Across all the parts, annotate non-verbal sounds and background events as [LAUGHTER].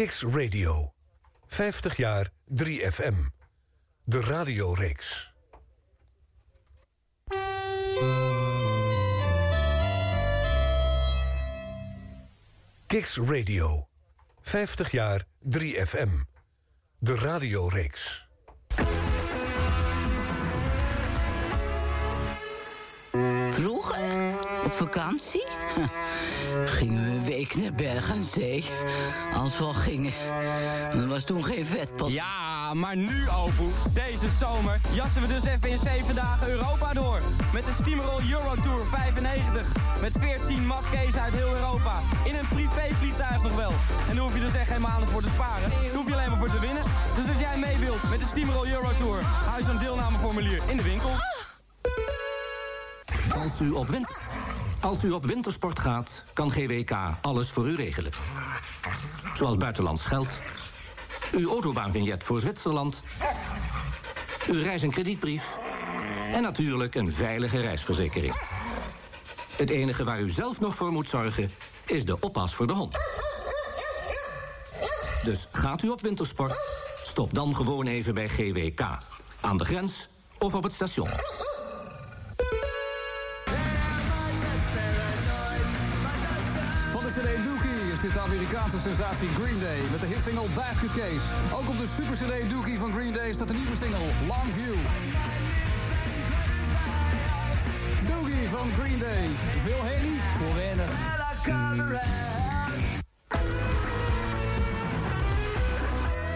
Kicks Radio. 50 jaar 3FM. De radioreeks. Kicks Radio. 50 jaar 3FM. De radioreeks. Vroeger? Op vakantie? [LAUGHS] Gingen we een week naar Berg aan Zee. Als we al gingen. Er was toen geen vetpot. Ja, maar nu, Opoe. Deze zomer jassen we dus even in 7 dagen Europa door. Met de Steamroll Eurotour 95. Met 14 mafkees uit heel Europa. In een privévliegtuig nog wel. En daar hoef je dus echt geen maanden voor te sparen. Daar hoef je alleen maar voor te winnen. Dus als jij mee wilt met de Steamroll Eurotour... hou je zo'n deelnameformulier in de winkel. Als u, op win- Als u op wintersport gaat, kan GWK alles voor u regelen. Zoals buitenlands geld, uw autobaanvignet voor Zwitserland... uw reis- en kredietbrief... en natuurlijk een veilige reisverzekering. Het enige waar u zelf nog voor moet zorgen... is de oppas voor de hond. Dus gaat u op wintersport... stop dan gewoon even bij GWK. Aan de grens of op het station. Sensatie Green Day met de hitsingle Basket Case. Ook op de super CD Dookie van Green Day staat de nieuwe single Longview. Dookie van Green Day. Veel Haley voor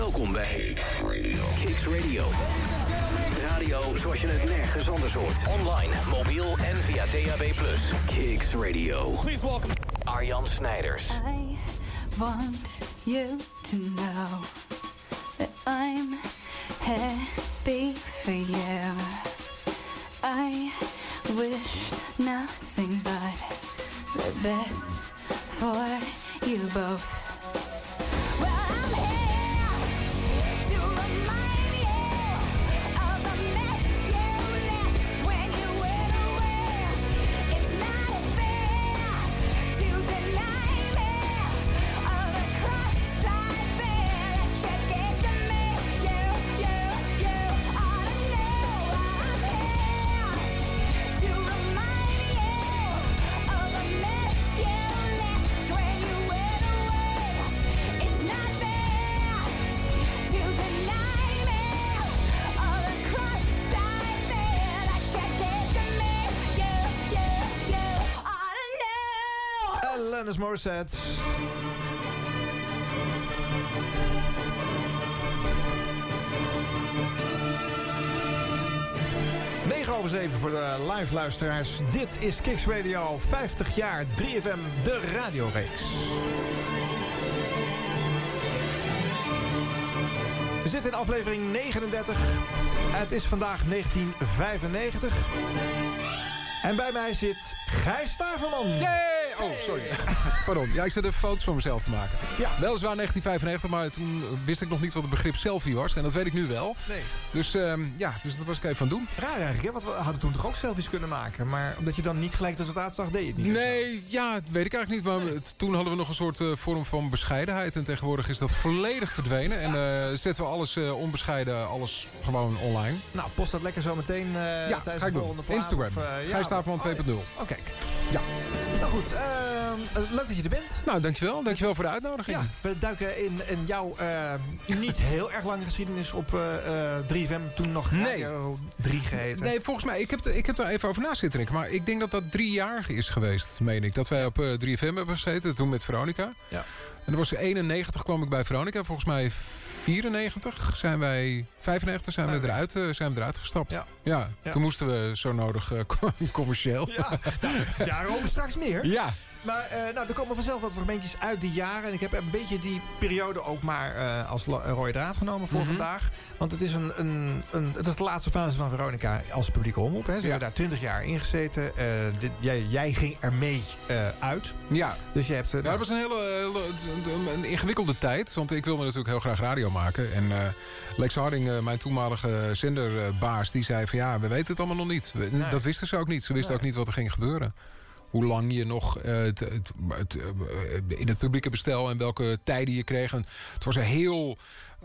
Welkom bij Kicks Radio. Radio zoals je het nergens anders hoort. Online, mobiel en via DAB+. Kicks Radio. Please welcome Arjan Snijders. I want you to know that I'm happy for you. I wish nothing but the best for you both. Morissette. Negen over zeven voor de live luisteraars. Dit is Kicks Radio 50 jaar 3FM, de radioreeks. We zitten in aflevering 39. Het is vandaag 1995. En bij mij zit Gijs Staverman. Oh, sorry. [LAUGHS] Pardon. Ja, ik zit even foto's van mezelf te maken. Ja. Weliswaar 1995, maar toen wist ik nog niet wat het begrip selfie was. En dat weet ik nu wel. Nee. Dus ehm, ja, dus dat was ik even aan het doen. Raar eigenlijk, hè? want we hadden toen toch ook selfies kunnen maken. Maar omdat je dan niet gelijk het resultaat zag, deed je het niet. Nee, ja, dat weet ik eigenlijk niet. Maar toen hadden we nog een soort eh, vorm van bescheidenheid. En tegenwoordig is dat volledig verdwenen. En eh, zetten we alles eh, onbescheiden, alles gewoon online. Nou, post dat lekker zo meteen Ja, tijdens de volgende plaat. Instagram. Of, eh, Gijs Staverman 2.0. Oh, kijk. Ja. Nou goed, leuk dat je er bent. Nou, dankjewel. Dankjewel voor de uitnodiging. Ja, we duiken in, in jouw eh, niet heel erg lange geschiedenis op eh, eh, 3FM. Toen nog Nee. Radio 3 geheten. Nee, volgens mij, ik heb, ik heb daar even over na zitten denken. Maar ik denk dat dat drie jaar is geweest, meen ik. Dat wij op eh, 3FM hebben gezeten, toen met Veronica. Ja. En dat was 91 kwam ik bij Veronica. Volgens mij 94 zijn wij... 95 zijn we eruit, eh, zijn we eruit gestapt. Ja. Toen moesten we zo nodig eh, [LAUGHS] commercieel. Ja, nou, daarover straks meer. Ja. Maar eh, nou, er komen vanzelf wat fragmentjes uit die jaren. En ik heb een beetje die periode ook maar eh, als lo- rode draad genomen voor Mhm. vandaag. Want het is, een, een, een, het is de laatste fase van Veronica als publieke omroep. Hè. Ze hebben daar 20 jaar in gezeten. Eh, dit, jij, jij ging er mee eh, uit. Ja. Dus je hebt... eh, Ja, dat was een hele, hele- een- ingewikkelde tijd. Want ik wilde natuurlijk heel graag radio maken. En eh, Lex Harding, eh, mijn toenmalige zenderbaas, die zei van ja, we weten het allemaal nog niet. Nee. Dat wisten ze ook niet. Ze wisten ook niet wat er ging gebeuren. Hoe lang je nog eh, eh, in het publieke bestel en welke tijden je kreeg. En het was een heel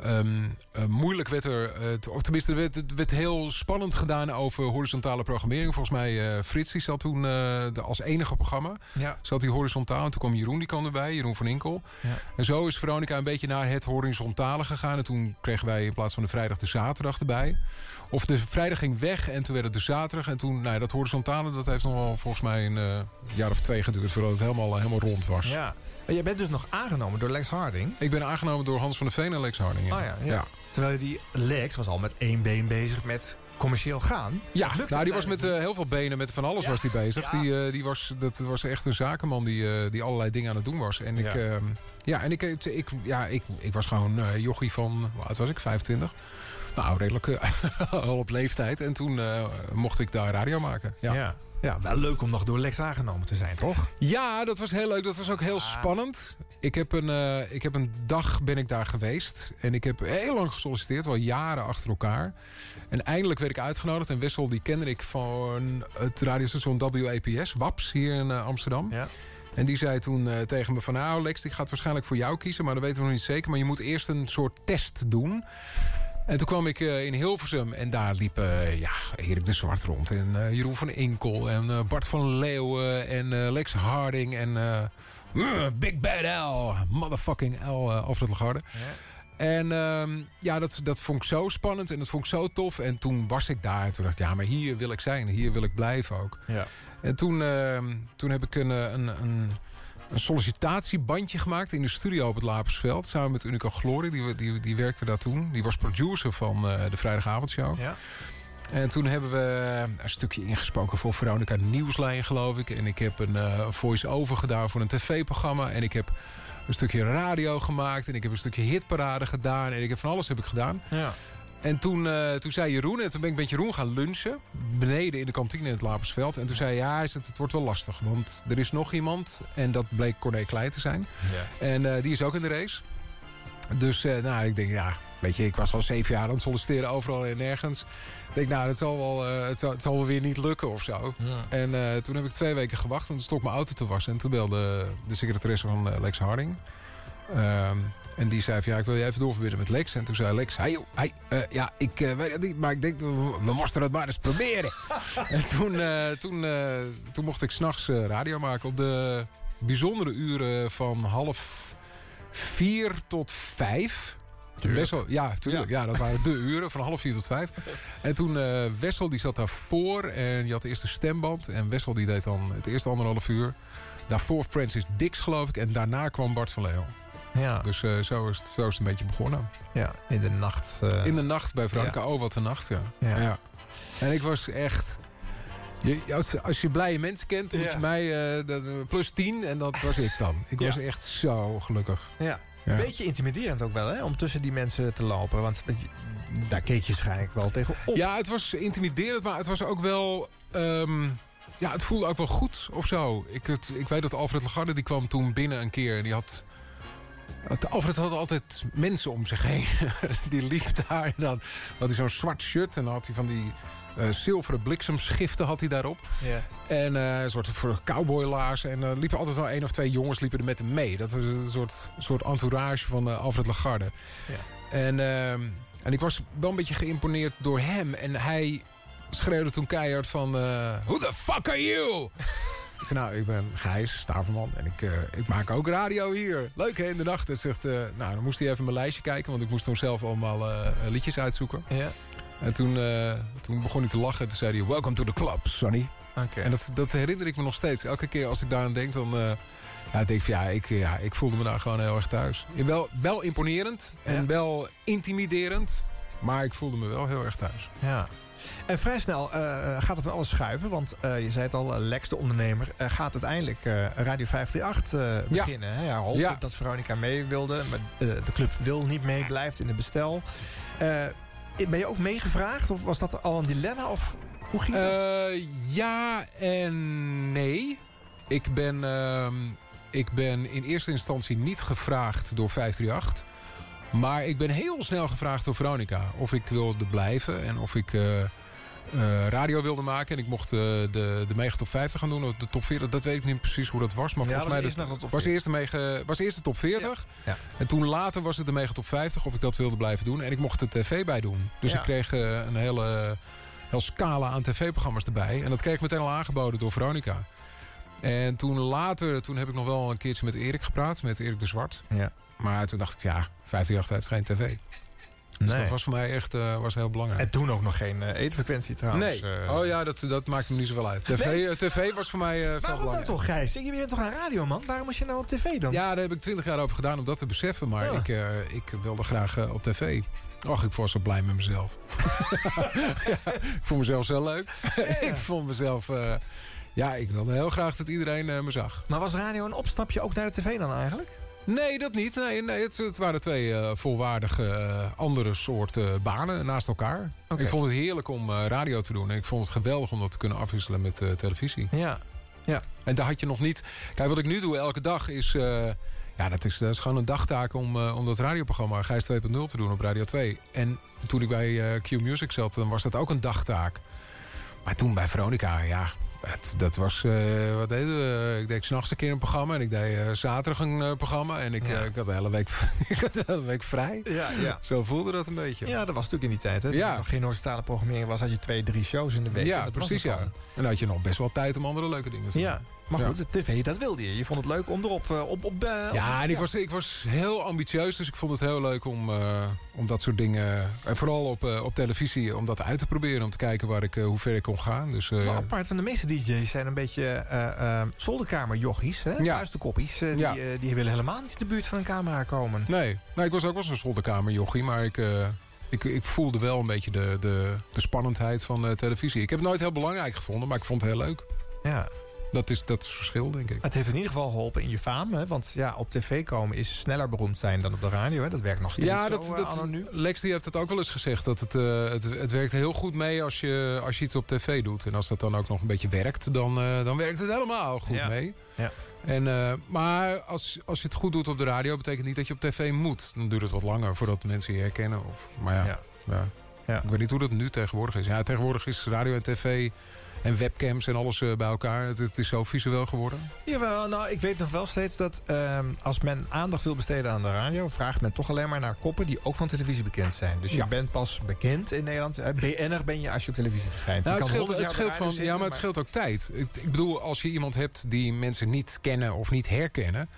ehm, eh, moeilijk werd er, of tenminste werd, het werd heel spannend gedaan over horizontale programmering. Volgens mij, Frits die zat toen de- als enige programma. Ja. Zat hij horizontaal en toen kwam Jeroen die kwam erbij, Jeroen van Inkel. Ja. En zo is Veronica een beetje naar het horizontale gegaan. En toen kregen wij in plaats van de vrijdag de zaterdag erbij. Of de vrijdag ging weg en toen werd het de zaterdag. En toen, nou ja, dat horizontale, dat heeft nog wel volgens mij een eh, jaar of twee geduurd... voordat het helemaal, helemaal rond was. Ja. Maar jij bent dus nog aangenomen door Lex Harding. Ik ben aangenomen door Hans van der Veen en Lex Harding. Ja. Oh ja, ja. Terwijl die Lex was al met één been bezig met commercieel gaan. Ja, nou, die was met eh, heel veel benen, met van alles Ja, was die bezig. ja. Die, eh, die was, dat was echt een zakenman die, eh, die allerlei dingen aan het doen was. En ik, Ja. ja. ja, en ik, ik, ja, ik, ik was gewoon eh, jochie van, oud was ik, 25? Nou, redelijk eh, [LAUGHS] al op leeftijd. En toen eh, mocht ik daar radio maken. Ja. Ja. ja, wel leuk om nog door Lex aangenomen te zijn, toch? Ja, dat was heel leuk. Dat was ook heel spannend. Ik heb, een, eh, ik heb een dag ben ik daar geweest. En ik heb heel lang gesolliciteerd, wel jaren achter elkaar. En eindelijk werd ik uitgenodigd. En Wessel, die kende ik van het radiostation WAPS, WAPS, hier in Amsterdam. Ja. En die zei toen tegen me van... nou Lex, ik ga het waarschijnlijk voor jou kiezen... maar dat weten we nog niet zeker. Maar je moet eerst een soort test doen. En toen kwam ik eh, in Hilversum en daar liepen eh, ja, Erik de Zwart rond. En eh, Jeroen van Inkel en Bart van Leeuwen en Lex Harding en uh, Big Bad L. Motherfucking L, Alfred Lagarde. En ehm, ja, dat, dat vond ik zo spannend en dat vond ik zo tof. En toen was ik daar en toen dacht ik, ja, maar hier wil ik zijn. Hier wil ik blijven ook. Ja. En toen, ehm, toen heb ik een, een, een, een sollicitatiebandje gemaakt in de studio op het Lapersveld. Samen met Unico Glory, die, die, die werkte daar toen. Die was producer van eh, de vrijdagavondshow. Ja. En toen hebben we een stukje ingesproken voor Veronica Nieuwslijn, geloof ik. En ik heb een eh, voice-over gedaan voor een tv-programma. En ik heb een stukje radio gemaakt. En ik heb een stukje hitparade gedaan. En ik heb van alles heb ik gedaan. Ja. En toen, eh, toen zei Jeroen, en toen ben ik met Jeroen gaan lunchen. Beneden in de kantine in het Lapersveld. En toen zei hij, ja, zegt, het wordt wel lastig. Want er is nog iemand. En dat bleek Corné Klein te zijn. Ja. En eh, die is ook in de race. Dus eh, nou, ik denk, ja, weet je, ik was al zeven jaar aan het solliciteren overal en nergens. Ik denk, nou, het zal wel, het zal, het zal wel weer niet lukken of zo. Ja. En toen heb ik twee weken gewacht en toen stond ik mijn auto te wassen. En toen belde de secretaresse van Lex Harding. En die zei van, ja, ik wil je even doorverbinden met Lex. En toen zei Lex, hey, joh, hey, eh, ja, ik eh, weet het niet, maar ik denk, we, we moesten het maar eens proberen. [LAUGHS] en toen, eh, toen, toen mocht ik s'nachts nachts radio maken op de bijzondere uren van half vier tot vijf. Tuurlijk. Wessel, ja, tuurlijk. Ja. dat waren de uren van half vier tot vijf. En toen eh, Wessel die zat daarvoor en die had de eerste stemband. En Wessel die deed dan het eerste anderhalf uur. Daarvoor Francis Dix geloof ik. En daarna kwam Bart van Leeuwen. Ja. Dus eh, zo, is het, zo is het een beetje begonnen. ja, in de nacht. eh, In de nacht bij Veronica. Oh, wat een nacht, ja. Ja. En ik was echt... Je, als, als je blije mensen kent, moet je mij eh, dat, plus tien. En dat was ik dan. Ik was echt zo gelukkig. Ja. Ja. Beetje intimiderend ook wel, hè? Om tussen die mensen te lopen. Want daar keek je waarschijnlijk wel tegen op. Ja, het was intimiderend, maar het was ook wel... ehm, ja, het voelde ook wel goed of zo. Ik, het, ik weet dat Alfred Lagarde, die kwam toen binnen een keer... en die had... Alfred had altijd mensen om zich heen. [LAUGHS] die liep daar en dan had hij zo'n zwart shirt... en dan had hij van die eh, zilveren bliksemschiften had hij daarop. En eh, een soort voor cowboylaars. En er liepen altijd wel één of twee jongens liepen er met hem mee. Dat was een soort, soort entourage van eh, Alfred Lagarde. En, ehm, en ik was wel een beetje geïmponeerd door hem. En hij schreeuwde toen keihard van... eh Who the fuck are you? [LAUGHS] ik zei, nou, ik ben Gijs Staverman en ik, eh, ik maak ook radio hier. Leuk hè, in de nacht. En zegt, eh, nou, dan moest hij even mijn lijstje kijken... want ik moest toen zelf allemaal eh, liedjes uitzoeken. Ja. En toen, toen begon hij te lachen. En toen zei hij, welcome to the club, Sonny. Oké. En dat, dat herinner ik me nog steeds. Elke keer als ik daar aan denk, dan... ja, ik denk van, ja ik, ja, ik voelde me daar gewoon heel erg thuis. Wel, wel imponerend en Ja. wel intimiderend. Maar ik voelde me wel heel erg thuis. Ja. En vrij snel eh, gaat het van alles schuiven. Want eh, je zei het al, Lex, de ondernemer, eh, gaat uiteindelijk eh, Radio 538 eh, beginnen. Hè? Hij hoopte Ja. dat Veronica mee wilde. Maar eh, de club wil niet mee, blijft in het bestel. Eh, ben je ook meegevraagd? Of was dat al een dilemma? Of hoe ging dat? Eh, ja en nee. Ik ben, ehm, ik ben in eerste instantie niet gevraagd door 538. Maar ik ben heel snel gevraagd door Veronica. Of ik wilde blijven en of ik eh, eh, radio wilde maken. En ik mocht eh, de, de Mega Top 50 gaan doen. Of de top 40, dat weet ik niet precies hoe dat was. Maar Ja, volgens mij was de was 40. eerst de, mega, was eerst de top 40. Ja. En toen later was het de Mega Top 50 of ik dat wilde blijven doen. En ik mocht de tv bij doen. Dus ik kreeg een hele, hele scala aan tv-programma's erbij. En dat kreeg ik meteen al aangeboden door Veronica. En toen later, toen heb ik nog wel een keertje met Erik gepraat. Met Erik de Zwart. Ja. Maar toen dacht ik, ja, 538 heeft geen tv. Dus Nee. dat was voor mij echt eh, was heel belangrijk. En toen ook nog geen eh, eetfrequentie trouwens. nee. eh. oh ja, dat, dat maakte me niet zoveel uit. TV, Nee. TV was voor mij Waarom nou belangrijker. toch, Gijs? Je bent toch een radioman? Waarom moest je nou op tv dan? Ja, daar heb ik twintig jaar over gedaan om dat te beseffen. Maar Ja. ik, ik wilde graag op tv. Och, ik was zo blij met mezelf. Ja, [LAUGHS] ik vond mezelf zo leuk. ik vond mezelf... ja, ik wilde heel graag dat iedereen me zag. Maar was radio een opstapje ook naar de tv dan eigenlijk? Nee, dat niet. Nee, nee, het, het waren twee eh, volwaardige eh, andere soorten banen naast elkaar. Ik vond het heerlijk om eh, radio te doen. En ik vond het geweldig om dat te kunnen afwisselen met televisie. Ja. ja. En daar had je nog niet... Kijk, wat ik nu doe elke dag is... ja, dat is, dat is gewoon een dagtaak om, om dat radioprogramma Gijs 2.0 te doen op Radio 2. En toen ik bij Q Music zat, dan was dat ook een dagtaak. Maar toen bij Veronica, ja... Het, dat was, eh, wat deden we? Ik deed s'nachts een keer een programma en ik deed eh, zaterdag een eh, programma. En ik, Ja. ik, had de hele week, [LAUGHS] ik had de hele week vrij. Ja, ja. Zo voelde dat een beetje. Ja, dat was natuurlijk in die tijd. Hè? Ja. er nog geen horizontale programmering was, had je twee, drie shows in de week. Ja, dat precies ja. En dan had je nog best wel tijd om andere leuke dingen te doen. Ja, maar goed, de tv, dat wilde je. Je vond het leuk om erop... eh, op, op, eh, Ja, en ik was, ik was heel ambitieus, dus ik vond het heel leuk om, eh, om dat soort dingen... En vooral op, op televisie, om dat uit te proberen. Om te kijken waar ik, hoe ver ik kon gaan. Dus, Het is wel apart, van de meeste DJ's zijn een beetje zolderkamerjochies. Hè? Ja. Buistenkoppies. eh, die, die willen helemaal niet in de buurt van een camera komen. nee, nee, ik was ook wel zo'n zolderkamerjochie, maar ik... ik, ik voelde wel een beetje de, de, de spannendheid van televisie. Ik heb het nooit heel belangrijk gevonden, maar ik vond het heel leuk. Ja. Dat is, dat is het verschil, denk ik. Het heeft in ieder geval geholpen in je faam. Hè? Want ja, op tv komen is sneller beroemd zijn dan op de radio. Hè? Dat werkt nog steeds Ja, zo, dat, eh, dat, anno nu. Lex die heeft het ook wel eens gezegd. Dat het, eh, het, het werkt heel goed mee als je, als je iets op tv doet. En als dat dan ook nog een beetje werkt, dan, eh, dan werkt het helemaal goed Ja. mee. Ja. En, eh, maar als, als je het goed doet op de radio, betekent niet dat je op tv moet. Dan duurt het wat langer voordat mensen je herkennen. Of, maar ja. Ja. ik weet niet hoe dat nu tegenwoordig is. Ja, tegenwoordig is radio en tv en webcams en alles eh, bij elkaar. Het, het is zo visueel geworden. Jawel, nou, ik weet nog wel steeds dat ehm, als men aandacht wil besteden aan de radio... vraagt men toch alleen maar naar koppen die ook van televisie bekend zijn. Dus je Ja. bent pas bekend in Nederland. Eh, BN'er ben je als je op televisie verschijnt. Nou, het scheelt, 100 het jaar op scheelt de radio gewoon, ja, maar het scheelt ook tijd. Ik, ik bedoel, als je iemand hebt die mensen niet kennen of niet herkennen...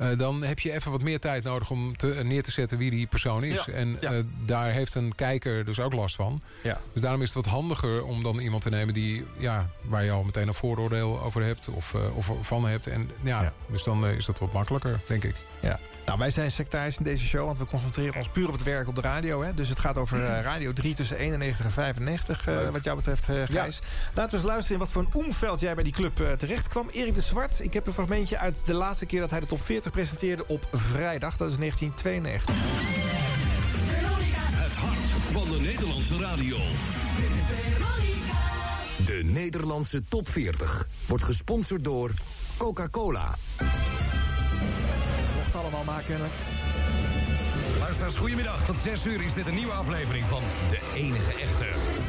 eh, dan heb je even wat meer tijd nodig om te, eh, neer te zetten wie die persoon is. Ja, En ja. eh, daar heeft een kijker dus ook last van. Ja. Dus daarom is het wat handiger om dan iemand te nemen die, ja, waar je al meteen een vooroordeel over hebt of, of van hebt. En ja, dus dan is dat wat makkelijker, denk ik. Ja. Nou, wij zijn sectarisch in deze show, want we concentreren ons puur op het werk op de radio. Hè? Dus het gaat over eh, Radio 3 tussen 91 en 95, eh, wat jou betreft, eh Gijs. Laten we eens luisteren in wat voor een omveld jij bij die club terecht kwam. Erik de Zwart, ik heb een fragmentje uit de laatste keer dat hij de top 40 presenteerde op vrijdag. Dat is 1992. Het hart van de Nederlandse radio. De Nederlandse top 40 wordt gesponsord door Coca-Cola. Allemaal maken, kennelijk. Luisteraars, goedemiddag. Tot 6 uur is dit een nieuwe aflevering van De Enige Echte.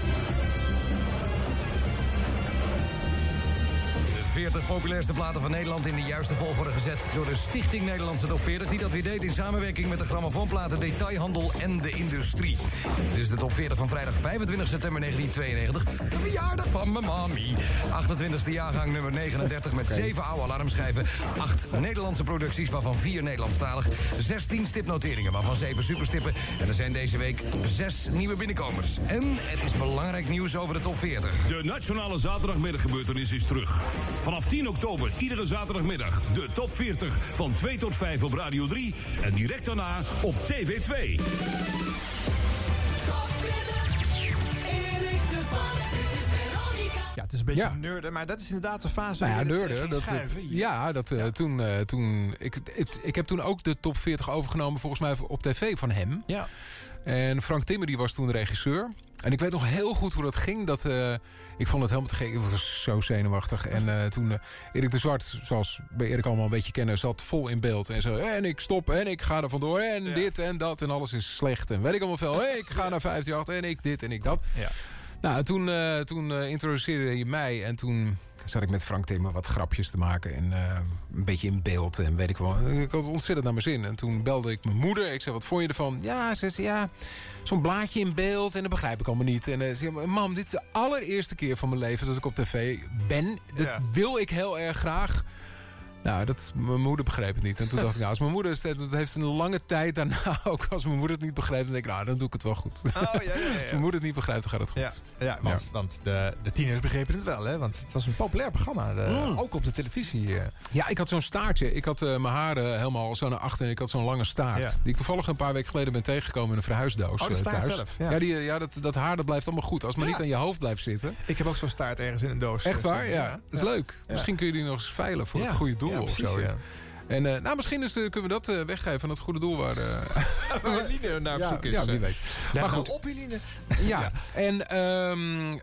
40 populairste platen van Nederland in de juiste volgorde gezet... door de Stichting Nederlandse Top 40... die dat weer deed in samenwerking met de grammofoonplaten Detailhandel en de Industrie. Dit is de Top 40 van vrijdag 25 september 1992. De verjaardag van mijn mami. 28e jaargang nummer 39 met 7 oude alarmschijven... 8 Nederlandse producties, waarvan 4 Nederlandstalig... 16 stipnoteringen, waarvan 7 superstippen... en er zijn deze week 6 nieuwe binnenkomers. En er is belangrijk nieuws over de Top 40. De Nationale Zaterdagmiddaggebeurtenis is terug. Vanaf 10 oktober, iedere zaterdagmiddag, de top 40 van 2 tot 5 op Radio 3. En direct daarna op TV 2. Erik de Ja, het is een beetje ja. nerden, maar dat is inderdaad de fase nou ja, nerden, dat, schuiven. Ja, dat, eh, toen... eh, toen ik, ik, ik heb toen ook de top 40 overgenomen, volgens mij op tv van hem. Ja. En Frank Timmer die was toen regisseur. En ik weet nog heel goed hoe dat ging. Dat, eh, ik vond het helemaal te gek. Ik was zo zenuwachtig. En eh, toen uh, Erik de Zwart, zoals bij Erik allemaal een beetje kennen... zat vol in beeld. En zo, en ik stop en ik ga er vandoor. En dit en dat en alles is slecht. En weet ik allemaal veel. ik ga naar 58 en ik dit en ik dat. Ja. Nou, toen, uh, toen uh, introduceerde je mij en toen zat ik met Frank Timmer wat grapjes te maken. En uh, een beetje in beeld en weet ik wel. Ik had ontzettend naar mijn zin. En toen belde ik mijn moeder. Ik zei, wat vond je ervan? Ja, ze zei, ja, zo'n blaadje in beeld. En dat begrijp ik allemaal niet. En uh, zei, mam, dit is de allereerste keer van mijn leven dat ik op tv ben. Dat ja. wil ik heel erg graag. Nou, dat, mijn moeder begreep het niet. En toen dacht ik, nou, als mijn moeder het, dat heeft een lange tijd daarna [LAUGHS] ook... als mijn moeder het niet begrijpt, dan denk ik, nou, dan doe ik het wel goed. Oh, ja, ja, ja. [LAUGHS] als mijn moeder het niet begrijpt, dan gaat het goed. Ja, want, want de, de tieners begrepen het wel, hè? Want het was een populair programma, de, mm. ook op de televisie. Uh. Ja, ik had zo'n staartje. Ik had uh, mijn haren helemaal zo naar achter en ik had zo'n lange staart. Die ik toevallig een paar weken geleden ben tegengekomen in een verhuisdoos oh, de staart thuis. zelf? Ja, ja, die, ja dat, dat haar dat blijft allemaal goed. Als het maar niet aan je hoofd blijft zitten. Ik heb ook zo'n staart ergens in een doos. Echt waar? Ja, dat is leuk. Misschien kun je die nog eens veilen voor het goede doel of zo. En uh, nou, misschien is, uh, kunnen we dat uh, weggeven van het goede doel waar, [LAUGHS] waar Eline naar op ja, zoek is. Ja, wie weet. maar goed. op, Eline. [LAUGHS] ja, ja, en um,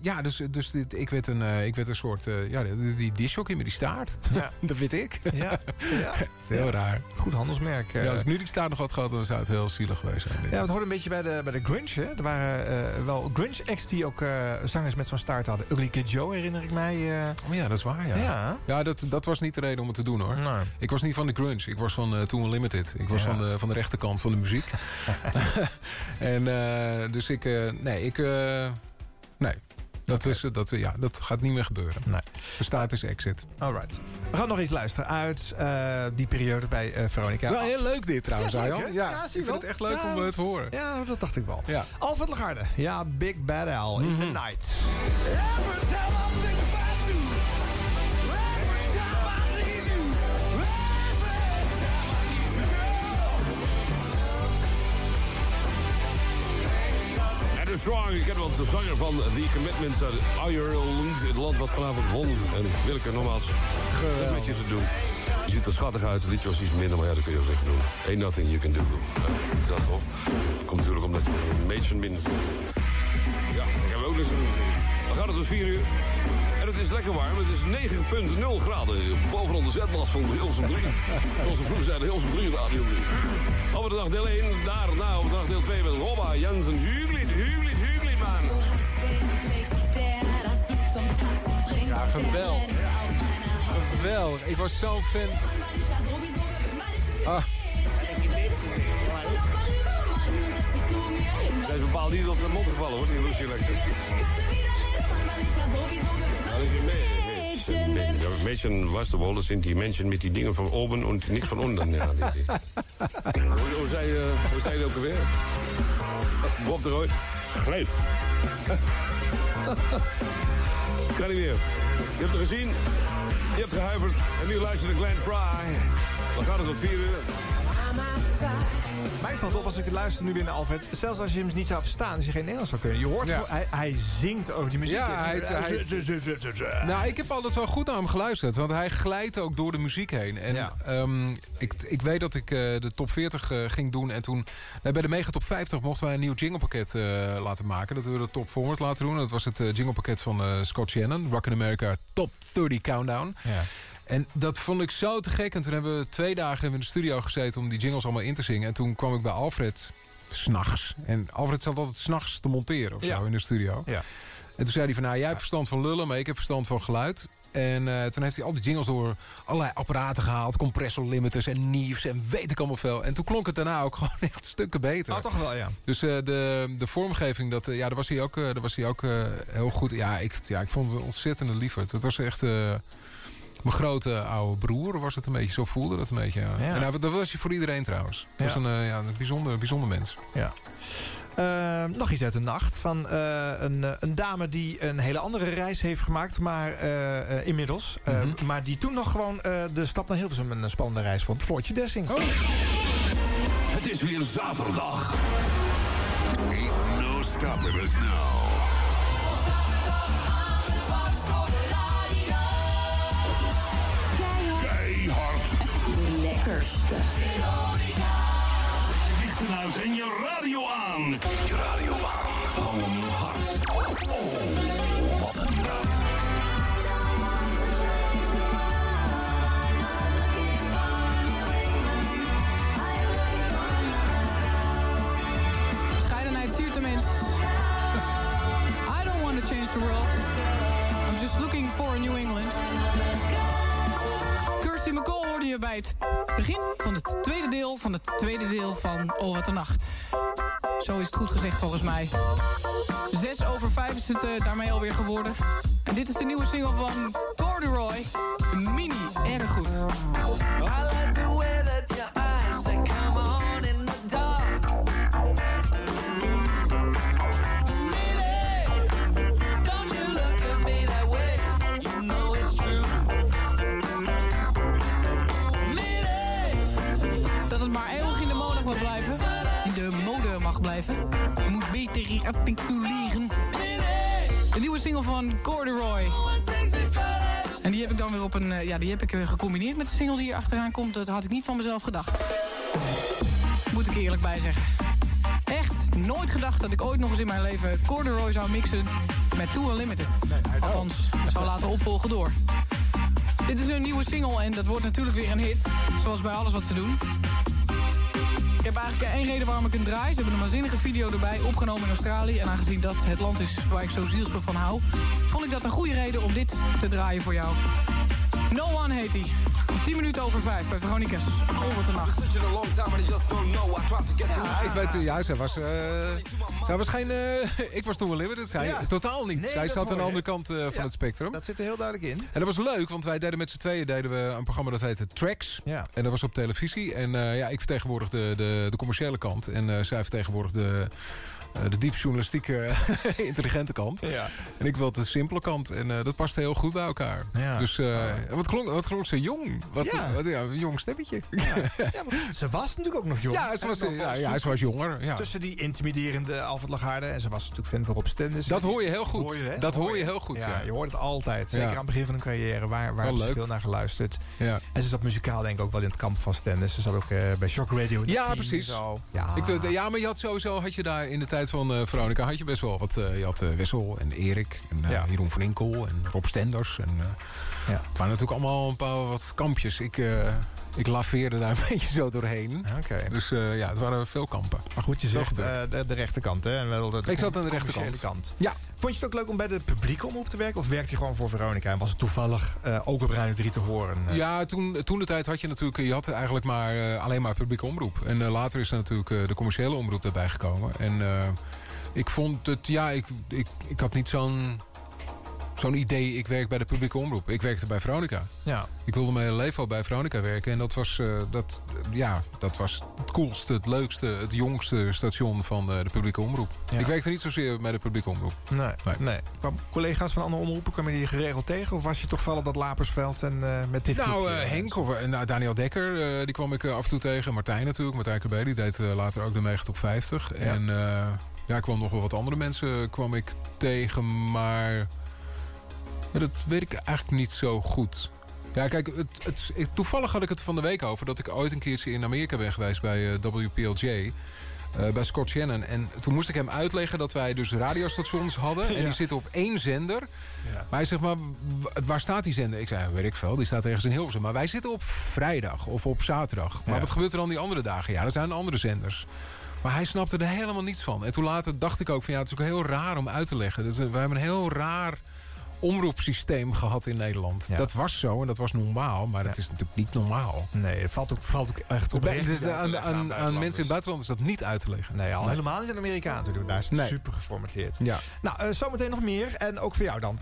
ja, dus, dus dit, ik, werd een, ik werd een soort, ja, die, die dishockey met die staart. Ja. [LAUGHS] dat weet ik. Ja. ja. is heel raar. Goed handelsmerk. Ja, als ik nu die staart nog had gehad, dan zou het heel zielig geweest zijn. Ja, het hoorde een beetje bij de, bij de Grunge. Hè. Er waren wel Grunge-acts die ook zangers met zo'n staart hadden. Ugly Kid Joe herinner ik mij. Oh ja, dat is waar, ja. Ja, ja dat, dat was niet de reden om het te doen, hoor. Nee. Ik was niet van de grunge. Ik was van uh, Toon Limited. Ik was ja. van, de, van de rechterkant van de muziek. [LAUGHS] en uh, dus ik... Uh, nee, ik... nee. Dat, is, dat, ja, dat gaat niet meer gebeuren. Nee. De staat is exit. Alright. We gaan nog iets luisteren uit die periode bij Veronica. Het is wel heel leuk dit trouwens, ja. Ja, ja, ik vind het echt leuk om te horen. Ja, dat dacht ik wel. Ja. Alfred Lagarde. Ja, Big Bad Al. Mm -hmm. In the Night. Strong. Ik ken wel de zanger van The Commitments uit Ireland. Het land wat vanavond won. En wil ik er nogmaals een beetje te doen. Je ziet er schattig uit. Het liedje was iets minder, maar ja, dat kun je ook zeggen doen. Ain't nothing you can do. Uh, dat toch? Komt natuurlijk omdat je een Mason min. Ja, ik heb ook eens een... Dan gaat het tot 4 uur. En het is lekker warm. Het is 9,0 graden. Bovenal de zetblad van Hilsum 3. Zoals we vroeger zeiden, Hilsum 3 radio 3. Over de dag deel 1, daarna over de dag deel 2 met Robba Jensen Huglid, man. Ja, geweldig. Geweldig. Ik was zo fan. Ah. Zij is bepaald niet op de mond gevallen hoor, die Lucy Lekker. Mädchen, weißt du wohl, das sind die Menschen mit die Dingen van oben und niks van onder. [LAUGHS] Ja, hoe, hoe, zei, uh, hoe zei ook alweer? Bob de Roy. Gleed. [LAUGHS] kan niet meer. Je hebt het gezien, je hebt gehuiverd en nu luister je Glenn Fry. Dan gaat het op 4 uur. Mij valt op als ik het luister nu weer naar Alfred. Zelfs als je hem niet zou verstaan, als je geen Nederlands zou kunnen. Je hoort, ja. hij, hij zingt over die muziek. Ja, hij, hij, nou, ik heb altijd wel goed naar hem geluisterd. Want hij glijdt ook door de muziek heen. En ja. um, ik, ik weet dat ik uh, de top 40 uh, ging doen. En toen bij de Mega Top 50 mochten wij een nieuw jinglepakket uh, laten maken. Dat we de top 400 laten doen. Dat was het jinglepakket van Scott Shannon. Rock in America Top 30 Countdown. Ja. En dat vond ik zo te gek. En toen hebben we twee dagen in de studio gezeten om die jingles allemaal in te zingen. En toen kwam ik bij Alfred s'nachts. En Alfred zat altijd s'nachts te monteren of ja. zo in de studio. Ja. En toen zei hij van, nou, jij hebt verstand van lullen, maar ik heb verstand van geluid. En uh, toen heeft hij al die jingles door allerlei apparaten gehaald. Compressor limiters en Nieves en weet ik allemaal veel. En toen klonk het daarna ook [LAUGHS] gewoon echt stukken beter. Oh, toch wel, ja. Dus uh, de, de vormgeving, dat, uh, ja, daar was hij ook, daar was hij ook heel goed. Ja ik, ja, ik vond het een ontzettende liefheid. Het was echt... mijn grote oude broer was het een beetje. Zo voelde dat een beetje. Ja. Ja. En hij, dat was hij voor iedereen trouwens. Het was een, uh, ja, een bijzonder, bijzonder mens. Ja. Uh, nog iets uit de nacht van uh, een, een, dame die een hele andere reis heeft gemaakt, maar uh, inmiddels. Mm -hmm. Maar die toen nog gewoon de stap naar Hilversum een spannende reis vond. Floortje Dessing. Oh. Het is weer zaterdag. Ain't no stopping us now. En je radio aan. Je radio begin van het tweede deel van het tweede deel van Oh Wat een Nacht. Zo is het goed gezegd volgens mij. 6 over 5 is het eh, daarmee alweer geworden. En dit is de nieuwe single van Corduroy. Mini, erg goed. Articuleren. De nieuwe single van Corduroy. En die heb ik dan weer op een. eh, Ja, die heb ik gecombineerd met de single die hier achteraan komt. Dat had ik niet van mezelf gedacht. Moet ik eerlijk bij zeggen. Echt nooit gedacht dat ik ooit nog eens in mijn leven Corduroy zou mixen met Too Unlimited. Althans, zou laten opvolgen door. Dit is een nieuwe single en dat wordt natuurlijk weer een hit. Zoals bij alles wat ze doen. Ik heb eigenlijk één reden waarom ik hem draai. Ze hebben een waanzinnige video erbij, opgenomen in Australië. En aangezien dat het land is waar ik zo zielsveel van hou... vond ik dat een goede reden om dit te draaien voor jou. No One heet hij. Om 10 minuten over 5 bij Veronica's. Wat een nacht. Ja, ik weet, ja, zij was, eh, zij was geen, eh, [LAUGHS] ik was toen wel limited, zij Ja. totaal niet. Nee, zij zat aan de andere kant eh, van Ja, het spectrum. Dat zit er heel duidelijk in. En dat was leuk, want wij deden met z'n tweeën deden we een programma dat heette Tracks. Ja. En dat was op televisie. En eh, ja, ik vertegenwoordigde de, de commerciële kant. En eh, zij vertegenwoordigde de diep journalistieke, [LAUGHS] intelligente kant. Ja. En ik wilde de simpele kant. En eh, dat paste heel goed bij elkaar. Ja. Dus eh, wat, klonk, wat klonk ze jong? Wat, Ja. wat, een jong stemmetje. Ze was natuurlijk ook nog jong. Ja, ze was- ja, ja, ze was jonger, ja. Tussen die intimiderende Alfred Lagarde en ze was natuurlijk fan van Rob Stenders. Dat hoor je heel goed. Hoor je, hè? Dat hoor je heel goed, ja. Je hoort het altijd. Zeker aan het begin van hun carrière. Waar, waar ze veel naar geluisterd. Ja. En ze zat muzikaal denk ik ook wel in het kamp van Stenders. Ze zat ook eh, bij Shock Radio. Ja, precies. Ja. Ik, eh, ja, maar je had sowieso, had je daar in de tijd van eh, Veronica, had je best wel wat. eh, je had eh, Wessel en Erik en eh, Jeroen van Inkel en Rob Stenders. En, Ja. Het waren natuurlijk allemaal een paar wat kampjes. Ik, ik laveerde daar een [LAUGHS] beetje zo doorheen. Dus eh, ja, het waren veel kampen. Maar goed, je zegt eh, de, de rechterkant, hè? En wel de, Ik zat aan de rechterkant. kant. Ja. Vond je het ook leuk om bij de publieke omroep te werken? Of werkte je gewoon voor Veronica? En was het toevallig ook op Radio 3 te horen? Ja, toen, toen de tijd had je natuurlijk, je had eigenlijk maar alleen maar publieke omroep. En later is er natuurlijk de commerciële omroep erbij gekomen. En ik vond het, ja, ik, ik, ik had niet zo'n zo'n idee, ik werk bij de publieke omroep. Ik werkte bij Veronica. Ja. Ik wilde mijn hele leven al bij Veronica werken. En dat was, eh, dat, ja, dat was het coolste, het leukste, het jongste station van eh, de publieke omroep. Ja. Ik werkte niet zozeer bij de publieke omroep. Nee, nee. Maar collega's van andere omroepen kwamen die geregeld tegen? Of was je toch vooral op dat Lapersveld en eh, met dit Nou, Henk of nou, Daniel Dekker, die kwam ik af en toe tegen. Martijn natuurlijk, Martijn Kerbé, die deed later ook de Mega Top 50. En eh, ja, ik kwam nog wel wat andere mensen kwam ik tegen, maar ja, dat weet ik eigenlijk niet zo goed. Ja, kijk, het, het, toevallig had ik het van de week over... dat ik ooit een keertje in Amerika ben geweest bij eh, WPLJ... eh, bij Scott Shannon. En toen moest ik hem uitleggen dat wij dus radiostations hadden. En Ja. die zitten op één zender. Maar hij zegt, maar waar staat die zender? Ik zei, weet ik veel, die staat ergens in Hilversum. Maar wij zitten op vrijdag of op zaterdag. Maar Ja. wat gebeurt er dan die andere dagen? Ja, dat zijn andere zenders. Maar hij snapte er helemaal niets van. En toen later dacht ik ook van ja, het is ook heel raar om uit te leggen. Dus, we hebben een heel raar omroepsysteem gehad in Nederland. Dat was zo en dat was normaal, maar dat is natuurlijk niet normaal. Nee, het valt ook, valt ook echt op. Is aan, aan, aan mensen in het buitenland is dat niet uit te leggen. Nee, al helemaal niet in Amerika natuurlijk. Daar is het Nee. super geformateerd. Ja. Nou, eh, zometeen nog meer. En ook voor jou dan.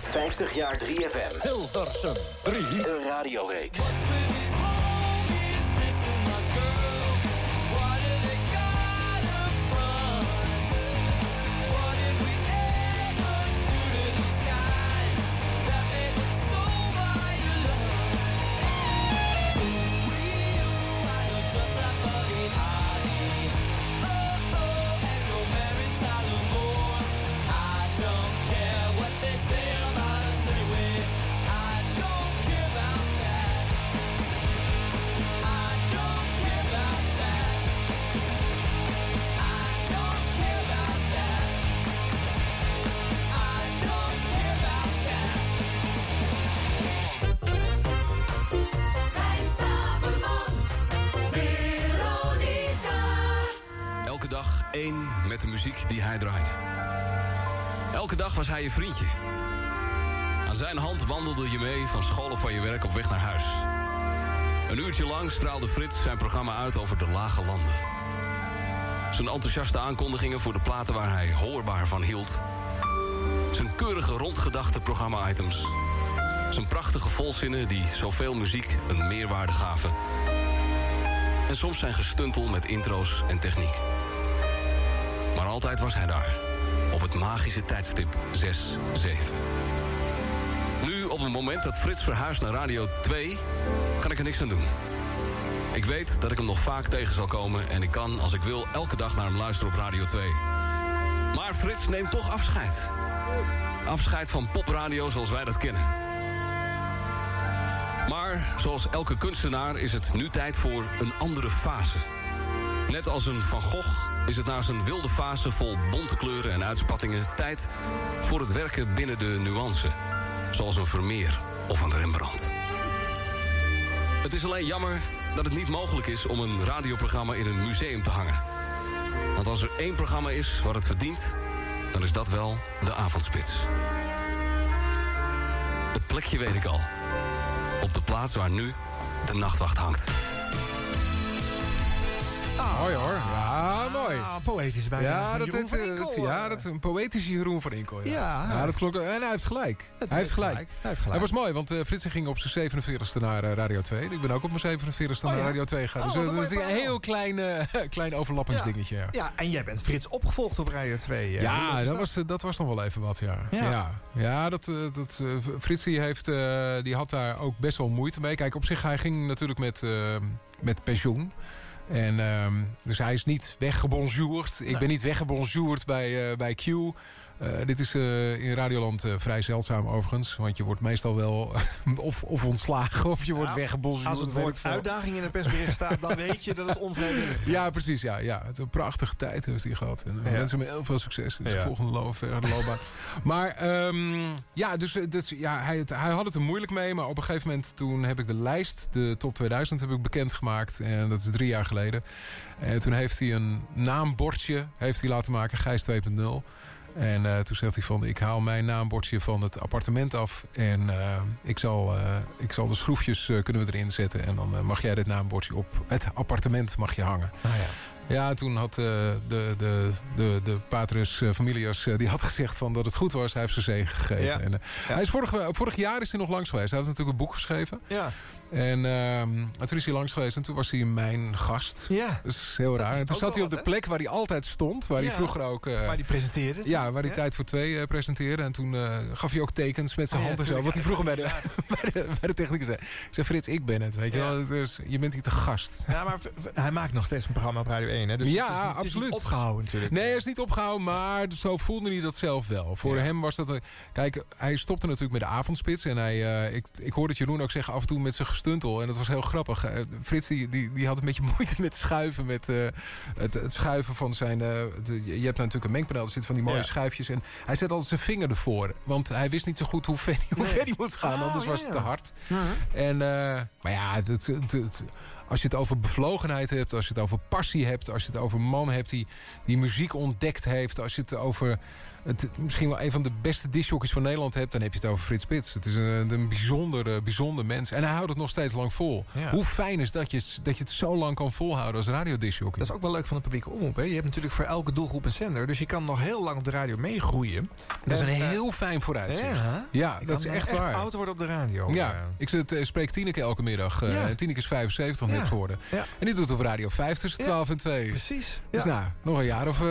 50 jaar 3FM. Hilversum 3. De radioreeks. Uit over de lage landen. Zijn enthousiaste aankondigingen voor de platen waar hij hoorbaar van hield. Zijn keurige rondgedachte programma-items. Zijn prachtige volzinnen die zoveel muziek een meerwaarde gaven. En soms zijn gestuntel met intro's en techniek. Maar altijd was hij daar. Op het magische tijdstip 6-7. Nu, op het moment dat Frits verhuist naar Radio 2... kan ik er niks aan doen. Ik weet dat ik hem nog vaak tegen zal komen... en ik kan, als ik wil, elke dag naar hem luisteren op Radio 2. Maar Frits neemt toch afscheid. Afscheid van popradio zoals wij dat kennen. Maar zoals elke kunstenaar is het nu tijd voor een andere fase. Net als een Van Gogh is het na zijn wilde fase vol bonte kleuren en uitspattingen... tijd voor het werken binnen de nuance. Zoals een Vermeer of een Rembrandt. Het is alleen jammer dat het niet mogelijk is om een radioprogramma in een museum te hangen. Want als er één programma is wat het verdient... dan is dat wel de avondspits. Het plekje weet ik al. Op de plaats waar nu de nachtwacht hangt. Mooi hoor. Ja, mooi. Ah, poëtisch bijna. Ja, dat, Jeroen dat- Inkel, ja, eh. dat is een poëtische Jeroen van Inkel. Ja, Ja. dat klopt. En hij heeft gelijk. hij heeft gelijk. Hij heeft gelijk. was mooi, want Frits ging op zijn 47ste naar eh, Radio 2. Ik ben ook op mijn 47ste naar? Radio 2 gegaan. Oh, dus dat is een heel klein, [LAUGHS] klein overlappingsdingetje. Ja. Ja, en jij bent Frits opgevolgd op Radio 2. eh. Hoe Ja, dat was, dat was nog wel even wat, ja. Ja. Ja, dat, dat, heeft, die had daar ook best wel moeite mee. Kijk, op zich, hij ging natuurlijk met, met pensioen. En, ehm, dus hij is niet weggebonjourd. Ik ben niet weggebonjourd bij, eh, bij Q. Eh, dit is eh, in Radioland eh, vrij zeldzaam overigens. Want je wordt meestal wel [LAUGHS] of, of ontslagen of je wordt Nou, weggebonjourd. Als het woord uitdaging in het persbericht staat, dan weet je dat het onvrijwillig is. [LAUGHS] Ja, precies. Ja, ja. Het is een prachtige tijd heeft hij gehad. En Ja. mensen met heel veel succes in de Ja. volgende lo verder loopbaan. [LAUGHS] maar ehm, ja, dus, dus ja, hij, het- hij had het er moeilijk mee. Maar op een gegeven moment toen heb ik de lijst, de top 2000, heb ik bekendgemaakt. En dat is drie jaar geleden. En toen heeft hij een naambordje heeft hij laten maken, Gijs 2.0. En eh, toen zegt hij van, ik haal mijn naambordje van het appartement af. En eh, ik, zal, eh, ik zal de schroefjes kunnen we erin zetten. En dan mag jij dit naambordje op het appartement mag je hangen. Ah, ja. Ja, toen had de, de, de, de familias die had gezegd van dat het goed was. Hij heeft zijn zegen gegeven. Ja. En, Hij is vorig, vorig jaar is hij nog langs geweest. Hij heeft natuurlijk een boek geschreven. Ja. En ehm, toen is hij langs geweest en toen was hij mijn gast. Ja. Is heel raar. En toen zat hij op de wat, plek waar hij altijd stond. Waar Ja. hij vroeger ook... eh, Maar die presenteerde ja, waar hij tijd voor twee eh, presenteerde. En toen eh, gaf hij ook tekens met zijn Oh hand en zo. Wat hij vroeger bij de, [LAUGHS] bij, de, bij de technicus zei. Ik zei, Frits, ik ben het. Weet je wel. Dus je bent hier te gast. Ja, maar hij maakt nog steeds een programma op Radio 1. Hè? Dus ja, het is niet, het is absoluut. niet opgehouden natuurlijk. Nee, hij is niet opgehouden, maar zo voelde hij dat zelf wel. Voor hem was dat... een- Kijk, hij stopte natuurlijk met de avondspits. En hij, ik, ik hoorde het Jeroen ook zeggen af en toe met zijn gestuntel. En dat was heel grappig. Eh, Frits die, die, die had een beetje [LAUGHS] moeite met schuiven. Met eh, het, het schuiven van zijn... eh, de- je hebt natuurlijk een mengpaneel. Er zitten van die mooie Ja. schuifjes. En hij zet altijd zijn vinger ervoor. Want hij wist niet zo goed hoe ver, hoe ver hij moest gaan. Oh, anders was het te hard. En, eh, maar ja, als je het over bevlogenheid hebt, als je het over passie hebt, als je het over man hebt die, die muziek ontdekt heeft, als je het over het, misschien wel een van de beste discjockeys van Nederland hebt, dan heb je het over Frits Spits. Het is een, een bijzonder, eh, bijzonder mens. En hij houdt het nog steeds lang vol. Ja. Hoe fijn is dat je, dat je het zo lang kan volhouden als radiodiscjockey? Dat is ook wel leuk van de publieke omroep. Hè? Je hebt natuurlijk voor elke doelgroep een zender. Dus je kan nog heel lang op de radio meegroeien. Dat is een En, eh, heel fijn vooruitzicht. Ja, dat is echt echt waar. oud worden op de radio. Ja, Eh, ik zit, spreek Tineke elke middag. Ja. En Tineke is 75 net geworden. En die doet op Radio 5 tussen Ja, 12 en 2. Precies. Dus nou, nog een jaar of uh,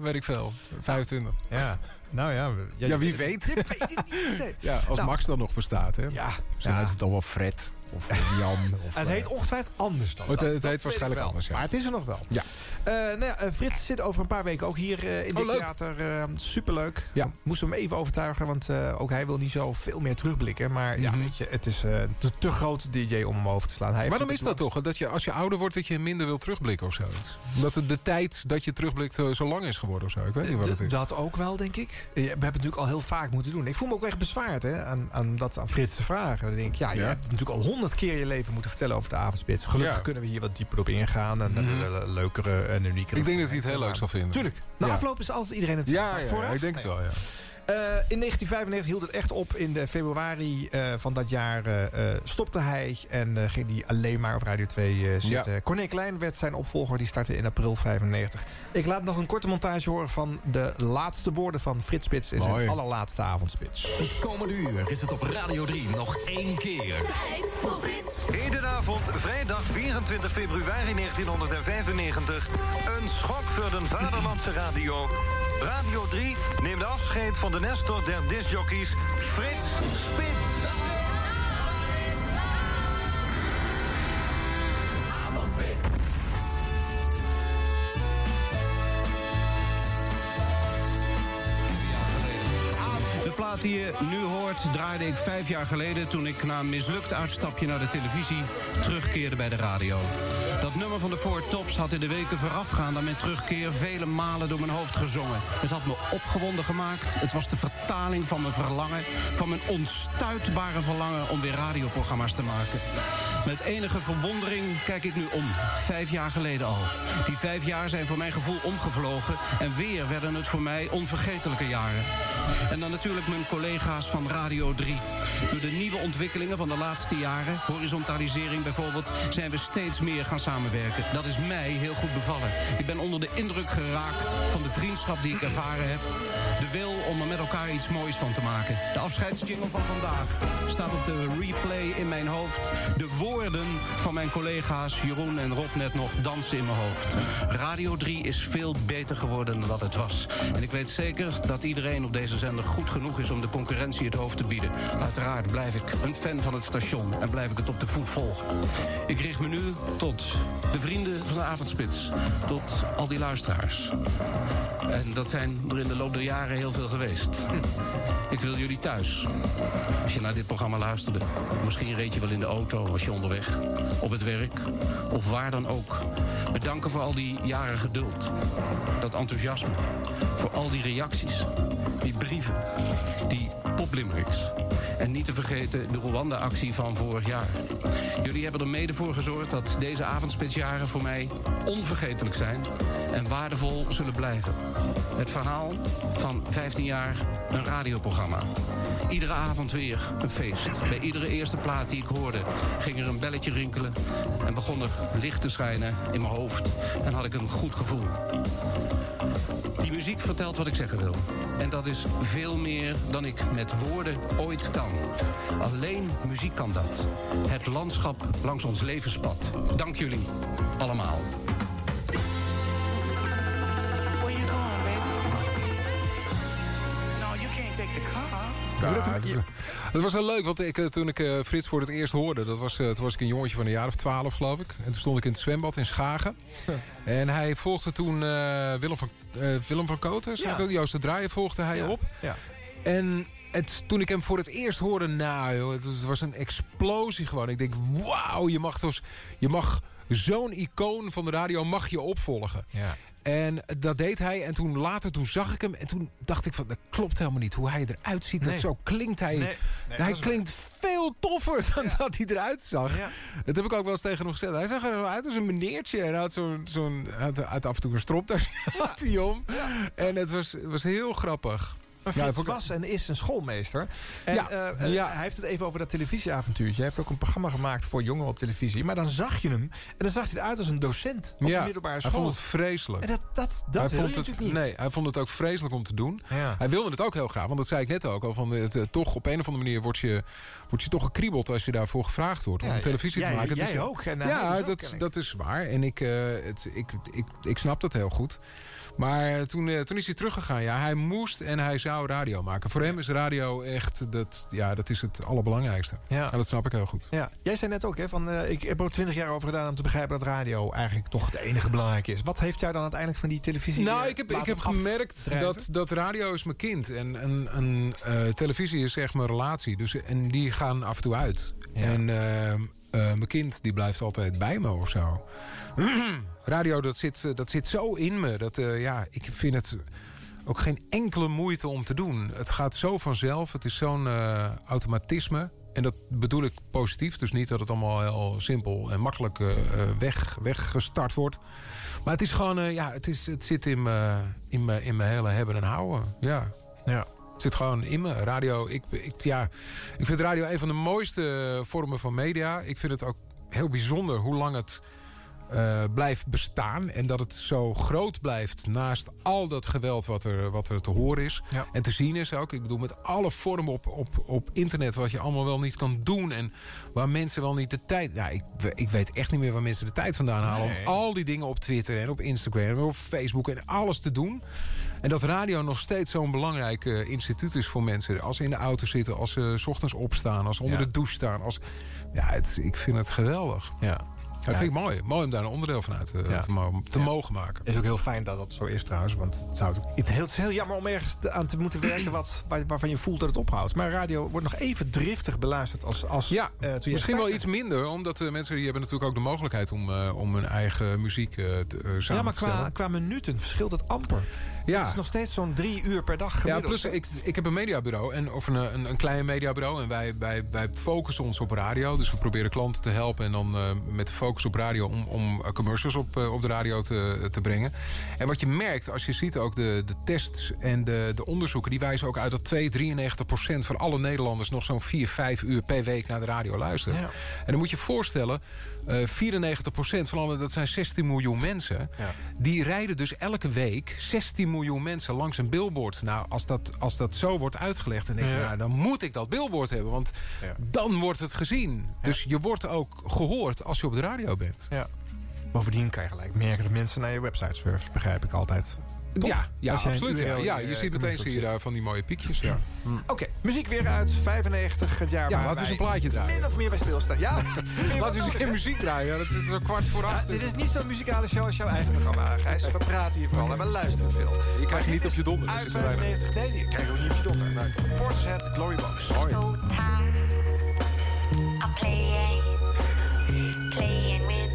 weet ik veel. 25. Ja, nou ja. Ja, wie weet. Je weet het niet. [LAUGHS] Nee. Ja, als Nou, Max dan nog bestaat, hè? Ja. Misschien Ja. het dan wel Fred. Of Jan. [LAUGHS] Of, Het eh, heet ongetwijfeld anders dan Het, dat. het Dat heet waarschijnlijk anders, ja. Maar het is er nog wel. Ja. Eh, nou ja, eh, Frits zit over een paar weken ook hier eh, in dit Oh, leuk. theater. eh, superleuk. Ja. Moesten hem even overtuigen, want eh, ook hij wil niet zo veel meer terugblikken. Maar ja, Mhm. weet je, het is eh, te, te groot DJ om hem over te slaan. Hij Waarom is dat toch? Dat je als je ouder wordt, dat je minder wil terugblikken of zo? Omdat de, de tijd dat je terugblikt eh, zo lang is geworden of zo. Ik weet niet wat het is. Dat ook wel, denk ik. We hebben het natuurlijk al heel vaak moeten doen. Ik voel me ook echt bezwaard hè, aan, aan dat aan Frits te vragen. Dan denk ik, ja, je Ja. hebt natuurlijk al honderd keer je leven moeten vertellen over de avondspits. Gelukkig Ja. kunnen we hier wat dieper op ingaan. En we leukere en uniekere... Ik denk dat hij het heel leuk zal vinden. Tuurlijk. Na afloop is altijd iedereen het Ja, ja, ja, ik denk het wel, ja. Eh, in 1995 hield het echt op. In de februari eh, van dat jaar eh, stopte hij. En eh, ging hij alleen maar op Radio 2 eh, zitten. Ja. Corné Klein werd zijn opvolger. Die startte in april 95. Ik laat nog een korte montage horen van de laatste woorden van Frits Spits. In zijn allerlaatste avondspits. Het komende uur is het op Radio 3 nog één keer. Hedenavond, vrijdag 24 februari 1995. Een schok voor de vaderlandse radio. Radio 3 neemt afscheid van de Nestor der discjockeys Frits Spits. Je nu hoort draaide ik vijf jaar geleden... toen ik na een mislukt uitstapje naar de televisie terugkeerde bij de radio. Dat nummer van de Four Tops had in de weken voorafgaand aan mijn terugkeer... vele malen door mijn hoofd gezongen. Het had me opgewonden gemaakt. Het was de vertaling van mijn verlangen... van mijn onstuitbare verlangen om weer radioprogramma's te maken. Met enige verwondering kijk ik nu om. Vijf jaar geleden al. Die vijf jaar zijn voor mijn gevoel omgevlogen... en weer werden het voor mij onvergetelijke jaren. En dan natuurlijk mijn collega's van Radio 3. Door de nieuwe ontwikkelingen van de laatste jaren... horizontalisering bijvoorbeeld... zijn we steeds meer gaan samenwerken. Dat is mij heel goed bevallen. Ik ben onder de indruk geraakt van de vriendschap die ik ervaren heb. De wil om er met elkaar iets moois van te maken. De afscheidsjingle van vandaag staat op de replay in mijn hoofd. De woorden van mijn collega's Jeroen en Rob net nog dansen in mijn hoofd. Radio 3 is veel beter geworden dan dat het was. En ik weet zeker dat iedereen op deze zender goed genoeg is om de concurrentie het hoofd te bieden. Uiteraard blijf ik een fan van het station en blijf ik het op de voet volgen. Ik richt me nu tot de vrienden van de avondspits. Tot al die luisteraars. En dat zijn er in de loop der jaren heel veel geweest. [LAUGHS] Ik wil jullie thuis. Als je naar dit programma luisterde. Misschien reed je wel in de auto, was je onderweg. Op het werk. Of waar dan ook. Bedanken voor al die jaren geduld. Dat enthousiasme. Voor al die reacties. Die brieven. Poplimericks. En niet te vergeten de Rwanda-actie van vorig jaar. Jullie hebben er mede voor gezorgd dat deze avondspitsjaren voor mij onvergetelijk zijn en waardevol zullen blijven. Het verhaal van 15 jaar een radioprogramma. Iedere avond weer een feest. Bij iedere eerste plaat die ik hoorde ging er een belletje rinkelen en begon er licht te schijnen in mijn hoofd en had ik een goed gevoel. Die muziek vertelt wat ik zeggen wil. En dat is veel meer dan ik met woorden ooit kan. Alleen muziek kan dat. Het landschap langs ons levenspad. Dank jullie allemaal. Ja, het, was heel leuk, want ik, eh, toen ik eh, Frits voor het eerst hoorde... Dat was, eh, toen was ik een jongetje van een jaar of twaalf, geloof ik. En toen stond ik in het zwembad in Schagen. En hij volgde toen eh, Willem, van, eh, Willem van Koten. Ja. Joost de Draaier volgde hij op. Ja. En het, toen ik hem voor het eerst hoorde, nou joh, het, was een explosie gewoon. Ik denk, wauw, je mag, dus, je mag zo'n icoon van de radio mag je opvolgen. Ja. En dat deed hij. En toen later, toen zag ik hem. En toen dacht ik van, dat klopt helemaal niet. Hoe hij eruit ziet, dat zo klinkt hij. Nee, nee, hij klinkt veel toffer dan dat hij eruit zag. Ja. Dat heb ik ook wel eens tegen hem gezegd. Hij zag er wel uit als een meneertje. En had, zo'n, zo'n, had, had af en toe een stropdas [LAUGHS] had hij om. En het was, het was heel grappig. Maar Ja, Frits ik- was en is een schoolmeester. En Ja, eh, eh, ja. hij heeft het even over dat televisieavontuurtje. Hij heeft ook een programma gemaakt voor jongeren op televisie. Maar dan zag je hem en dan zag hij eruit als een docent op de middelbare hij school. vond het vreselijk. En dat, dat, dat hij wil vond je het, natuurlijk niet. Nee, hij vond het ook vreselijk om te doen. Ja. Hij wilde het ook heel graag, want dat zei ik net ook al. Van het, eh, toch op een of andere manier word je, word je toch gekriebeld als je daarvoor gevraagd wordt om Ja, televisie jij- te maken. jij Dus, ook, en hij ja, dat, ik. dat is waar. En ik, het, ik, ik, ik snap dat heel goed. Maar eh, toen, eh, toen is hij teruggegaan. Ja, hij moest en hij zou radio maken. Voor hem is radio echt dat, ja, dat is het allerbelangrijkste. Ja. En dat snap ik heel goed. Ja, jij zei net ook, hè, van, eh, ik heb er twintig jaar over gedaan om te begrijpen dat radio eigenlijk toch het enige belangrijke is. Wat heeft jou dan uiteindelijk van die televisie Nou, ik heb, ik heb gemerkt dat, dat radio is mijn kind. En, en, en televisie is echt mijn relatie. Dus, en die gaan af en toe uit. En mijn kind die blijft altijd bij me of zo. [CLEARS THROAT] radio, dat zit, eh, dat zit zo in me. Dat, eh, ja, ik vind het ook geen enkele moeite om te doen. Het gaat zo vanzelf. Het is zo'n eh, automatisme. En dat bedoel ik positief. Dus niet dat het allemaal heel simpel en makkelijk weg, weggestart wordt. Maar het is gewoon, ja, het, is, het zit in mijn in in hele hebben en houden. Ja. ja. Het zit gewoon in me. Radio, ik, ik, ja, ik vind radio een van de mooiste vormen van media. Ik vind het ook heel bijzonder hoe lang het eh, blijft bestaan. En dat het zo groot blijft naast al dat geweld wat er, wat er te horen is. Ja. En te zien is ook. Ik bedoel, met alle vormen op, op, op internet wat je allemaal wel niet kan doen. En waar mensen wel niet de tijd... Ja, ik, ik weet echt niet meer waar mensen de tijd vandaan halen. Nee. Om al die dingen op Twitter en op Instagram en op Facebook en alles te doen. En dat radio nog steeds zo'n belangrijk eh, instituut is voor mensen. Als ze in de auto zitten, als ze 's ochtends opstaan, als ze onder Ja. de douche staan. Als, ja, het, ik vind het geweldig. Ja. Dat vind ik mooi. Mooi om daar een onderdeel van uit eh, Ja. te, te mogen maken. is ook heel fijn dat dat zo is trouwens. Want het, zou, het, heel, het is heel jammer om ergens aan te moeten werken... Wat, waar- waarvan je voelt dat het ophoudt. Maar radio wordt nog even driftig beluisterd als, als Ja, eh, misschien wel iets minder. Omdat de mensen die hebben natuurlijk ook de mogelijkheid om, eh, om hun eigen muziek eh, te, eh, samen Ja, maar qua, qua minuten verschilt het amper. Ja. Het is nog steeds zo'n drie uur per dag Ja, gemiddeld. plus ik, ik heb een mediabureau, en, of een, een, een klein mediabureau. En wij, wij, wij focussen ons op radio. Dus we proberen klanten te helpen. En dan eh, met de focus op radio om, om eh, commercials op, eh, op de radio te, te brengen. En wat je merkt, als je ziet ook de, de tests en de, de onderzoeken... die wijzen ook uit dat 2, 93 procent van alle Nederlanders... nog zo'n 4, 5 uur per week naar de radio luisteren. Ja. En dan moet je je voorstellen... eh 94 procent van alle, dat zijn 16 miljoen mensen... Ja. die rijden dus elke week 16 miljoen mensen langs een billboard. Nou, als dat, als dat zo wordt uitgelegd... dan denk je, Ja. nou, dan moet ik dat billboard hebben. Want Ja. dan wordt het gezien. Dus je wordt ook gehoord als je op de radio bent. Ja. Bovendien kan je gelijk merken dat mensen naar je website surfen. Begrijp ik altijd. Toch? Ja, ja absoluut. Ja. Ja, in je ziet meteen commercial zie je zit. daar van die mooie piekjes. Ja. Oké, muziek weer uit 95, het jaar Ja, waar laten we eens een plaatje draaien. Min of meer bij stilstaan. Ja, [LAUGHS] Laten we eens een keer muziek draaien. Ja, dat is zo kwart voor Ja, acht. dit is niet zo'n muzikale show als jouw eigen programma, Gijs. We praten hier vooral en we luisteren veel. Je dit niet op is je donder. dat Uit zit er bijna. 95, nee, je krijgt ook niet op je donder. Nee. Portishead, Glory Box. Mooi. so tired of playing, playing with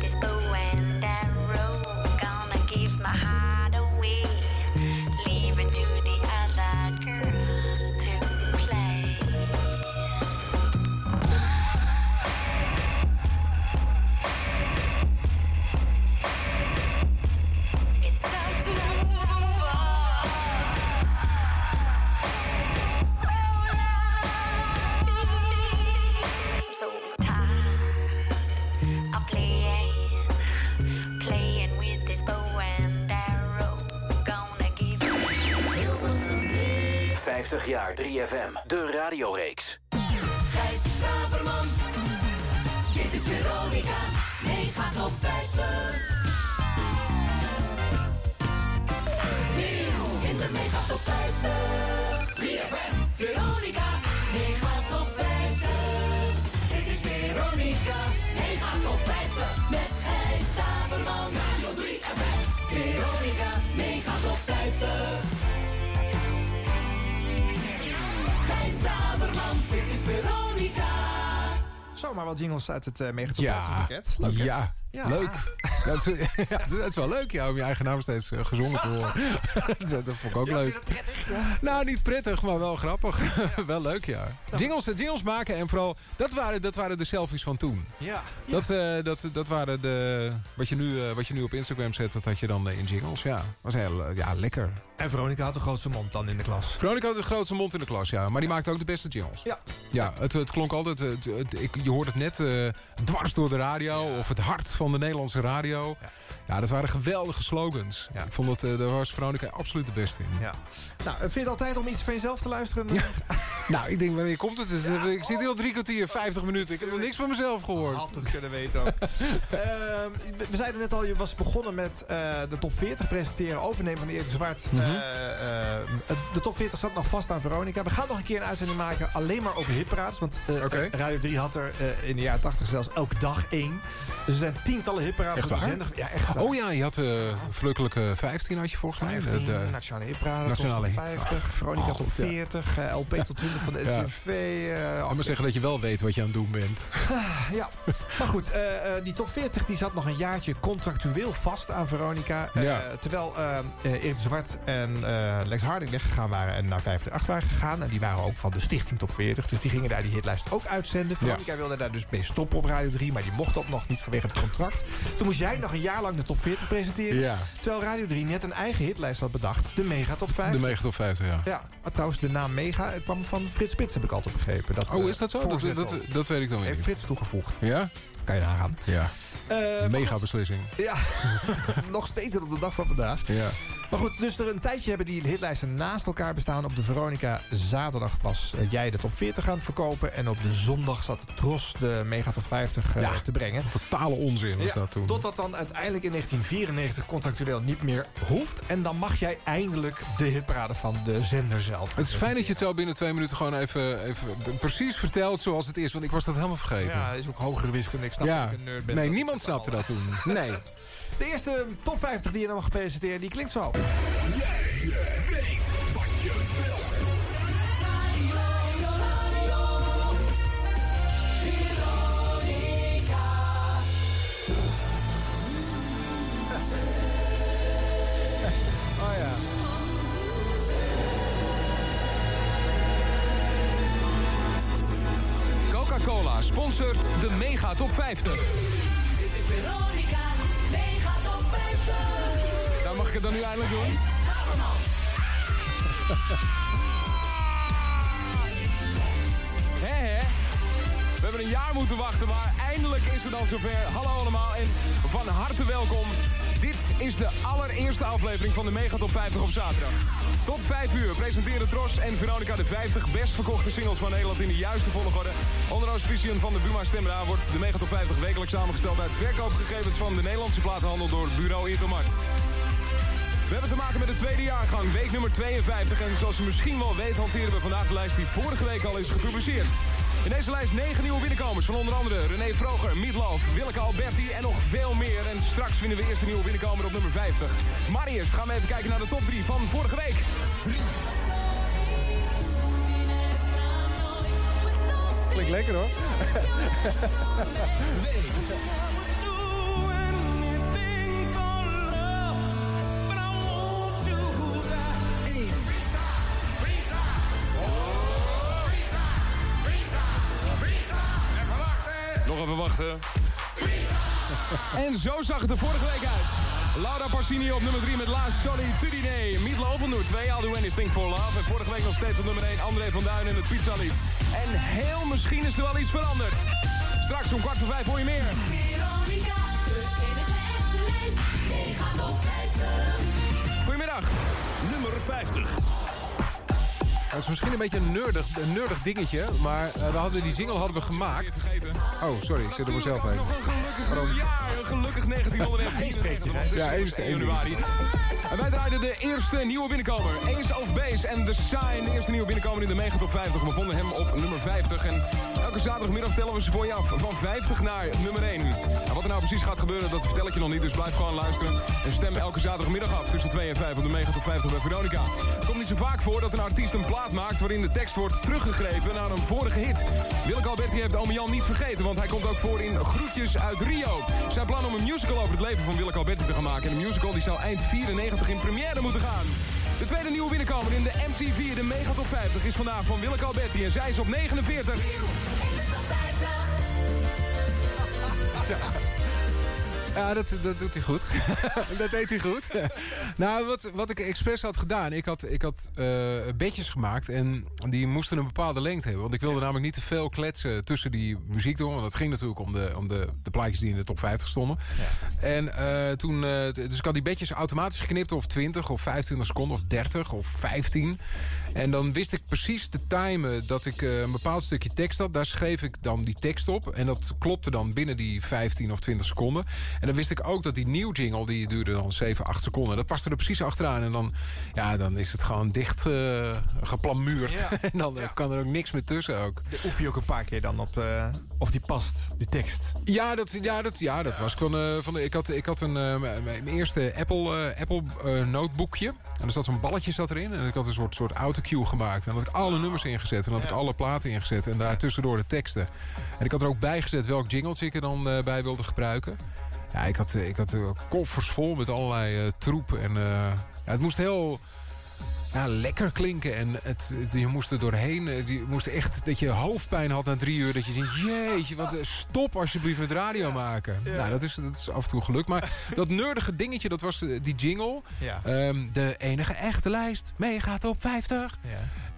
20 jaar 3FM, de radioreeks. Gijs Staverman, dit is Veronica, mega top 5. Zomaar wat jingles uit het uh, Ja, 50 pakket. Hè? ja, Ja. leuk. Ja, het, is, [LAUGHS] ja, is wel leuk ja, om je eigen naam steeds eh, gezongen te horen. [LAUGHS] dat, dat vond ik ook Ja, leuk. dat prettig? Nou, niet prettig, maar wel grappig. [LAUGHS] wel leuk, ja. Jingles, jingles maken en vooral... Dat waren, dat waren de selfies van toen. Ja. Dat, eh, dat, dat waren de... Wat je, nu, eh, wat je nu op Instagram zet, dat had je dan eh, in jingles. Ja, was heel eh, ja, lekker. En Veronica had de grootste mond dan in de klas. Veronica had de grootste mond in de klas, ja. Maar die maakte ook de beste jingles. Ja. Ja, het, het klonk altijd... Het, het- ik, je hoort het net eh, dwars door de radio... of het hart van de Nederlandse radio. Dat waren geweldige slogans. Ja. Ik vond dat... eh, daar was Veronica absoluut de beste in. Ja. Nou, vind je het altijd om iets van jezelf te luisteren? [LAUGHS] Nou, ik denk, wanneer komt het? ik zit hier al drie kwartier, 50 minuten. Ik heb nog niks van mezelf gehoord. Had het kunnen weten ook. [LAUGHS] Ehm, we- zeiden net al, je was begonnen met eh, de top 40 presenteren, overnemen van Erik Zwart. Eh, eh, de top 40 zat nog vast aan Veronica. We gaan nog een keer een uitzending maken alleen maar over hitparades. Want eh, Oké. Radio 3 had er eh, in de jaren 80 zelfs elke dag één. Dus er zijn tientallen hitparades Echt op de waar? zender. Ja, echt waar. Oh ja, je had de verrukkelijke 15 had je volgens mij. 15, De- Nationale Nationale Hit- 50, Veronica Oh, ja. 40, eh, LP tot 20 van de [LAUGHS] Ja. NCV. eh, Ik moet zeggen dat je wel weet wat je aan het doen bent. [LAUGHS] ja, maar goed, eh, die top 40 die zat nog een jaartje contractueel vast aan Veronica. Ja. Terwijl Erik de Zwart en Lex Harding weggegaan waren en naar 58 waren gegaan. En die waren ook van de Stichting Top 40. Dus die gingen daar die hitlijst ook uitzenden. Veronica wilde daar dus mee stoppen op Radio 3. Maar die mocht dat nog niet vanwege het contract. Toen moest jij nog een jaar lang de top 40 presenteren. Ja. Terwijl Radio 3 net een eigen hitlijst had bedacht. De Mega Top 50. De Mega Top 50, ja. Ja, trouwens, de naam Mega kwam van Frits Spits, heb ik altijd begrepen. Dat, Oh, eh, is dat zo? Dat, dat, dat weet ik dan weer Heeft. Frits toegevoegd. Ja? Kan je nagaan. Ja. Eh, Mega beslissing. Ja, [LAUGHS] nog steeds op de dag van vandaag. Ja. Maar goed, dus er een tijdje hebben die hitlijsten naast elkaar bestaan. Op de Veronica zaterdag was eh, jij de top 40 aan het verkopen. En op de zondag zat de Tros de Mega Top 50 eh, te brengen. Totale onzin was Ja, dat toen. Totdat dan uiteindelijk in 1994 contractueel niet meer hoeft. En dan mag jij eindelijk de hitparade van de zender zelf. Het is fijn dat je het zo binnen twee minuten gewoon even, even precies vertelt zoals het is. Want ik was dat helemaal vergeten. Ja, is ook hogere wiskunde. Ik snap Ja. dat ik een nerd ben. Nee, niemand snapte dat toen. Nee. De eerste top 50 die je dan mag presenteren, die klinkt zo. Oh ja. Coca-Cola sponsort de Mega Top 50. Mag ik het dan nu eindelijk doen? [LAUGHS] Hè? We hebben een jaar moeten wachten, maar eindelijk is het dan zover. Hallo allemaal en van harte welkom. Dit is de allereerste aflevering van de Megatop 50 op zaterdag. Tot 5 uur presenteren Tros en Veronica de 50 best verkochte singles van Nederland in de juiste volgorde. Onder auspiciën van de Buma Stemra wordt de Megatop 50 wekelijks samengesteld uit verkoopgegevens van de Nederlandse platenhandel door bureau Intermart. We hebben te maken met de tweede jaargang, week nummer 52. En zoals u misschien wel weet hanteren we vandaag de lijst die vorige week al is gepubliceerd. In deze lijst negen nieuwe binnenkomers van onder andere René Vroger, Meatloaf, Willeke Alberti en nog veel meer. En straks vinden we eerst een nieuwe binnenkomer op nummer 50. Maar eerst gaan we even kijken naar de top 3 van vorige week. Klinkt lekker hoor. [LAUGHS] Nog even wachten. En zo zag het er vorige week uit. Laura Parsini op nummer 3 met La Solitudine. Meatloaf op nummer 2, I'll Do Anything for Love. En vorige week nog steeds op nummer 1, André van Duin en het Pizza Lied. En heel misschien is er wel iets veranderd. Straks om kwart voor vijf hoor je meer. Veronica, de enige echte lijst, mega top 50. Goedemiddag. Nummer 50. Het is misschien een beetje een nerdig, een nerdig dingetje, maar eh, we hadden die jingle hadden we gemaakt. Oh, sorry, ik zit er mezelf heen. Waarom? Ja, gelukkig 1994. want het is Ja, één is de 1 één. januari. En wij draaiden de eerste nieuwe binnenkomer. Ace of Base en The Sign. De eerste nieuwe binnenkomer in de Megatop 50. We vonden hem op nummer 50. En elke zaterdagmiddag tellen we ze voor je af. Van 50 naar nummer 1. En wat er nou precies gaat gebeuren, dat vertel ik je nog niet. Dus blijf gewoon luisteren. En stem elke zaterdagmiddag af tussen 2 en 5 op de Megatop 50 bij Veronica. Het komt niet zo vaak voor dat een artiest een plaat maakt... waarin de tekst wordt teruggegrepen naar een vorige hit. Willeke Alberti heeft Ome Jan niet vergeten... want hij komt ook voor in Groetjes uit Rio. Zijn plan om een musical over het leven van Willeke Alberti te gaan maken. En de musical die zou eind 94 in première moeten gaan. De tweede nieuwe binnenkomer in de MTV, de Megatop 50... is vandaag van Willeke Alberti en zij is op 49. Ja, [LAUGHS] dat, dat doet hij goed. [LAUGHS] dat deed hij goed. nou, wat, wat ik expres had gedaan... Ik had, ik had eh, bedjes gemaakt en die moesten een bepaalde lengte hebben. Want ik wilde namelijk niet te veel kletsen tussen die muziek door. Want het ging natuurlijk om de, om de, de plaatjes die in de top 50 stonden. En eh, toen... eh, dus ik had die bedjes automatisch geknipt op 20 of 25 seconden of 30 of 15. En dan wist ik precies te timen dat ik eh, een bepaald stukje tekst had. Daar schreef ik dan die tekst op. En dat klopte dan binnen die 15 of 20 seconden. En dan wist ik ook dat die nieuw jingle, die duurde dan 7, 8 seconden. Dat paste er precies achteraan. En dan, ja, dan is het gewoon dicht eh, geplamuurd. Ja. [LAUGHS] en dan eh, kan er ook niks meer tussen ook. De oefen je ook een paar keer dan op... eh, of die past, die tekst. Ja, dat, ja, dat, ja, dat was gewoon... eh, van de, ik, had, ik had een, eh, mijn eerste Apple, eh, Apple eh, notebookje. En er zat zo'n balletje zat erin. En ik had een soort, soort autocue gemaakt. En dan had ik alle nummers ingezet. En dan had ik alle platen ingezet. En daar tussendoor de teksten. En ik had er ook bij gezet welk jingletje ik er dan eh, bij wilde gebruiken. Ja, ik had, ik had koffers vol met allerlei eh, troep. En eh, ja, het moest heel ja, lekker klinken. En het, het- je moest er doorheen. eh, Je moest echt dat je hoofdpijn had na drie uur. Dat je denkt, jeetje, wat, eh, stop alsjeblieft met radio maken. Nou, dat is, dat is af en toe gelukt. Maar [LAUGHS] dat nerdige dingetje, dat was eh, die jingle. Ja. Ehm, de enige echte lijst. Mega top 50.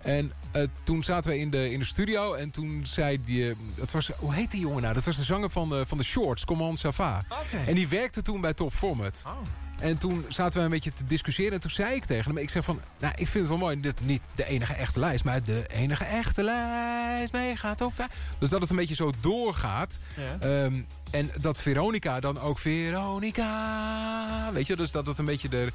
En eh, toen zaten we in de, in de studio en toen zei die... eh, dat was, hoe heet die jongen nou? Dat was de zanger van de, van de Shorts, Command Sava. En die werkte toen bij Top Format. En toen zaten we een beetje te discussiëren. En toen zei ik tegen hem, ik zeg van... Nou, ik vind het wel mooi, dit niet de enige echte lijst... maar de enige echte lijst meegaat op. Dus dat het een beetje zo doorgaat. Ja. Ehm, en dat Veronica dan ook Veronica... Weet je, dus dat het een beetje de...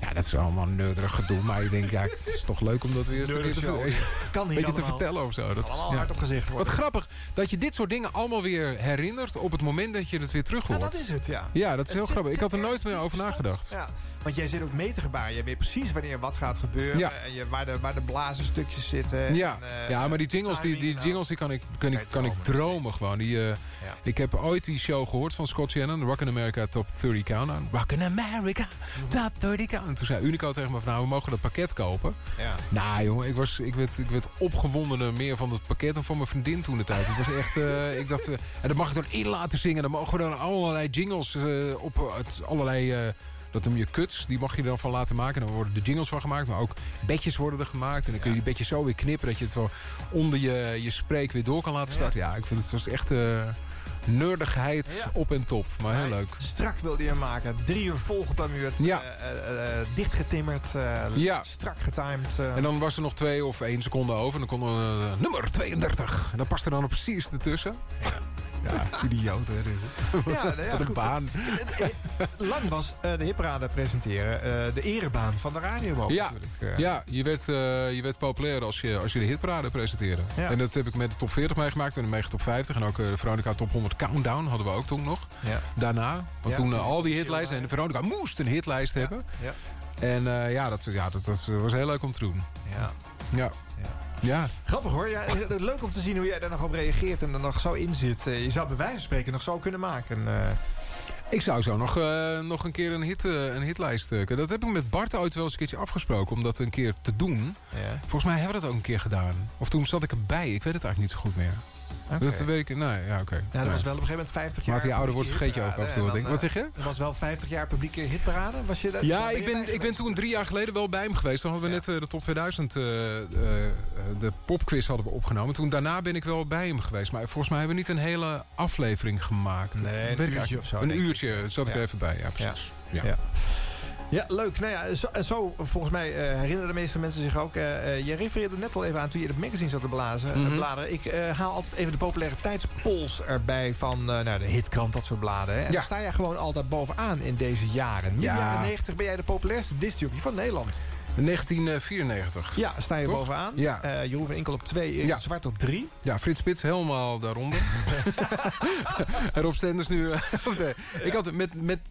Ja, dat is allemaal een gedoe. Maar ik denk, ja, het is toch leuk om dat weer eens te, show. [LAUGHS] Kan hier beetje te vertellen of zo. Dat, Allemaal hard op gezicht Wat worden. grappig dat je dit soort dingen allemaal weer herinnert... op het moment dat je het weer terug Ja, hoort. dat is het, ja. Ja, dat is Het heel zit- grappig. Ik had er nooit meer over nagedacht. Ja, want jij zit ook mee te gebaren. Je weet precies wanneer wat gaat gebeuren. Ja. En je, waar, de, waar de blazenstukjes zitten. Ja, En, eh, ja maar die jingles, die, die jingles die kan ik, kan ik, kan ik dromen gewoon. Die, eh, Ik heb ooit die show gehoord van Scott Shannon. Rock in America Top 30 Countdown. Rock in America Top 30 Countdown. En toen zei Unico tegen me van nou, we mogen dat pakket kopen. Ja. Nou jongen, ik, was, ik, werd, ik werd opgewondener meer van het pakket dan van mijn vriendin toen de tijd. Het was echt, eh, ik dacht, eh, en dan mag ik dan in laten zingen. Dan mogen we dan allerlei jingles eh, op het, allerlei... dat noem je kuts, die mag je er dan van laten maken. Dan worden de jingles van gemaakt, maar ook bedjes worden er gemaakt. En dan kun je die bedjes zo weer knippen... dat je het onder je, je spreek weer door kan laten starten. Ja, ik vind het was echt nerdigheid op en top. Maar heel leuk. Strak wilde je hem maken. Drie uur volgeplamuurd. Ja. eh, eh, dichtgetimmerd. Ja. Strak getimed. En dan was er nog twee of één seconde over. En dan konden we eh, nummer 32. En dat past er dan precies ertussen. Ja, idioot hè. Ja, nou ja, Wat een baan. Lang was eh, de hipraden presenteren eh, de erebaan van de radio ook Ja, natuurlijk. eh. ja je, werd, eh, je werd populair als je, als je de hitparade presenteerde. Ja. En dat heb ik met de top 40 meegemaakt en de Mega Top 50. En ook eh, de Veronica Top 100 Countdown hadden we ook toen nog. Ja. Daarna. Want Ja, toen eh, al die hitlijsten. En de Veronica moest een hitlijst hebben. Ja. En eh, ja, dat, ja dat, dat was heel leuk om te doen. Ja. Ja. Ja. Grappig hoor. Ja, leuk om te zien hoe jij daar nog op reageert en er nog zo in zit. Eh, Je zou bij wijze van spreken nog zo kunnen maken. eh. Ik zou zo nog, eh, nog een keer een, hit, een hitlijst... eh, dat heb ik met Bart ooit wel eens een keertje afgesproken... om dat een keer te doen. Ja. Volgens mij hebben we dat ook een keer gedaan. Of toen zat ik erbij. Ik weet het eigenlijk niet zo goed meer. Dat weet ik... Nee, ja, oké. Ja, dat was wel op een gegeven moment 50 jaar. Maar je ouder wordt, vergeet je ook af en toe wat, denk zeg je? eh, Het was wel 50 jaar publieke hitparade. Was je Ja, ik ben, ik ben toen drie jaar geleden wel bij hem geweest. Dan hadden we net eh, de top 2000, eh, de popquiz hadden we opgenomen. Toen daarna ben ik wel bij hem geweest. Maar volgens mij hebben we niet een hele aflevering gemaakt. Nee, een uurtje of zo, Een uurtje zat ik er even bij, ja precies. Ja. Ja. Leuk. Nou ja, zo, en zo volgens mij eh, herinneren de meeste mensen zich ook. eh, jij refereerde net al even aan toen je in het magazine zat te blazen, Mhm. bladeren. Ik haal altijd even de populariteitspols erbij van nou, de hitkrant, dat soort bladen. Hè. En Ja. daar sta jij gewoon altijd bovenaan in deze jaren. In de Ja. jaren 90 ben jij de populairste discjockey van Nederland. 1994. Ja, sta je Toch? bovenaan. Ja. Eh, Jeroen van Inkel op 2, Erik Ja. Zwart op 3. Ja, Frits Spits helemaal daaronder. [LAUGHS] en Rob Stenders nu... eh, Ik had met, met 40%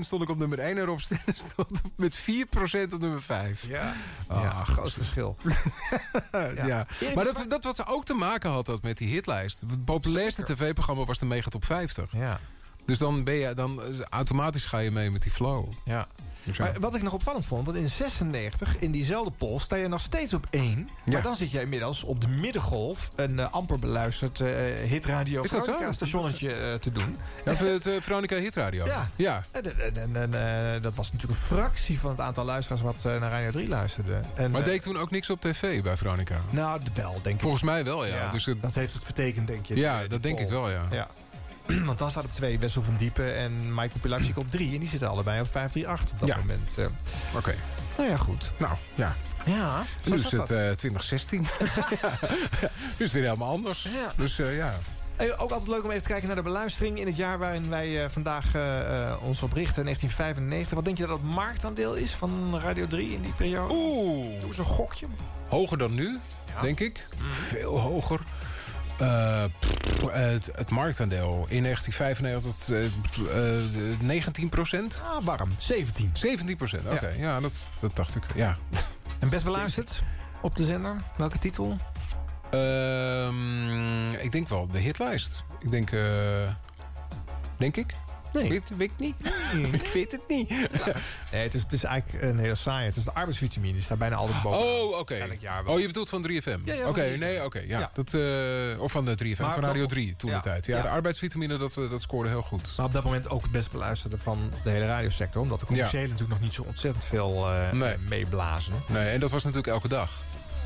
stond ik op nummer 1 en Rob Stenders [LAUGHS] stond met 4% op nummer 5. Ja, Ah, ja groot verschil. [LAUGHS] ja. Erik Maar dat, dat wat ook te maken had dat met die hitlijst. Het populairste tv-programma was de Mega Top 50. Ja. Dus dan ben je dan automatisch ga je mee met die flow. Ja. Maar wat ik nog opvallend vond, want in 96, in diezelfde poll, sta je nog steeds op 1. Maar Ja. dan zit je inmiddels op de middengolf een eh, amper beluisterd eh, hitradio? Veronica stationnetje eh, te doen. Ja, het Veronica Hitradio. Ja. ja. En, en- en- dat was natuurlijk een fractie van het aantal luisteraars wat naar Radio 3 luisterde. En, Maar deed toen ook niks op tv bij Veronica? Nou, wel, denk ik. Volgens mij wel, ja. Dus dat heeft het vertekend, denk je. Ja, dat denk ik wel, ja. ja. [CLEARS THROAT] Want dan staat op 2 Wessel van Diepen en Michael Pilacic op 3. En die zitten allebei op 538 op dat Ja. moment. eh. Oké. Nou ja, goed. Nou, ja. Ja, Nu is het dat. eh, 2016. ja. [LAUGHS] [LAUGHS] Nu is het weer helemaal anders. Ja. Dus eh, ja. Hey, ook altijd leuk om even te kijken naar de beluistering... in het jaar waarin wij eh, vandaag eh, eh, ons op richten, 1995. Wat denk je dat het marktaandeel is van Radio 3 in die periode? Oeh. Doe eens een gokje. Hoger dan nu, denk ik. Veel hoger. Eh, pff, het, het marktaandeel in 1995 eh, eh, 19 procent? Ah, warm. 17. 17 procent, oké. Ja, dat, dat dacht ik. Ja. En best beluisterd op de zender? Welke titel? Ehm, ik denk wel de hitlijst. Ik denk... eh, denk ik? Nee. Weet, weet ik niet. [LAUGHS] ik weet het niet. Nee, het is, het is eigenlijk een hele saaie. Het is de arbeidsvitamine. Die staat bijna altijd boven. Oh, oké. Elk jaar wel. Oh, je bedoelt van 3FM? Ja, ja, van oké, 3FM. nee, oké. ja. Ja. Dat, eh, of van de 3FM, Maar van Radio 3 toen de tijd. Ja, de arbeidsvitamine, dat, eh, dat scoorde heel goed. Maar op dat moment ook het best beluisterde van de hele radiosector. Omdat de commerciële natuurlijk nog niet zo ontzettend veel eh, Nee. meeblazen. Nee, en dat was natuurlijk elke dag.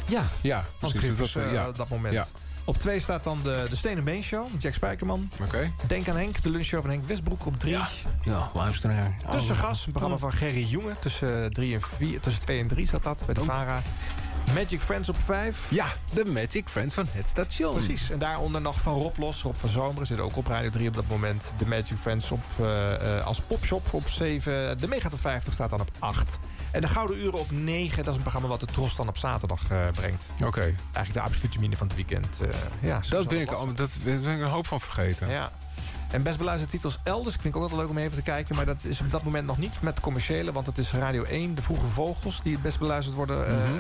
Ja, Ja, precies. Dat was, eh, ja. op dat moment. Ja. Op twee staat dan de, de Steen en Been Show. Jack Spijkerman. Oké. Denk aan Henk, de lunchshow van Henk Westbroek op drie. Ja, luisteraar. Tussen gas, een programma van Gerry Jonge. Tussen, drie en vier, tussen twee en drie zat dat bij de VARA. Magic Friends op vijf. Ja, de Magic Friends van het station. Precies. En daaronder nog van Rob Los, Rob van Zomeren. Zit ook op Radio 3 op dat moment. De Magic Friends op, eh, eh, als popshop op 7. De Mega Top 50 staat dan op 8. En de Gouden Uren op 9. Dat is een programma wat de Tros dan op zaterdag eh, brengt. Oké. Eigenlijk de arbeidsvitamine van het weekend. eh, ja, Dat ben, ik, al, dat ben ik een hoop van vergeten. ja. En best beluisterde titels elders. Ik vind het ook altijd leuk om even te kijken. Maar dat is op dat moment nog niet met de commerciële. Want het is Radio 1, de vroege vogels... die het best beluisterd worden. eh, Mhm.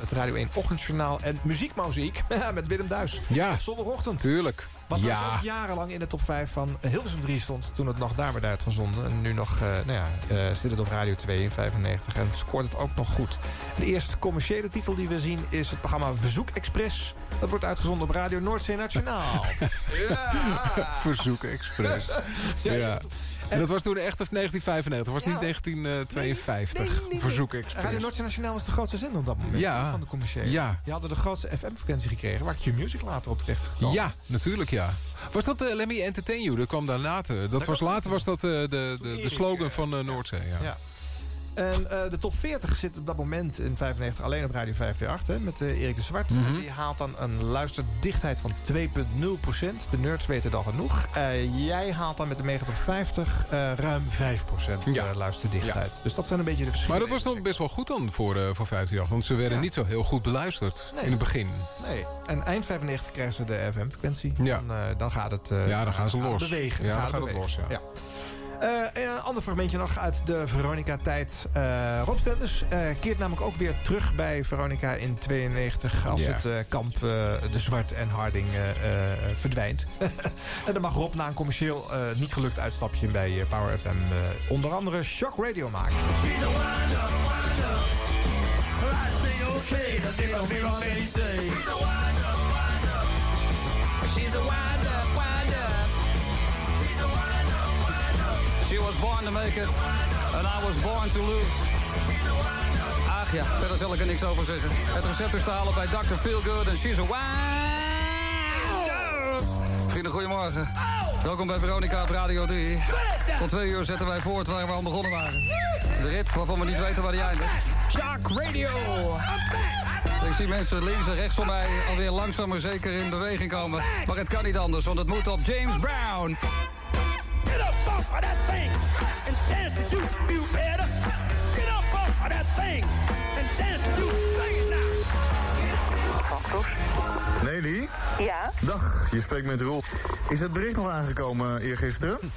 het Radio 1 ochtendjournaal. En muziekmuziek [LAUGHS] met Willem Duis. Ja. Zondagochtend. Tuurlijk. Wat ja. dus ook jarenlang in de top 5 van Hilversum 3 stond... toen het nog daar werd uitgezonden. En nu nog, eh, nou ja, eh, zit het op Radio 2 in 95. En scoort het ook nog goed. De eerste commerciële titel die we zien is het programma Verzoek Express. Dat wordt uitgezonden op Radio Noordzee Nationaal. [LAUGHS] Verzoek Express. Ja, ja. En dat was toen echt of 1995. was Ja. niet 1952. Nee, nee. Verzoek Express. Radio Noordzee Nationaal was de grootste zender op dat moment. Ja. Van de commerciële. Ja. Die hadden de grootste FM-frequentie gekregen. Waar Q-Music later op terecht gekomen. Ja, natuurlijk ja. Was dat uh, Let Me Entertain You? Dat kwam daar later. Dat was, later was dat uh, de, de, de slogan van uh, Noordzee. Ja. En uh, de top 40 zit op dat moment in 95 alleen op Radio 528 hè, met uh, Erik de Zwart. Mm -hmm. En die haalt dan een luisterdichtheid van 2,0%. De nerds weten het al genoeg. Uh, jij haalt dan met de Megatop 50 ruim 5% ja. luisterdichtheid. Ja. Dus dat zijn een beetje de verschillen. Maar dat was dan best wel goed dan voor, voor 538. Want ze werden ja. niet zo heel goed beluisterd nee. in het begin. Nee. En eind 95 krijgen ze de FM-frequentie. Ja. Dan, dan gaat het ja, dan gaan ze los. Bewegen. Ja, dan dan gaat het, het los. Ja. Uh, een ander fragmentje nog uit de Veronica-tijd. Uh, Rob Stenders uh, keert namelijk ook weer terug bij Veronica in 92... als Ja. het kamp De Zwart en Harding verdwijnt. [LAUGHS] en dan mag Rob na een commercieel niet gelukt uitstapje bij Power FM... onder andere Shock Radio maken. Was born to make it, and I was born to lose. Ach ja, verder zal ik er niks over zeggen. Het recept is te halen bij Dr. Feelgood en She's a Wow. Vrienden, goedemorgen. Welkom bij Veronica op Radio 3. Tot twee uur zetten wij voort waar we al begonnen waren. De rit waarvan we niet weten waar die eindigt. Shock Radio. Ik zie mensen links en rechts van mij alweer langzaam maar zeker in beweging komen. Maar het kan niet anders, want het moet op James Brown. Off of that thing and dance to do you better. Get up off of that thing and dance to do. Sing it now. Nelly? Ja? Dag, je spreekt met Roel. Is het bericht nog aangekomen eergisteren? Um,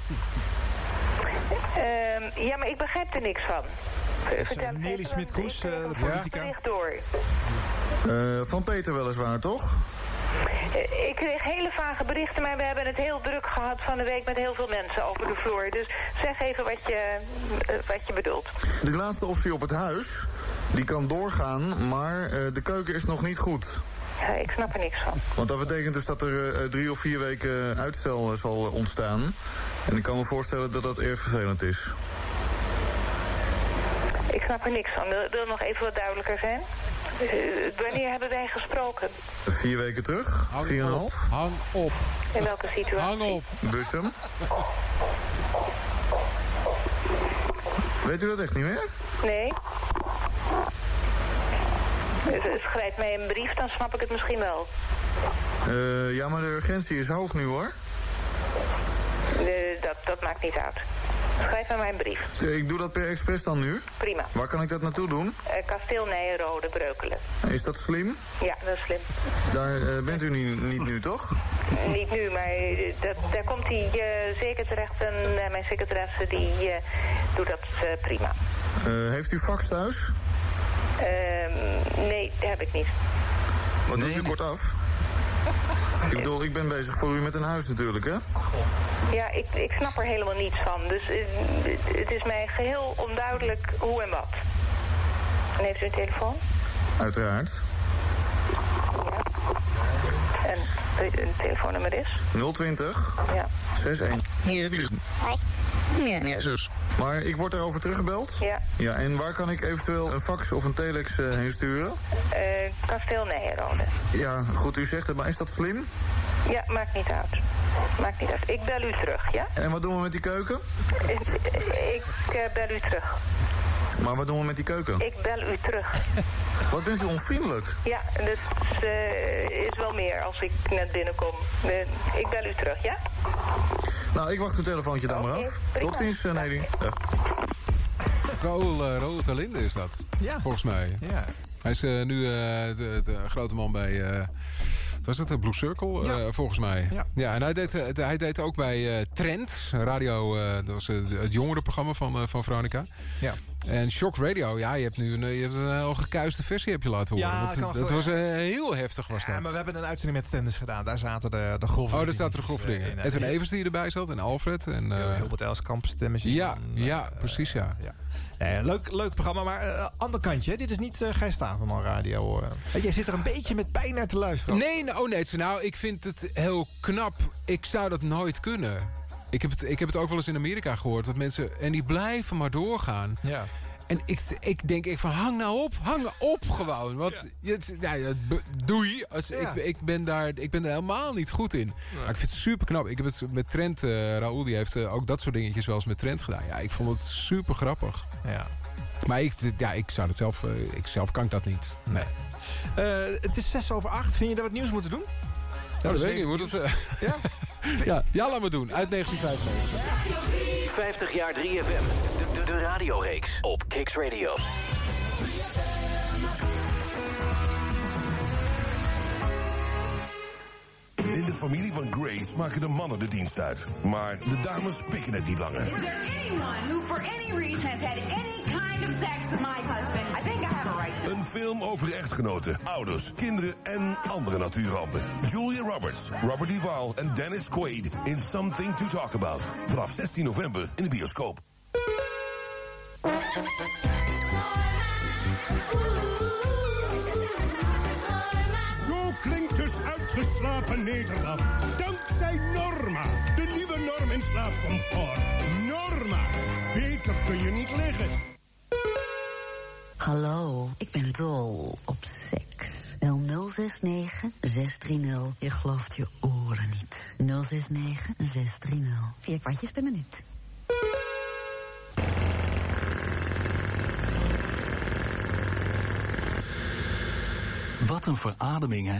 ja, maar ik begrijp er niks van. Vertel Nelly Smit-Kroes, uh, de politica. Ja? door. Uh, van Peter weliswaar, toch? Ik kreeg hele vage berichten, maar we hebben het heel druk gehad van de week met heel veel mensen over de vloer. Dus zeg even wat je, uh, wat je bedoelt. De laatste optie op het huis, die kan doorgaan, maar uh, de keuken is nog niet goed. Ja, ik snap er niks van. Want dat betekent dus dat er drie of vier weken uitstel zal ontstaan. En ik kan me voorstellen dat dat erg vervelend is. Ik snap er niks van. Wil, wil nog even wat duidelijker zijn? Uh, wanneer hebben wij gesproken? Vier weken terug. Hang vier en een op. half. Hang op. In welke situatie? Hang op. Bussum. Weet u dat echt niet meer? Nee. Schrijf mij een brief, dan snap ik het misschien wel. Eh, ja, maar de urgentie is hoog nu hoor. De, dat, dat maakt niet uit. Schrijf maar een brief. Eh, Ik doe dat per expres dan nu. Prima. Waar kan ik dat naartoe doen? Eh, Kasteel Nijenrode, Breukelen. Is dat slim? Ja, dat is slim. Daar eh, bent u niet, niet nu, toch? Niet nu, maar dat, daar komt hij eh, zeker terecht. En mijn secretaresse die doet dat prima. Eh, heeft u fax thuis? Ehm, nee, dat heb ik niet. Wat doet u kort af? Ik bedoel, ik ben bezig voor u met een huis natuurlijk, hè? Ja, ik, ik snap er helemaal niets van. Dus eh, het is mij geheel onduidelijk hoe en wat. En heeft u een telefoon? Uiteraard. En een telefoonnummer is? 020 Ja. 61. Hoi. Ja, ja, zus. Maar ik word erover teruggebeld? Ja. Ja, en waar kan ik eventueel een fax of een telex eh, heen sturen? Eh, Kasteel Nijenrode. Ja, goed, u zegt het, maar is dat slim? Ja, maakt niet uit. Maakt niet uit. Ik bel u terug, ja? En wat doen we met die keuken? Ik, [LAUGHS] ik eh, bel u terug. Maar wat doen we met die keuken? Ik bel u terug. Wat bent u onvriendelijk? Ja, dat eh, is wel meer als ik net binnenkom. Eh, ik bel u terug, ja? Nou, ik wacht uw telefoontje dan maar af. Tot ziens, eh, Nelly. Dag. Raoul, uh, Raoul Talinde is dat. Ja. Volgens mij. Ja. Hij is eh, nu eh, de, de grote man bij... eh, was het? de Blue Circle, eh, volgens mij. Ja. en hij deed, eh, hij deed ook bij eh, Trend. Radio, dat was het jongerenprogramma van, van Veronica. Ja. En Shock Radio, ja, je hebt nu een, je hebt een heel gekuiste versie heb je laten horen. Ja, wel, was heel heftig was dat. Ja, maar we hebben een uitzending met Stenders gedaan. Daar zaten de, de Oh, daar dingetjes, dingen. eh, in. Edwin Evers die erbij zat en Alfred. En, Hilbert Elskamp stemmetjes. Ja, ja, precies ja. ja. Nee, leuk, leuk programma, maar eh, ander kantje. Hè? Dit is niet uh, Gijs Staverman Radio. Uh. Jij zit er een beetje met pijn naar te luisteren. Nee, oh nee, nou, ik vind het heel knap. Ik zou dat nooit kunnen. Ik heb, het, ik heb het ook wel eens in Amerika gehoord. Dat mensen, en die blijven maar doorgaan. Ja. En ik, ik denk ik van, hang nou op, hang nou op gewoon. Want ja. het, ja, doei. Als, ja. ik, ik, ben daar, ik ben daar helemaal niet goed in. Maar ik vind het super knap. Ik heb het met Trent, uh, Raoul, die heeft uh, ook dat soort dingetjes wel eens met Trent gedaan. Ja, ik vond het super grappig. Ja. Maar ik, ja, ik zou het zelf, uh, ik zelf kan ik dat niet. Nee. Uh, het is zes over acht. Vind je dat we het nieuws moeten doen? Dat, oh, dat weet ik niet. Moet het, uh... ja? [LAUGHS] ja? Ja, laat maar doen. Uit 1995. 50 jaar 3FM. De, de, de radioreeks op Kicks Radio. In de familie van Grace maken de mannen de dienst uit. Maar de dames pikken het niet langer. Is there anyone who for any reason has had any kind of sex with my husband? I think I have a right to. Een film over echtgenoten, ouders, kinderen en andere natuurrampen. Julia Roberts, Robert Duvall en Dennis Quaid in Something to Talk About. Vanaf 16 november in de bioscoop. Uitgeslapen Nederland. Dankzij Norma, de nieuwe norm in slaapcomfort. Norma, beter kun je niet liggen. Hallo, ik ben dol op seks. 069 630. Je gelooft je oren niet. 069 630. Vier kwartjes per minuut. Wat een verademing, hè?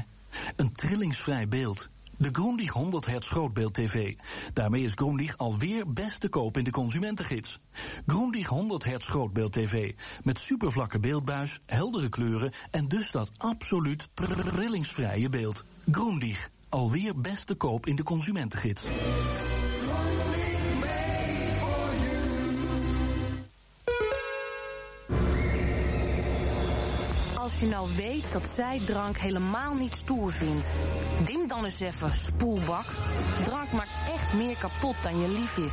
Een trillingsvrij beeld. De Grundig 100 Hertz grootbeeld TV. Daarmee is Grundig alweer best te koop in de consumentengids. Grundig 100 Hertz grootbeeld TV. Met supervlakke beeldbuis, heldere kleuren en dus dat absoluut trillingsvrije beeld. Grundig, alweer best te koop in de consumentengids. Je nou weet dat zij drank helemaal niet stoer vindt, dim dan eens even spoelbak. Drank maakt echt meer kapot dan je lief is.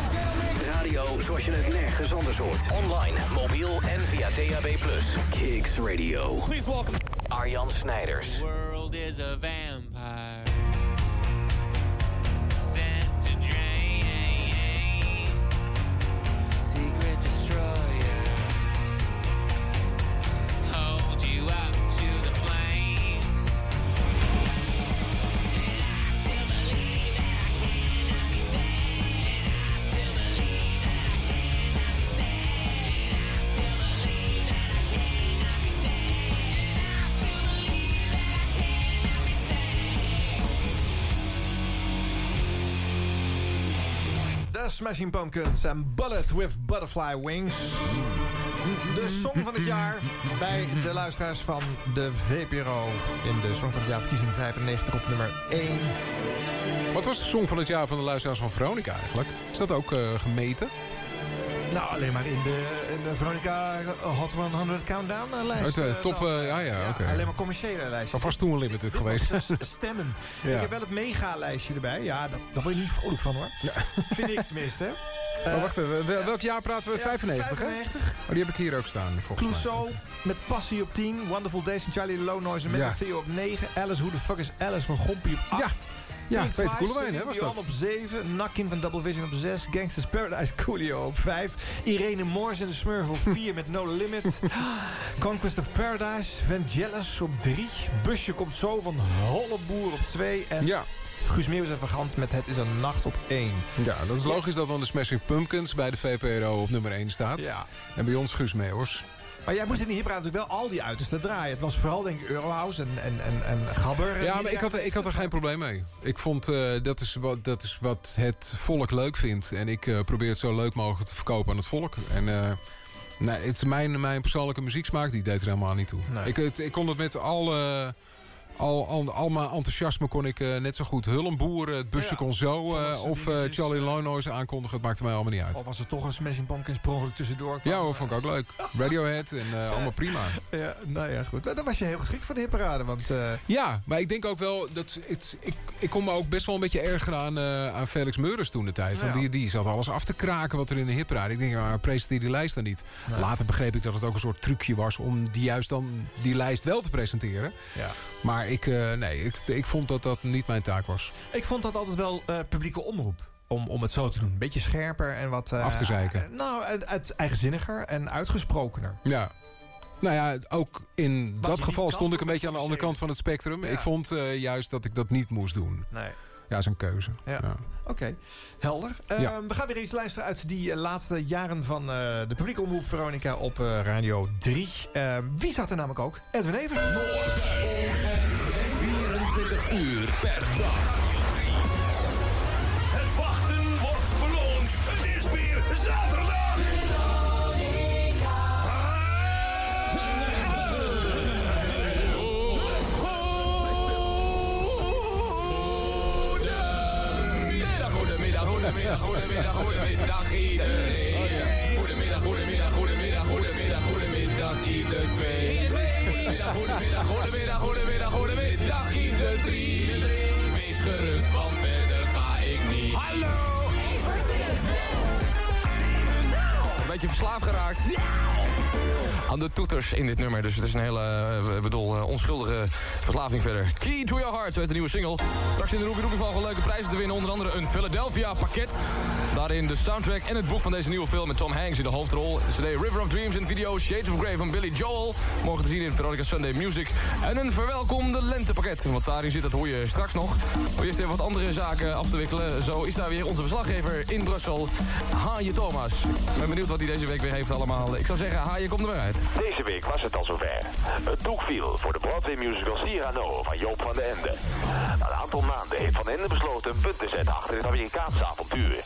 Radio zoals je het nergens anders hoort. Online, mobiel en via DAB+. Kicks Radio. Please welcome Arjan Snijders. The world is a vampire. Sent to drain. Secret destroyers. Smashing Pumpkins en Bullet with Butterfly Wings. De song van het jaar bij de luisteraars van de VPRO. In de song van het jaar verkiezing 95 op nummer 1. Wat was de song van het jaar van de luisteraars van Veronica eigenlijk? Is dat ook eh, gemeten? Nou, alleen maar in de, in de Veronica Hot 100 Countdown eh, lijst. Uit de eh, top, eh, ja, ja, oké. Alleen maar commerciële lijstjes. Dat was toen Unlimited geweest. eh, stemmen. [LAUGHS] Ja. Ik heb wel het mega-lijstje erbij. Ja, dat, daar word je niet vrolijk van hoor. [LAUGHS] Vind ik tenminste. [LAUGHS] hè. Eh, wacht even, wel- welk jaar praten we? 95, hè? 95. Oh, die heb ik hier ook staan, volgens mij. Clouseau met Passie op 10. Wonderful Days en Charlie Low Noise en Ja. Metal Theo op 9. Alice, who the fuck is Alice van Gompie op 8. Ja, Peter Koelewijn, hè, was dat? Op 7. Nakkin van Double Vision op 6. Gangsters Paradise Coolio op 5. Irene Moors in de Smurf op [LAUGHS] 4 met No Limit. Conquest of Paradise. Vangelis op 3. Busje komt zo van Holleboer op 2. En Ja. Guus Meeuwis en Vergant met Het is een nacht op 1. Ja, dat is logisch dat dan de Smashing Pumpkins bij de VPRO op nummer 1 staat. Ja. En bij ons Guus Meeuwers. Maar jij moest in die hipraad natuurlijk wel al die uiterste draaien. Het was vooral denk ik Eurohouse en, en, en, en Gabber. Ja, maar ik had, er- ik had er geen probleem mee. Ik vond eh, dat, is wat, dat is wat het volk leuk vindt. En ik eh, probeer het zo leuk mogelijk te verkopen aan het volk. En eh, nee, het mijn, mijn persoonlijke muzieksmaak, die deed er helemaal niet toe. Nee. Ik, het- ik kon het met al, eh, al, al, al mijn enthousiasme kon ik eh, net zo goed Hullenboer, het busje Ja, kon zo... eh, dat of eh, Charlie Lonoise aankondigen, het maakte mij allemaal niet uit. Of was er toch een Smashing Pumpkins per tussendoor? kwam. Ja hoor, vond ik ook leuk. Radiohead en eh, [LAUGHS] allemaal prima. Ja, nou ja, goed. Dan was je heel geschikt voor de hitparade, want... eh, Ja, maar ik denk ook wel dat het, ik, ik kon me ook best wel een beetje ergeren aan, eh, aan Felix Meurders toen de tijd. Want Ja. die, die zat alles af te kraken wat er in de hitparade. Ik denk, maar presenteer die lijst dan niet. Later begreep ik dat het ook een soort trucje was om die juist dan die lijst wel te presenteren. Ja. Maar ik, eh, nee, ik, ik vond dat dat niet mijn taak was. Ik vond dat altijd wel eh, publieke omroep. Om, om het zo te doen. Een beetje scherper en wat... eh, Af te zeiken. nou, het eigenzinniger en uitgesprokener. Ja. Nou ja, ook in dat geval stond ik een beetje aan de andere kant van het spectrum. Ja. Ik vond juist dat ik dat niet moest doen. Nee. Ja, is een keuze. Ja. Ja. Oké, helder. Ja. We gaan weer eens luisteren uit die eh, laatste jaren van eh, de publieke omroep Veronica op eh, Radio 3. Eh, wie zat er namelijk ook? Edwin Evers. 24 uur per dag. Goedemiddag, goedemiddag, goedemiddag, iedereen. Goedemiddag, goedemiddag, goedemiddag, goedemiddag, goedemiddag iedereen. Goedemiddag, goedemiddag, goedemiddag, goedemiddag, goedemiddag iedereen. Wees gerust, want verder ga ik niet. Hallo! Een beetje verslaafd geraakt. Aan de toeters in dit nummer. Dus het is een hele, eh, bedoel, eh, onschuldige verslaving verder. Key to Your Heart, zo heet de nieuwe single. Straks in de Roepie Roepie van leuke prijzen te winnen. Onder andere een Philadelphia pakket. Daarin de soundtrack en het boek van deze nieuwe film met Tom Hanks in de hoofdrol. CD River of Dreams en video Shades of Grey van Billy Joel. Morgen te zien in Veronica Sunday Music. En een verwelkomde lentepakket. En wat daarin zit, dat hoor je straks nog. Om eerst even wat andere zaken af te wikkelen. Zo is daar weer onze verslaggever in Brussel, Haaien Thomas. Ik ben benieuwd wat hij deze week weer heeft allemaal. Ik zou zeggen, Haaien, kom er maar uit. Deze week was het al zover. Het doek viel voor de Broadway musical Cyrano van Joop van den Ende. Na een aantal maanden heeft Van Ende besloten een punt te zetten achter het Amerikaanse avontuur.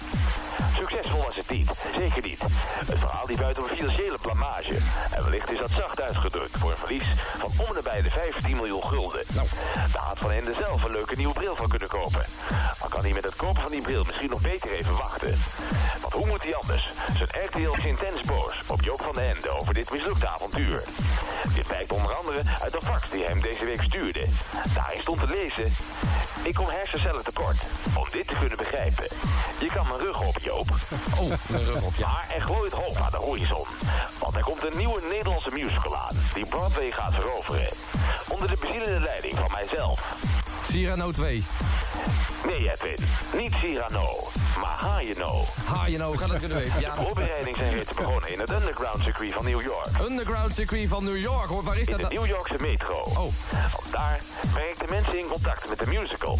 Succesvol was het niet, zeker niet. Het verhaal liep uit op een financiële blamage. En wellicht is dat zacht uitgedrukt voor een verlies van om en nabij de 15 miljoen gulden. Nou, daar had Van Ende zelf een leuke nieuwe bril van kunnen kopen. Dan kan hij met het kopen van die bril misschien nog beter even wachten. Want hoe moet hij anders? Zijn RTL is intens boos op Joop van den Ende over dit mislukte avontuur. Dit blijkt onder andere uit een fax die hij hem deze week stuurde. Daarin stond te lezen... Ik kom hersencellen tekort om dit te kunnen begrijpen. Je kan mijn rug op, Joop. [LAUGHS] Oh, Maar er glooit hoop aan de horizon. Want er komt een nieuwe Nederlandse musical aan... die Broadway gaat veroveren. Onder de bezielende leiding van mijzelf. Cyrano 2. Nee, Edwin. Niet Cyrano, maar Hayano. Hayano, gaat het kunnen weten. De voorbereidingen zijn reeds begonnen in het underground circuit van New York. Underground circuit van New York, hoor. Waar is In dat de dan? New Yorkse metro. Oh. Want daar breng ik de mensen in contact met de musical.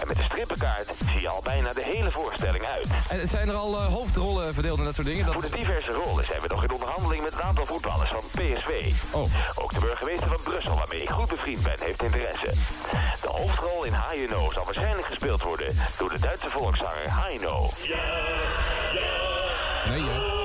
En met de strippenkaart zie je al bijna de hele voorstelling uit. En zijn er al eh, hoofdrollen verdeeld en dat soort dingen? Dat... Voor de diverse rollen zijn we nog in onderhandeling met een aantal voetballers van PSV. Oh. Ook de burgemeester van Brussel, waarmee ik goed bevriend ben, heeft interesse. Hoofdrol in Hayano zal waarschijnlijk gespeeld worden door de Duitse volkszanger Hayano. Nee, hè?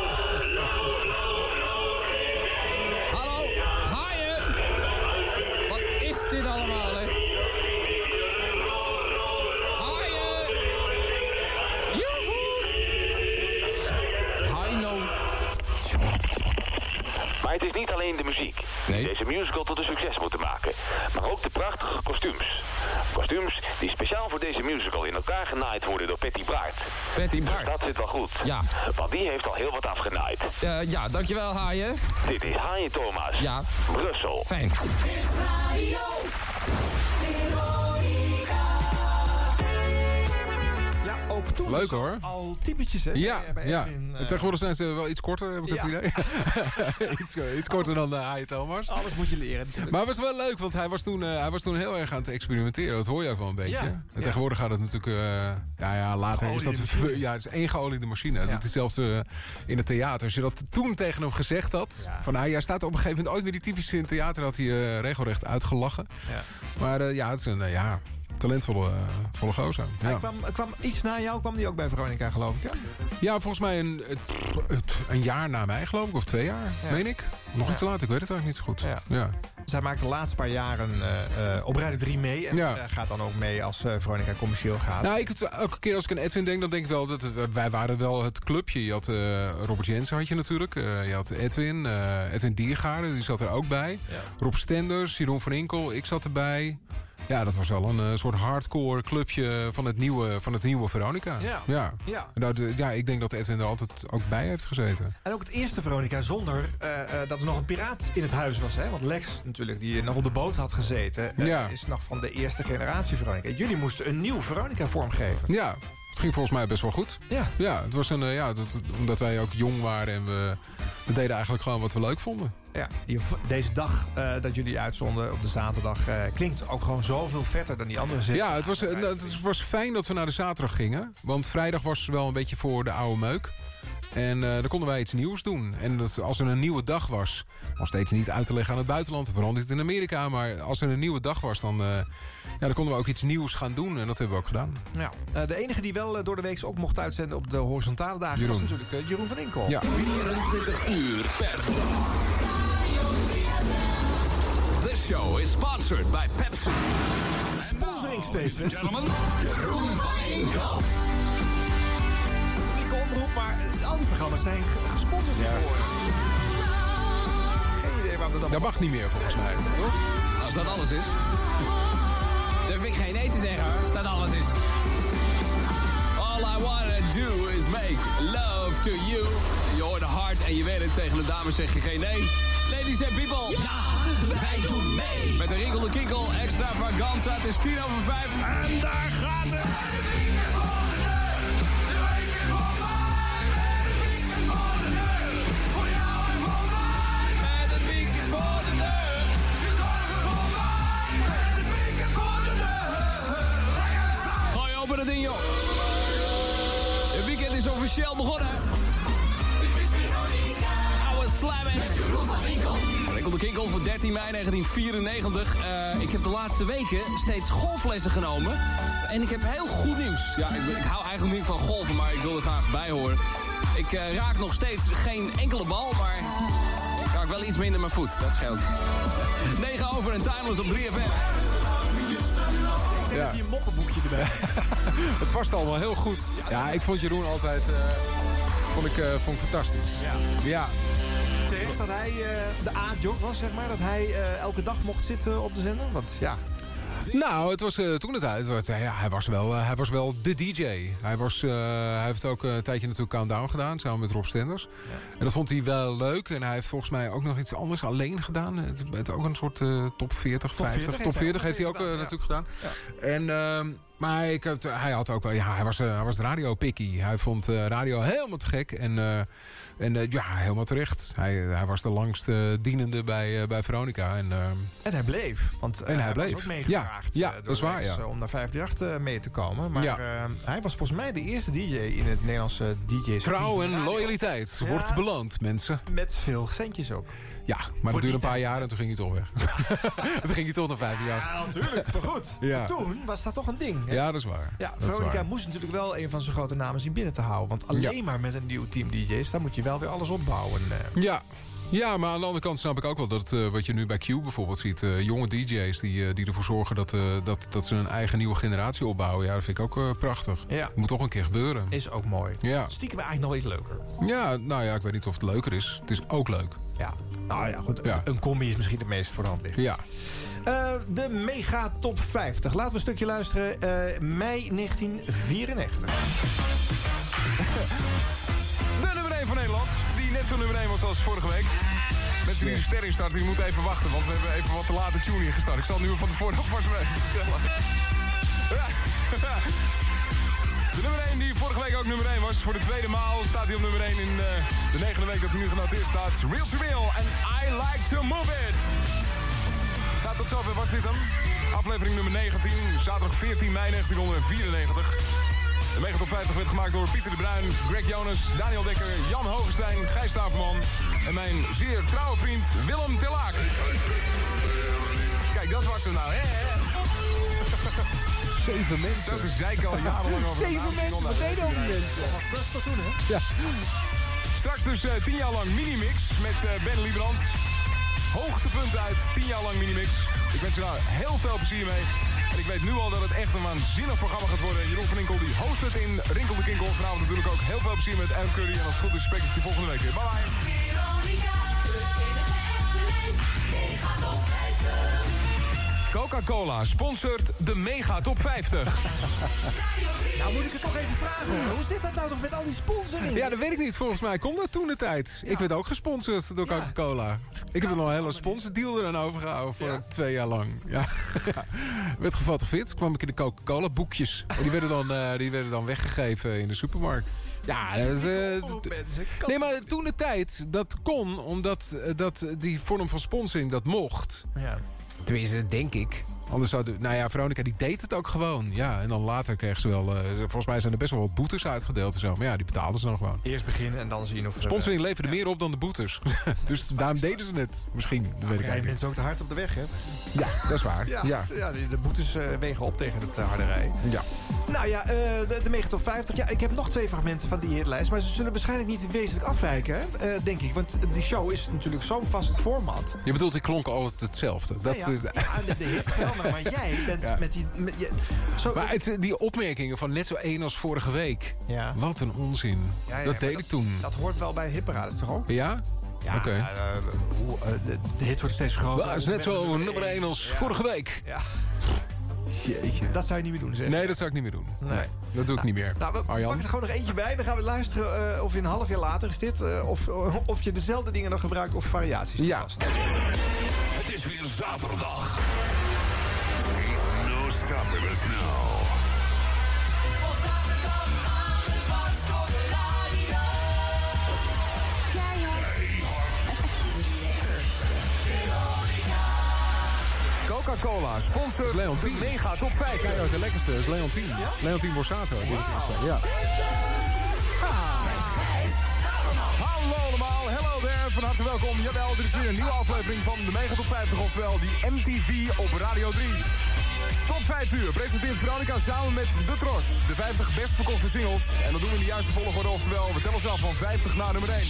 Maar het is niet alleen de muziek die deze musical tot een succes moeten maken, maar ook de prachtige kostuums. Kostuums die speciaal voor deze musical in elkaar genaaid worden door Patty Bart. Patty Bart. Dat zit wel goed. Ja. Want die heeft al heel wat afgenaaid. Eh, ja, dankjewel, haaien. Dit is Haaien Thomas. Ja. Brussel. Fijn. Ook toen Leuk, hoor. al typetjes, hè? Ja, bij- bij ja. Edwin, eh, tegenwoordig zijn ze wel iets korter, heb ik Ja. het idee. [LAUGHS] iets, iets korter dan Haaien Thomas. Alles moet je leren. natuurlijk. Maar het was wel leuk, want hij was, toen, eh, hij was toen heel erg aan het experimenteren. Dat hoor je wel een beetje. Ja, En tegenwoordig gaat het natuurlijk... eh, ja, ja, later is dat... Machine. [LAUGHS] Ja, het is één geoliede machine. Dat is hetzelfde eh, in het theater. Als je dat toen tegen hem gezegd had... Van, nou, jij staat op een gegeven moment ooit weer die typische in het theater... had hij eh, regelrecht uitgelachen. Ja. Maar eh, ja, het is een eh, ja, talentvolle uh, volle gozer. Ja. Hij kwam, kwam iets na jou, kwam die ook bij Veronica, geloof ik, hè? Ja, volgens mij een, een jaar na mij, geloof ik. Of twee jaar, Ja. meen ik. Nog iets te laat, ik weet het eigenlijk niet zo goed. Ja. ja. Zij maakt de laatste paar jaren eh, eh, op Radio 3 mee. En Ja. eh, gaat dan ook mee als Veronica commercieel gaat. Nou, ik, elke keer als ik aan Edwin denk, dan denk ik wel dat wij waren wel het clubje. Je had Robert Jensen had je natuurlijk. Je had Edwin, Edwin Diergaarden, die zat er ook bij. Rob Stenders, Jeroen van Inkel, ik zat erbij. Ja, dat was wel een eh, soort hardcore clubje van het nieuwe, van het nieuwe Veronica. Ja. Ja. Ja. Ja, ik denk dat Edwin er altijd ook bij heeft gezeten. En ook het eerste Veronica zonder eh, eh, dat er nog een piraat in het huis was. Hè? Want Lex natuurlijk, die nog op de boot had gezeten... Ja. is nog van de eerste generatie Veronica. Jullie moesten een nieuw Veronica vormgeven. Ja, het ging volgens mij best wel goed. Ja. Ja, het was een, eh, ja dat, omdat wij ook jong waren en we, we deden eigenlijk gewoon wat we leuk vonden. Ja, deze dag eh, dat jullie uitzonden op de zaterdag... eh, klinkt ook gewoon zoveel vetter dan die andere zes. Ja, het was, het was fijn dat we naar de zaterdag gingen. Want vrijdag was wel een beetje voor de oude meuk. En eh dan konden wij iets nieuws doen. En dat, als er een nieuwe dag was... nog steeds niet uit te leggen aan het buitenland... vooral niet in Amerika... maar als er een nieuwe dag was... dan, eh, ja, dan konden we ook iets nieuws gaan doen. En dat hebben we ook gedaan. Ja. Eh, de enige die wel door de week ook mocht uitzenden op de horizontale dagen... was natuurlijk Jeroen van Inkel. Ja. 24 uur per This show is sponsored by Pepsi. Sponsoring steeds, Jeroen van Inkel. Omroep, maar al die programma's zijn ge- gesponsord geworden. Geen idee waar we dat Dat mag niet meer volgens mij. Toch? Als dat alles is. Durf ik geen nee te zeggen hoor, als dat alles is. All I wanna do is make love to you. Je hoort hard en je weet het, tegen de dames zeg je geen nee. Ladies and people. Ja, wij doen mee. Met de Rinkel de Kinkel, extravaganza, het is tien over vijf. En daar gaat het. Het weekend is officieel begonnen. Oude slammen. Rinkel de Kinkel voor 13 mei 1994. Eh, ik heb de laatste weken steeds golflessen genomen. En ik heb heel goed nieuws. Ja, ik, ik hou eigenlijk niet van golven, maar ik wil er graag bij horen. Ik eh, raak nog steeds geen enkele bal, maar ik raak wel iets minder mijn voet. Dat scheelt. 9 over en timeless op 3FM. Denk dat hij een moppenboekje erbij [LAUGHS] Het past allemaal heel goed. Ja, ik vond Jeroen altijd eh, vond ik, eh, vond ik fantastisch. Ja. Ja. Terecht dat hij eh, de A-jog was, zeg maar. Dat hij elke dag mocht zitten op de zender. Want ja, Nou, het was eh, toen het uit. eh, ja, hij, was wel, eh, hij was wel de DJ. Hij, was, hij heeft ook een tijdje natuurlijk Countdown gedaan, samen met Rob Stenders. En dat vond hij wel leuk. En hij heeft volgens mij ook nog iets anders alleen gedaan. Het, het ook een soort top 40, 50. 40 top heeft hij 40 ook heeft hij ook gedaan, ja. natuurlijk gedaan. En, ehm, maar ik, had- hij had ook wel, ja, hij was, eh, hij was radio picky. Hij vond eh, radio helemaal te gek. En, eh, en eh, ja, helemaal terecht. Hij, hij was de langst eh, dienende bij, eh, bij Veronica. En, En hij bleef. Want eh, En hij was bleef. ook meegevraagd Ja, eh, dat is waar, ja. eh, om naar 538 eh, mee te komen. Maar Ja. eh, hij was volgens mij de eerste DJ in het Nederlandse DJ. Trouw en loyaliteit wordt beloond, mensen. Met veel centjes ook. Ja, maar dat duurde een paar jaar en toen ging hij toch weg. [LAUGHS] toen ging hij toch naar 15 jaar. Ja, natuurlijk. Maar goed. [LAUGHS] Ja. Toen was dat toch een ding. hè? Ja, dat is waar. Ja, Dat Veronica waar. moest natuurlijk wel een van zijn grote namen zien binnen te houden. Want alleen Ja. maar met een nieuw team DJ's, daar moet je wel weer alles opbouwen. eh. Ja. Ja, maar aan de andere kant snap ik ook wel dat eh, wat je nu bij Q bijvoorbeeld ziet. eh, jonge DJ's die, die ervoor zorgen dat, dat, dat ze een eigen nieuwe generatie opbouwen. Ja, dat vind ik ook prachtig. Ja. Moet toch een keer gebeuren. Is ook mooi. Ja. Stiekem eigenlijk nog iets leuker. ja, nou ja, ik weet niet of het leuker is. Het is ook leuk. Ja. Nou ja, goed. Ja. Een combi is misschien het meest voor de hand liggend. Ja. Eh, de Mega Top 50. Laten we een stukje luisteren. Eh, mei 1994. De nummer 1 van Nederland, die net zo nummer 1 was als vorige week. Mensen die een ster instarten, die moeten even wachten, want we hebben even wat te late tune ingestart. Ik zal nu van tevoren maar even vertellen. [LAUGHS] De nummer 1 die vorige week ook nummer 1 was, voor de tweede maal staat hij op nummer 1 in eh, de negende week dat hij nu genoteerd staat. Real to Real en I Like to Move It. Nou, tot zover was dit dan. Aflevering nummer 19, zaterdag 14 mei 1994. De Mega Top 50 werd gemaakt door Pieter de Bruin, Greg Jonas, Daniel Dekker, Jan Hogestein, Gijs Staverman en mijn zeer trouwe vriend Willem Telaak. Kijk, dat was er nou, hè? [LAUGHS] Zeven mensen. Dat is al jarenlang over. [LAUGHS] Zeven mensen, wat deden al die mensen? Wat was dat toen, hè? Ja. Straks dus eh, tien jaar lang Minimix met eh, Ben Liebrand. Hoogtepunt uit, tien jaar lang Minimix. Ik wens je daar heel veel plezier mee. En ik weet nu al dat het echt een waanzinnig programma gaat worden. Jeroen van Inkel die host het in Rinkel de Kinkel. Vanavond natuurlijk ook heel veel plezier met Adam Curry. En als het goed is spreek ik je volgende week weer. Bye bye. Coca-Cola sponsort de Mega Top 50. Nou moet ik het toch even vragen. hoor. Hoe zit dat nou toch met al die sponsoring? Ja, dat weet ik niet. Volgens mij komt dat toen de tijd. Ik werd ook gesponsord door Coca-Cola. Ik heb er nog een hele sponsordeal er aan overgehouden voor twee jaar lang. Ja. [LAUGHS] werd gefotografeerd. kwam ik in de Coca-Cola boekjes. En die werden, dan, eh, die werden dan weggegeven in de supermarkt. Ja, dat is... eh, nee, maar toen de tijd, dat kon, omdat eh, dat, die vorm van sponsoring, dat mocht. Ja. Tenminste, denk ik. Anders zou de, nou ja, Veronica die deed het ook gewoon. Ja, en dan later kreeg ze wel... eh, volgens mij zijn er best wel wat boetes uitgedeeld en zo. Maar ja, die betaalden ze dan gewoon. Eerst beginnen en dan zien of... er- Sponsoring leverde meer op dan de boetes. [LAUGHS] dus daarom deden ze het. Misschien, dat weet ik Rijden mensen ook te hard op de weg, hè? Ja, dat is waar. Ja, Ja. ja. die- de boetes eh, wegen op tegen het eh, harde rijden. Ja. Nou ja, de, de Mega Top 50. Ja, ik heb nog twee fragmenten van die hitlijst. Maar ze zullen waarschijnlijk niet wezenlijk afwijken, hè, denk ik. Want die show is natuurlijk zo'n vast format. Je bedoelt, ik klonk altijd hetzelfde. Dat, ja, ja, eh, ja, de, de hits [LAUGHS] Maar [LAUGHS] jij bent Ja. met die... Met, je- zo, Maar het, die opmerkingen van net zo één als vorige week. Ja. Wat een onzin. Ja, ja, dat deed ik toen. Dat hoort wel bij hitparades, toch ook? Ja? Ja, Oké. eh, hoe, eh, de, de hits worden steeds groter. Dat is net zo nummer één als Ja. vorige week. Ja. Jeetje. Dat zou je niet meer doen, zeg. Nee, dat zou ik niet meer doen. Nee. Dat doe ik niet meer. Nou, we Arjan? pakken er gewoon nog eentje bij. Dan gaan we luisteren eh, of je een half jaar later is dit... eh, of, of je dezelfde dingen nog gebruikt of variaties Ja. toepast. Het is weer zaterdag. Coca-Cola sponsort de Mega Top 50. Kijk, de lekkerste is Leontien. Leontien Borsato. Inspel- Ja. Hallo allemaal, hello there, van harte welkom. Jawel, dit is weer een nieuwe aflevering van de Mega Top 50, oftewel die MTV op Radio 3. Tot 5 uur presenteert Veronica samen met De Tros de 50 best verkochte singles. En dat doen we in de juiste volgorde, oftewel we tellen van 50 naar nummer 1.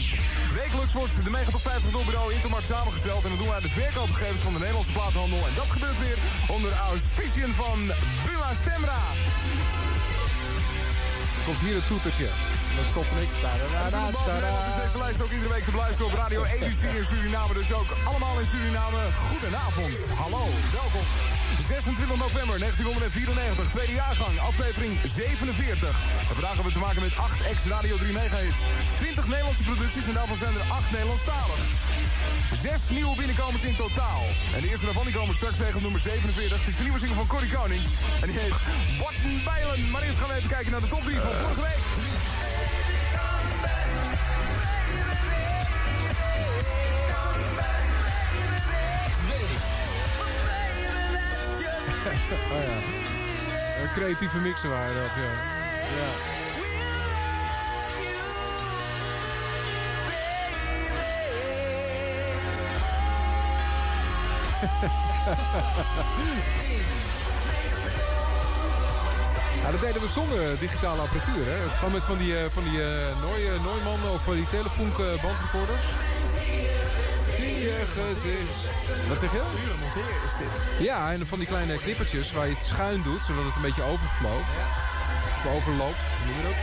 Wekelijks wordt de Mega Top 50 door bureau Intermarkt samengesteld. En dat doen we uit de verkoopgegevens van de Nederlandse plaathandel. En dat gebeurt weer onder auspiciën van Buma Stemra. Komt hier een toetertje. Dan stop ik. En is deze lijst ook iedere week te beluisteren op Radio ABC in Suriname. Dus ook allemaal in Suriname. Goedenavond. Hallo. Welkom. 6 26 november 1994, tweede jaargang, aflevering 47. En vandaag hebben we te maken met 8 ex-Radio 3 megahits. 20 Nederlandse producties en daarvan zijn er 8 Nederlandstalig. Zes nieuwe binnenkomers in totaal. En de eerste daarvan die komen straks tegen nummer 47. Het is de nieuwe single van Corrie Koning. En die heet Botten Bijlen. Maar eerst gaan we even kijken naar de top 3 van vorige week. [LAUGHS] oh ja. Een creatieve mixen waren dat, ja. ja. Ja, dat deden we zonder digitale apparatuur. Hè? Het kwam met van die, eh, van die uh, Neumann of van die telefoon bandrecorders. Zie je gezicht. Wat zeg je? Pure monteren is dit. Ja, en van die kleine knippertjes waar je het schuin doet, zodat het een beetje overvloopt. Of overloopt, noem je dat?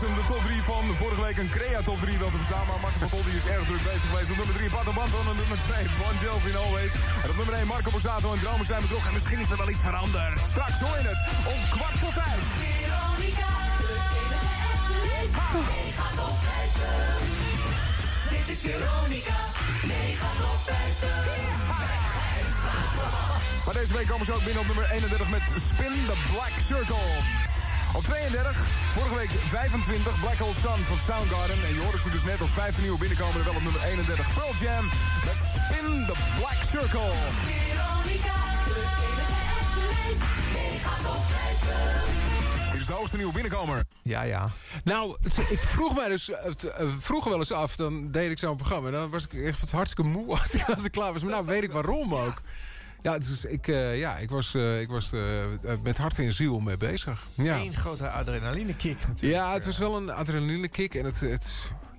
Was hem, de top 3 van vorige week. Een Crea top 3 wel te verstaan. Maar Marco van die is erg druk bezig geweest. Op nummer 3 Pato Banton. En nummer 2 Bon Jovi in Always. En op nummer 1 Marco Borsato en Dromen zijn bedrog. En misschien is er wel iets veranderd. Straks hoor je het. Om kwart voor vijf. Veronica, de enige echte Mega top 50. Dit is Veronica, mega top 50. Maar deze week komen ze ook binnen op nummer 31 met Spin the Black Circle. Op 32, vorige week 25, Black Hole Sun van Soundgarden. En je hoorde ze dus net als vijfde nieuwe binnenkomen. Wel op nummer 31, Pearl Jam met Spin the Black Circle. Veronica, de enige echte mega top 50. Dit is de hoogste nieuwe binnenkomer. Ja, ja. Nou, ik vroeg mij dus eh, het, vroeger wel eens af, dan deed ik zo'n programma. En dan was ik echt hartstikke moe als [LAUGHS] ik, als ik klaar was. Maar nou weet ik waarom ook. Ja, is, ik, eh, ja, ik was, eh, ik was eh, met hart en ziel mee bezig. Ja. Eén grote adrenaline kick natuurlijk. Ja, het was wel een adrenaline kick. En het, het,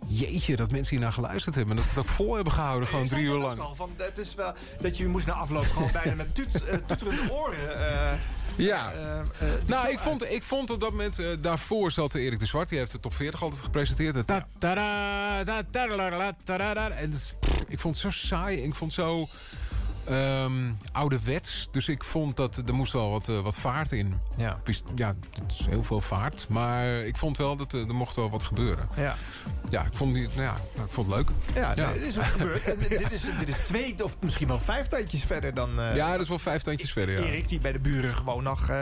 jeetje, dat mensen hier naar geluisterd hebben. En dat ze het ook vol hebben gehouden, gewoon drie uur lang. al, van, het is wel dat je moest na afloop gewoon bijna met toet, eh, toeterende oren... eh, Ja. eh, eh, Nou, ik vond, ik vond op dat moment... eh, daarvoor zat Erik de Zwart. Die heeft de top 40 altijd gepresenteerd. -tada, ta -tada. En ik vond het zo saai. Ik vond het zo ehm, ouderwets. Dus ik vond dat er moest wel wat, eh, wat vaart in. Ja. ja, het is heel veel vaart. Maar ik vond wel dat eh, er mocht wel wat gebeuren. Ja. Ja, ik vond, die, nou ja, ik vond het leuk. Ja, nee, dit is ook gebeurd. [LAUGHS] En dit, is, dit is twee of misschien wel vijf tandjes verder dan... eh, Ja, dat is wel vijf tandjes verder, ja. Erik, die bij de buren gewoon nog... eh,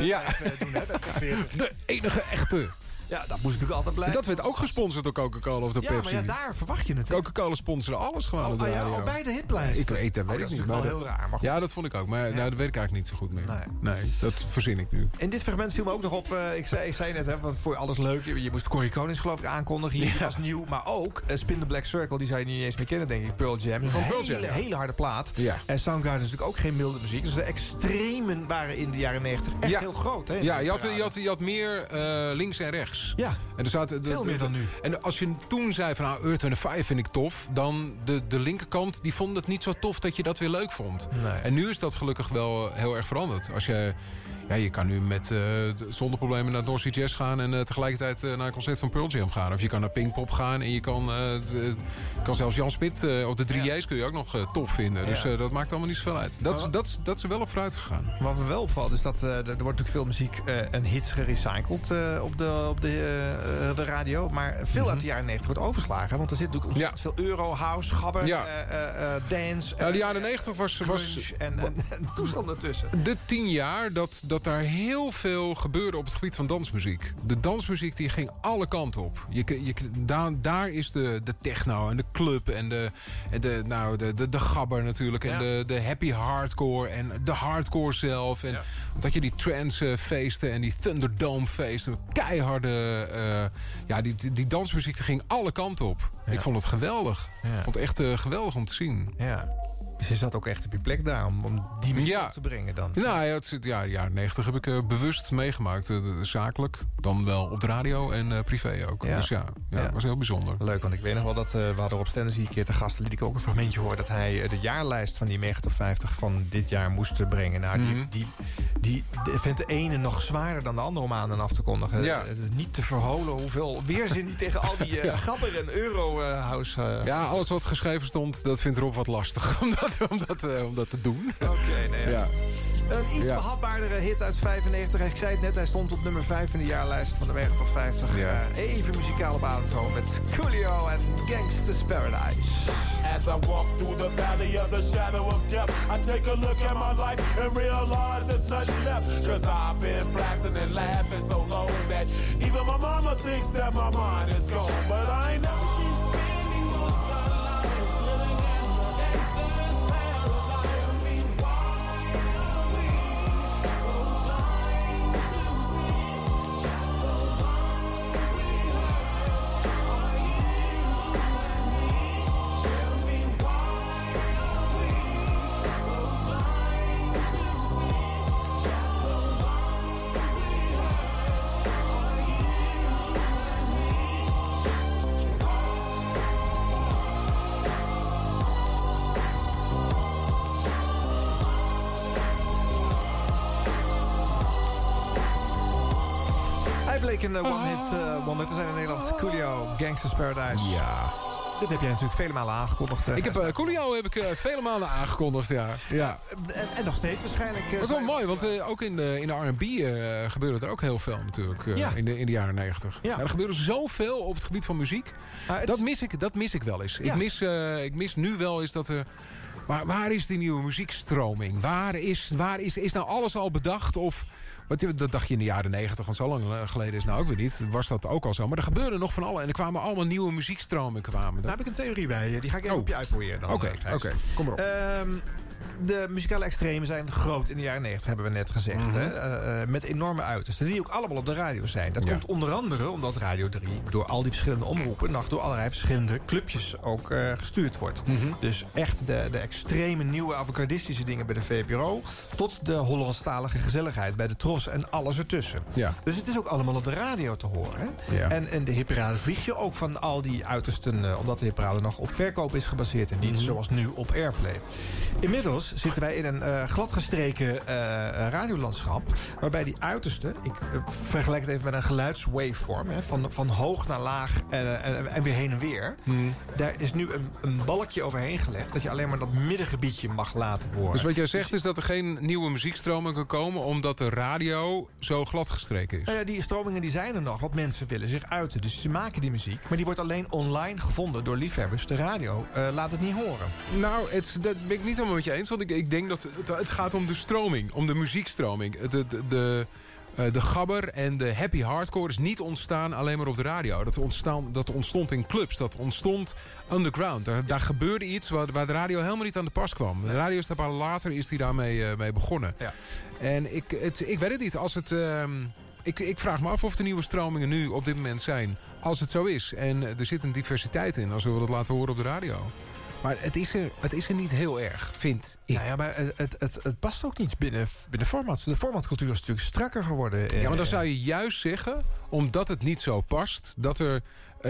Ja. doen, hè, bij top 40. De enige echte. Ja, dat moest natuurlijk altijd blijven. Dat werd ook gesponsord door Coca-Cola of door Ja, Pepsi. maar ja, daar verwacht je het. Coca-Cola sponsorde alles gewoon Oh, de oh ja, oh, bij de hitlijst. Ik weet, dat Oh, weet dat ik is niet. natuurlijk maar wel dat- heel raar, maar goed. Ja, dat vond ik ook. Maar nou, dat weet ik eigenlijk niet zo goed meer. Nee, dat verzin ik nu. In dit fragment viel me ook nog op, eh, ik, zei, ik zei net, hè, want voor alles leuk. Je, je moest Corey Konings geloof ik aankondigen. Hier was nieuw. Maar ook eh, Spin the Black Circle, die zou je niet eens meer kennen, denk ik. Pearl Jam. Een Van Pearl hele, Jam, ja. hele harde plaat. Ja. En Soundgarden is natuurlijk ook geen milde muziek. Dus de extremen waren in de jaren 90 echt Ja. heel groot. Hè, Ja, je had, je had, je had meer eh, links en rechts. Ja, en er zaten, veel meer dan nu. En als je toen zei van nou, Earth, Wind Fire vind ik tof... dan de, de linkerkant, die vond het niet zo tof dat je dat weer leuk vond. Nee. En nu is dat gelukkig wel eh, heel erg veranderd. Als je... Ja, je kan nu met, eh, zonder problemen naar North Sea Jazz gaan... en eh, tegelijkertijd eh, naar een concert van Pearl Jam gaan. Of je kan naar Pinkpop gaan en je kan, kan zelfs Jan Smit... eh, of de 3J's kun je ook nog tof vinden. Dus Ja. dat maakt allemaal niet zoveel uit. Dat, is- dat, is- dat is er wel op vooruit gegaan. Wat me wel opvalt is dat er wordt natuurlijk veel muziek en hits gerecycled op, de, op de, de radio. Maar veel Mhm. uit de jaren 90 wordt overgeslagen. Want er zit natuurlijk ontzettend veel euro, house, gabber, dance. Ja, de jaren 90 was, was en, en, en toestanden tussen. de tien jaar dat, dat daar heel veel gebeurde op het gebied van dansmuziek. De dansmuziek die ging alle kanten op. Je, je, daar, daar is de, de techno en de club en de, en de, nou, de, de, de gabber natuurlijk. En Ja. de, de happy hardcore en de hardcore zelf. En dat je die trance eh, feesten en die Thunderdome feesten. Keiharde, eh, ja, die, die, die dansmuziek die ging alle kanten op. Ik vond het geweldig. Ik vond het echt eh, geweldig om te zien. Ja. Je zat ook echt op je plek daar om, om die Ja. op te brengen dan. Nou ja, het, ja, de jaren 90 heb ik eh, bewust meegemaakt. eh, zakelijk, dan wel op de radio en eh, privé ook. Ja. Dus ja, ja, was heel bijzonder. Leuk, want ik weet nog wel dat we hadden op Stennis een keer te gast... liet ik ook een fragmentje horen dat hij de jaarlijst van die Megatop 50 van dit jaar moest brengen. Nou, die, Mhm. die, die vindt de ene nog zwaarder dan de andere om aan en af te kondigen. Is niet te verholen hoeveel weerzin die tegen al die [LAUGHS] grapper en euro-house... Ja, alles wat geschreven stond, dat vindt Rob wat lastig [LAUGHS] om dat, [LAUGHS] om dat, eh, om dat te doen. Oké, nee. Ja. Een iets Ja. behapbaardere hit uit 95. Ik zei het net, hij stond op nummer 5 in de jaarlijst van de 9 tot 50. Eh, even muzikaal op adem komen met Coolio en Gangsta's Paradise. As I walk through the valley of the shadow of death, I take a look at my life and realize there's nothing left. Cause I've been blasting and laughing so long that even my mama thinks that my mind is gone. But I ain't Gangsta's Paradise. Ja. Dit heb jij natuurlijk vele malen aangekondigd. eh, Ik heb uh, Coolio heb ik eh, vele malen aangekondigd, ja. ja. en, en nog steeds waarschijnlijk. eh, Dat is wel mooi, want eh, ook in de, in de R&B eh, gebeurde er ook heel veel natuurlijk. eh, Ja. in, de, in de jaren negentig. Ja. er gebeurde zoveel op het gebied van muziek. Het dat, is- mis ik, dat mis ik wel eens. Ja. Ik, mis, eh, ik mis nu wel eens dat er... Waar, waar is die nieuwe muziekstroming? Waar is, waar is, is nou alles al bedacht? Of, wat, dat dacht je in de jaren negentig, want zo lang eh, geleden is nou ook weer niet. Was dat ook al zo. Maar er gebeurde nog van alle. En er kwamen allemaal nieuwe muziekstromingen. Kwamen. Daar heb ik een theorie bij. Die ga ik even Oh. op je uitproberen. dan, Oké. Kom maar op. De muzikale extremen zijn groot in de jaren 90, hebben we net gezegd. Mhm. hè? Eh, met enorme uitersten, die ook allemaal op de radio zijn. Dat Ja. komt onder andere omdat Radio 3 door al die verschillende omroepen... nog door allerlei verschillende clubjes ook eh, gestuurd wordt. Mhm. Dus echt de, de extreme nieuwe avocadistische dingen bij de VPRO... tot de Hollandstalige gezelligheid bij de Tros en alles ertussen. Ja. Dus het is ook allemaal op de radio te horen. Ja. En, en de hipparade vlieg je ook van al die uitersten... eh, omdat de hipparade nog op verkoop is gebaseerd... en niet Mhm. zoals nu op airplay. Inmiddels zitten wij in een eh, gladgestreken eh, radiolandschap... waarbij die uitersten... ik vergelijk het even met een geluidswaveform... Hè, van, van hoog naar laag en, en, en weer heen en weer... Mhm. daar is nu een, een balkje overheen gelegd... dat je alleen maar dat middengebiedje mag laten horen. Dus wat jij zegt is dat er geen nieuwe muziekstroming kan komen... omdat de radio zo gladgestreken is. Nou ja, die stromingen die zijn er nog, want mensen willen zich uiten. Dus ze maken die muziek, maar die wordt alleen online gevonden door liefhebbers. De radio laat het niet horen. Nou, het, dat ben ik niet helemaal met je eens. Ik, ik denk dat het, het gaat om de stroming. Om de muziekstroming. De, de, de, eh, de gabber en de happy hardcore is niet ontstaan alleen maar op de radio. Dat, ontstaan, dat ontstond in clubs. Dat ontstond underground. Daar, daar gebeurde iets waar, waar de radio helemaal niet aan de pas kwam. De radio is daar later is die daarmee eh, mee begonnen. Ja. En ik, het, ik weet het niet. Als het... ehm, ik, ik vraag me af of de nieuwe stromingen nu op dit moment zijn. Als het zo is. En er zit een diversiteit in. Als we dat laten horen op de radio. Maar het is er, het is er niet heel erg, vind ik. Nou ja, maar het, het, het, past ook niet binnen, binnen formats. De formatcultuur is natuurlijk strakker geworden. eh, Ja, maar dan zou je juist zeggen, omdat het niet zo past... dat er eh,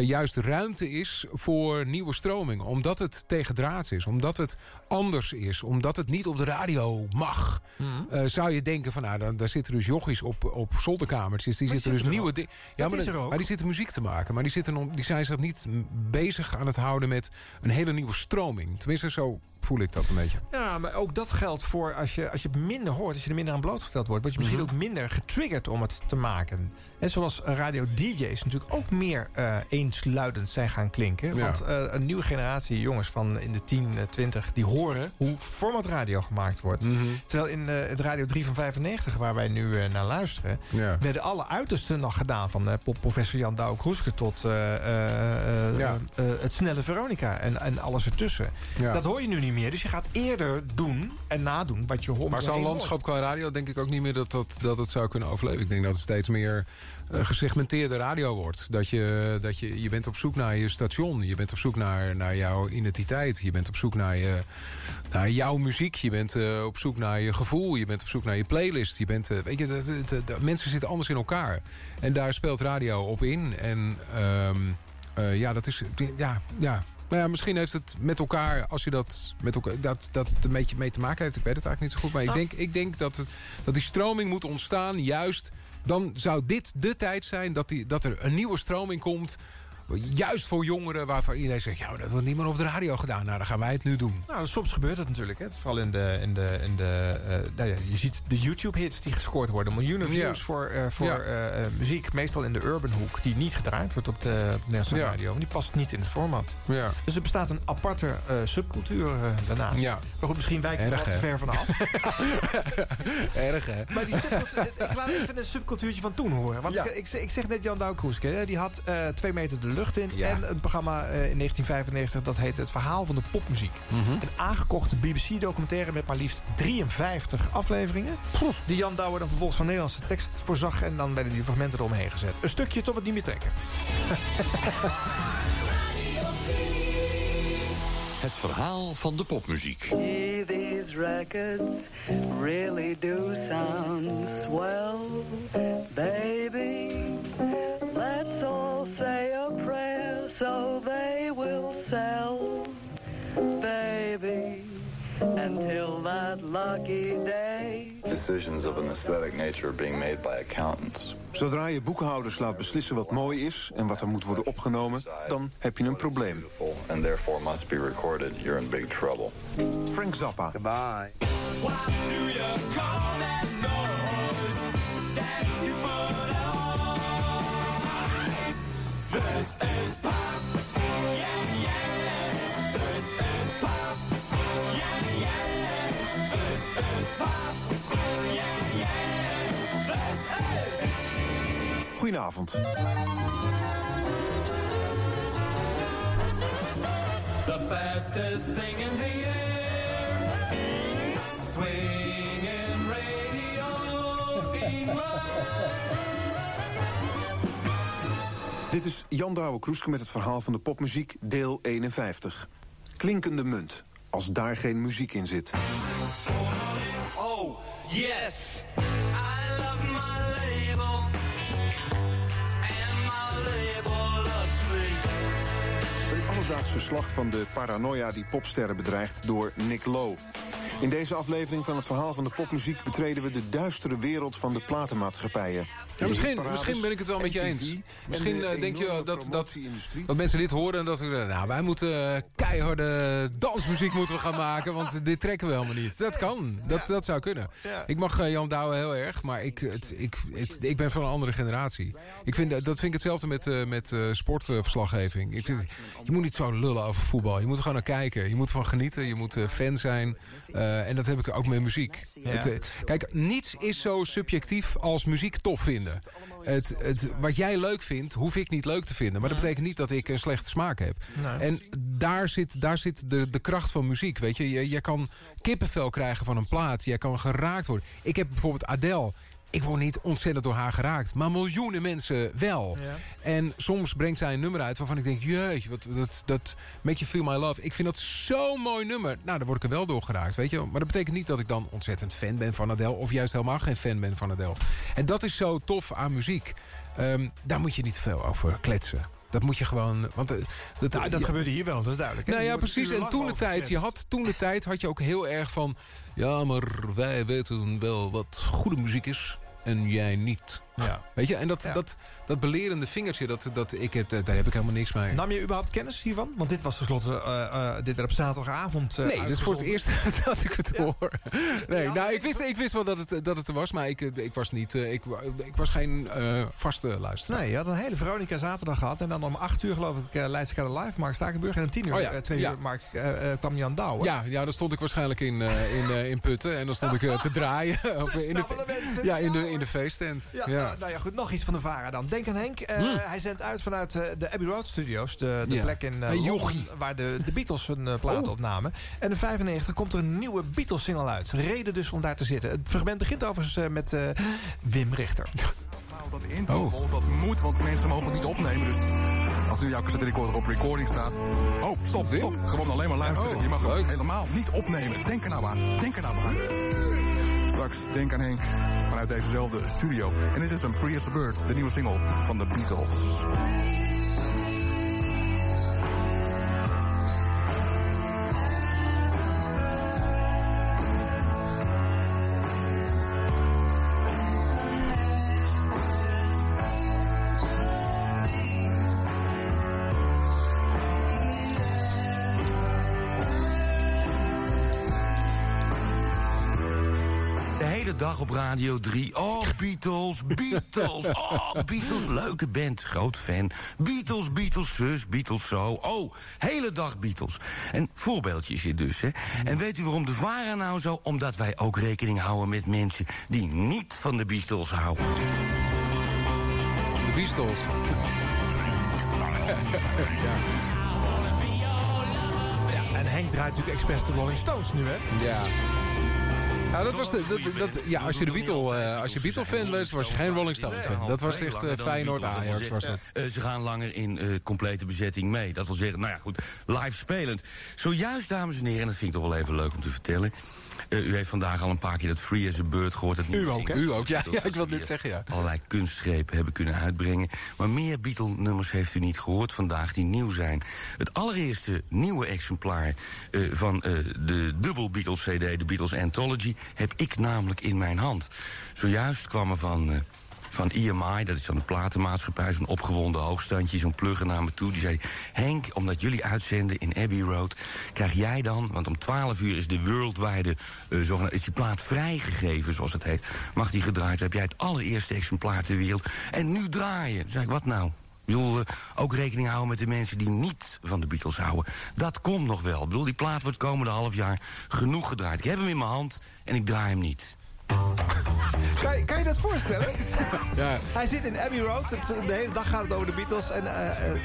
juist ruimte is voor nieuwe stromingen. Omdat het tegendraads is, omdat het anders is... omdat het niet op de radio mag... Mhm. eh, zou je denken van, nou, dan, daar zitten dus jochies op, op zolderkamertjes. Die Maar die zitten dus nieuwe dingen... Dat maar, dan- die zitten muziek te maken. Maar die, zitten, om- die zijn zich niet bezig aan het houden met een hele nieuwe stroming. Tenminste, zo voel ik dat een beetje. Ja, maar ook dat geldt voor als je, als je minder hoort, als je er minder aan blootgesteld wordt, word je misschien Mhm. ook minder getriggerd om het te maken. En zoals radio-dj's natuurlijk ook meer eh, eensluidend zijn gaan klinken. Want eh, een nieuwe generatie jongens van in de 10, eh, 20, die horen hoe formatradio gemaakt wordt. Mhm. Terwijl in eh, het Radio 3 van 95, waar wij nu eh, naar luisteren, werden alle uitersten nog gedaan. Van eh, professor Jan Douw Kroeske tot eh, eh, eh, eh, het snelle Veronica en, en alles ertussen. Dat hoor je nu niet meer. Dus je gaat eerder doen en nadoen wat je hoort. Maar zo'n landschap qua radio denk ik ook niet meer dat, dat, dat het zou kunnen overleven. Ik denk dat het steeds meer eh, gesegmenteerde radio wordt. Dat je, dat je, je bent op zoek naar je station. Je bent op zoek naar, naar jouw identiteit. Je bent op zoek naar, je, naar jouw muziek. Je bent eh, op zoek naar je gevoel. Je bent op zoek naar je playlist. Je bent, eh, weet je, dat- dat- dat- dat- mensen zitten anders in elkaar. En daar speelt radio op in. En... ehm, eh, ja, dat is. Ja, ja. Nou ja, misschien heeft het met elkaar, als je dat met elkaar, dat, dat een beetje mee te maken heeft. Ik weet het eigenlijk niet zo goed. Maar ik denk, ik denk dat, het, dat die stroming moet ontstaan. Juist, dan zou dit de tijd zijn dat, die, dat er een nieuwe stroming komt. Juist voor jongeren waarvan iedereen zegt... ja, dat wordt niet meer op de radio gedaan. Nou, dan gaan wij het nu doen. Nou, soms gebeurt het natuurlijk. Hè. Het is Vooral in de... In de, in de eh, nou ja, je ziet de YouTube-hits die gescoord worden. Miljoenen views Ja. voor, eh, voor Ja. eh, muziek. Meestal in de urban hoek. Die niet gedraaid wordt op de, Nederlandse radio. Die past niet in het format. Ja. Dus er bestaat een aparte subcultuur daarnaast. Maar goed, misschien wijken we wat te ver vanaf. [LAUGHS] Erg, hè? Maar die subcultuur, ik laat even een subcultuurtje van toen horen. Want ik, ik, ik zeg net Jan Douw Kroeske. hè, Die had twee meter de lucht in. Ja. En een programma eh, in 1995. Dat heette Het Verhaal van de Popmuziek. Mhm. Een aangekochte BBC-documentaire met maar liefst 53 afleveringen. Die Jan Douwer dan vervolgens van Nederlandse tekst voorzag. En dan werden die fragmenten eromheen gezet. Een stukje tot het niet meer trekken. [LAUGHS] Het verhaal van de popmuziek. Gee, these records really do sound swell, baby. Let's all say a prayer so they will sell, baby. Until that lucky day. Decisions of an aesthetic nature are being made by accountants. Zodra je boekenhouders laat beslissen wat mooi is en wat er moet worden opgenomen, dan heb je een probleem. And therefore must be recorded. You're in big trouble. Frank Zappa. Goodbye. Goedenavond. The fastest thing in the air. Swinging radio. Dit is Jan Douwe Kroeske met het verhaal van de popmuziek, deel 51. Klinkende munt, als daar geen muziek in zit. Oh, yes. Alledaags verslag van de paranoia die popsterren bedreigt door Nick Lowe. In deze aflevering van het verhaal van de popmuziek betreden we de duistere wereld van de platenmaatschappijen. Ja, misschien, misschien ben ik het wel met je eens. Misschien eh, denk je dat, dat, dat mensen dit horen en dat ze nou, wij moeten eh, keiharde dansmuziek moeten we gaan maken, want [LAUGHS] dit trekken we helemaal niet. Dat kan, dat, dat zou kunnen. Ik mag eh, Jan Douwe heel erg, maar ik, het, ik, het, ik ben van een andere generatie. Ik vind, dat vind ik hetzelfde met, met sportverslaggeving. Ik vind, je moet niet zo lullen over voetbal. Je moet er gewoon naar kijken. Je moet ervan genieten. Je moet eh, fan zijn. Eh, en dat heb ik ook met muziek. Ja. Het, eh, kijk, niets is zo subjectief als muziek tof vinden. Het, het, wat jij leuk vindt, hoef ik niet leuk te vinden. Maar dat betekent niet dat ik een slechte smaak heb. Nee. En daar zit, daar zit de, de kracht van muziek. Weet je? je, je kan kippenvel krijgen van een plaat. Je kan geraakt worden. Ik heb bijvoorbeeld Adele. Ik word niet ontzettend door haar geraakt. Maar miljoenen mensen wel. En soms brengt zij een nummer uit waarvan ik denk... jeetje, wat, dat, dat Make You Feel My Love. Ik vind dat zo'n mooi nummer. Nou, daar word ik er wel door geraakt, weet je. Maar dat betekent niet dat ik dan ontzettend fan ben van Adele... of juist helemaal geen fan ben van Adele. En dat is zo tof aan muziek. Ehm, daar moet je niet veel over kletsen. Dat moet je gewoon... Want, eh, dat, Nou, dat ja, gebeurde hier wel, dat is duidelijk. nou ja, precies. En toen de tijd, je had, toen de tijd had je ook heel erg van... Ja, maar wij weten wel wat goede muziek is en jij niet. Ja. Weet je, en dat, dat, dat belerende vingertje, dat, dat ik heb, daar heb ik helemaal niks mee. Nam je überhaupt kennis hiervan? Want dit was tenslotte eh, eh, dit er op zaterdagavond uh, nee, dit is voor het eerst [LAUGHS] dat ik het hoor. Nee, nou, ik wist, ik wist wel dat het, dat het er was, maar ik, eh, ik was, niet, eh, ik, ik was geen vaste luisteraar. Nee, je had een hele Veronica zaterdag gehad. En dan om acht uur geloof ik uh, Live, Mark Stakenburg. En om tien uur, oh ja, twee uur, Mark, kwam Jan Douwe. Ja, ja, dan stond ik waarschijnlijk in, in, in Putten. En dan stond ik te draaien. [LAUGHS] In de, ja, in de, in de feesttent. Ja, ja. Nou, ja, goed, nog iets van de VARA dan. Denk aan Henk. Uh, hmm. Hij zendt uit vanuit uh, de Abbey Road Studios. De, de ja. plek in uh, Londen, waar de, de Beatles hun uh, plaat oh. opnamen. En in 95 komt er een nieuwe Beatles-single uit. Reden dus om daar te zitten. Het fragment begint overigens met uh, Wim Richter. Nou, dat intro, oh. dat moet, want mensen mogen het niet opnemen. Dus als nu jouw cassette recorder op recording staat... Oh, stop, stop. Gewoon alleen maar luisteren. Oh, Je mag het helemaal niet opnemen. Denk er nou aan. Denk er nou aan. Straks Denk aan Henk vanuit dezezelfde studio. En dit is een Free as a Bird, de nieuwe single van de Beatles. Radio 3. Oh, Beatles, Beatles. Oh, Beatles, leuke band, groot fan. Beatles, Beatles zus, Beatles zo. Oh, hele dag Beatles. En voorbeeldje is dit dus, hè. En weet u waarom de VARA nou zo? Omdat wij ook rekening houden met mensen die niet van de Beatles houden. De Beatles. [LAUGHS] Ja, en Henk draait natuurlijk expres de Rolling Stones nu, hè? Ja. Nou, dat was de, dat, dat, ja, als je de Beatle, eh, als je Beatle fan was, was je geen Rolling Stones fan. Dat was echt eh, Feyenoord Ajax was het. Eh, ze gaan langer in complete bezetting mee. Dat wil zeggen, nou ja goed, live spelend. Zojuist, dames en heren, en dat vind ik toch wel even leuk om te vertellen. Eh, u heeft vandaag al een paar keer dat Free as a Bird gehoord. Dat U ook, hè? U ook, ja, ja, ik wilde net zeggen, ja. Allerlei kunstgrepen hebben kunnen uitbrengen. Maar meer Beatle-nummers heeft u niet gehoord vandaag die nieuw zijn. Het allereerste nieuwe exemplaar eh, van eh, de dubbel Beatles-cd, de Beatles Anthology, heb ik namelijk in mijn hand. Zojuist kwam er van... van EMI, dat is dan de platenmaatschappij, zo'n opgewonden hoogstandje, zo'n plugger naar me toe. Die zei, Henk, omdat jullie uitzenden in Abbey Road, krijg jij dan, want om 12 uur is de wereldwijde, eh zogenaamde, is die plaat vrijgegeven, zoals het heet. Mag die gedraaid, heb jij het allereerste exemplaar ter wereld. En nu draaien. Toen zei ik, wat nou? Ik bedoel, eh, ook rekening houden met de mensen die niet van de Beatles houden. Dat komt nog wel. Ik bedoel, die plaat wordt komende half jaar genoeg gedraaid. Ik heb hem in mijn hand en ik draai hem niet. Kan, je- kan je dat voorstellen? [LAUGHS] Ja. Hij zit in Abbey Road. Het, de hele dag gaat het over de Beatles. En eh,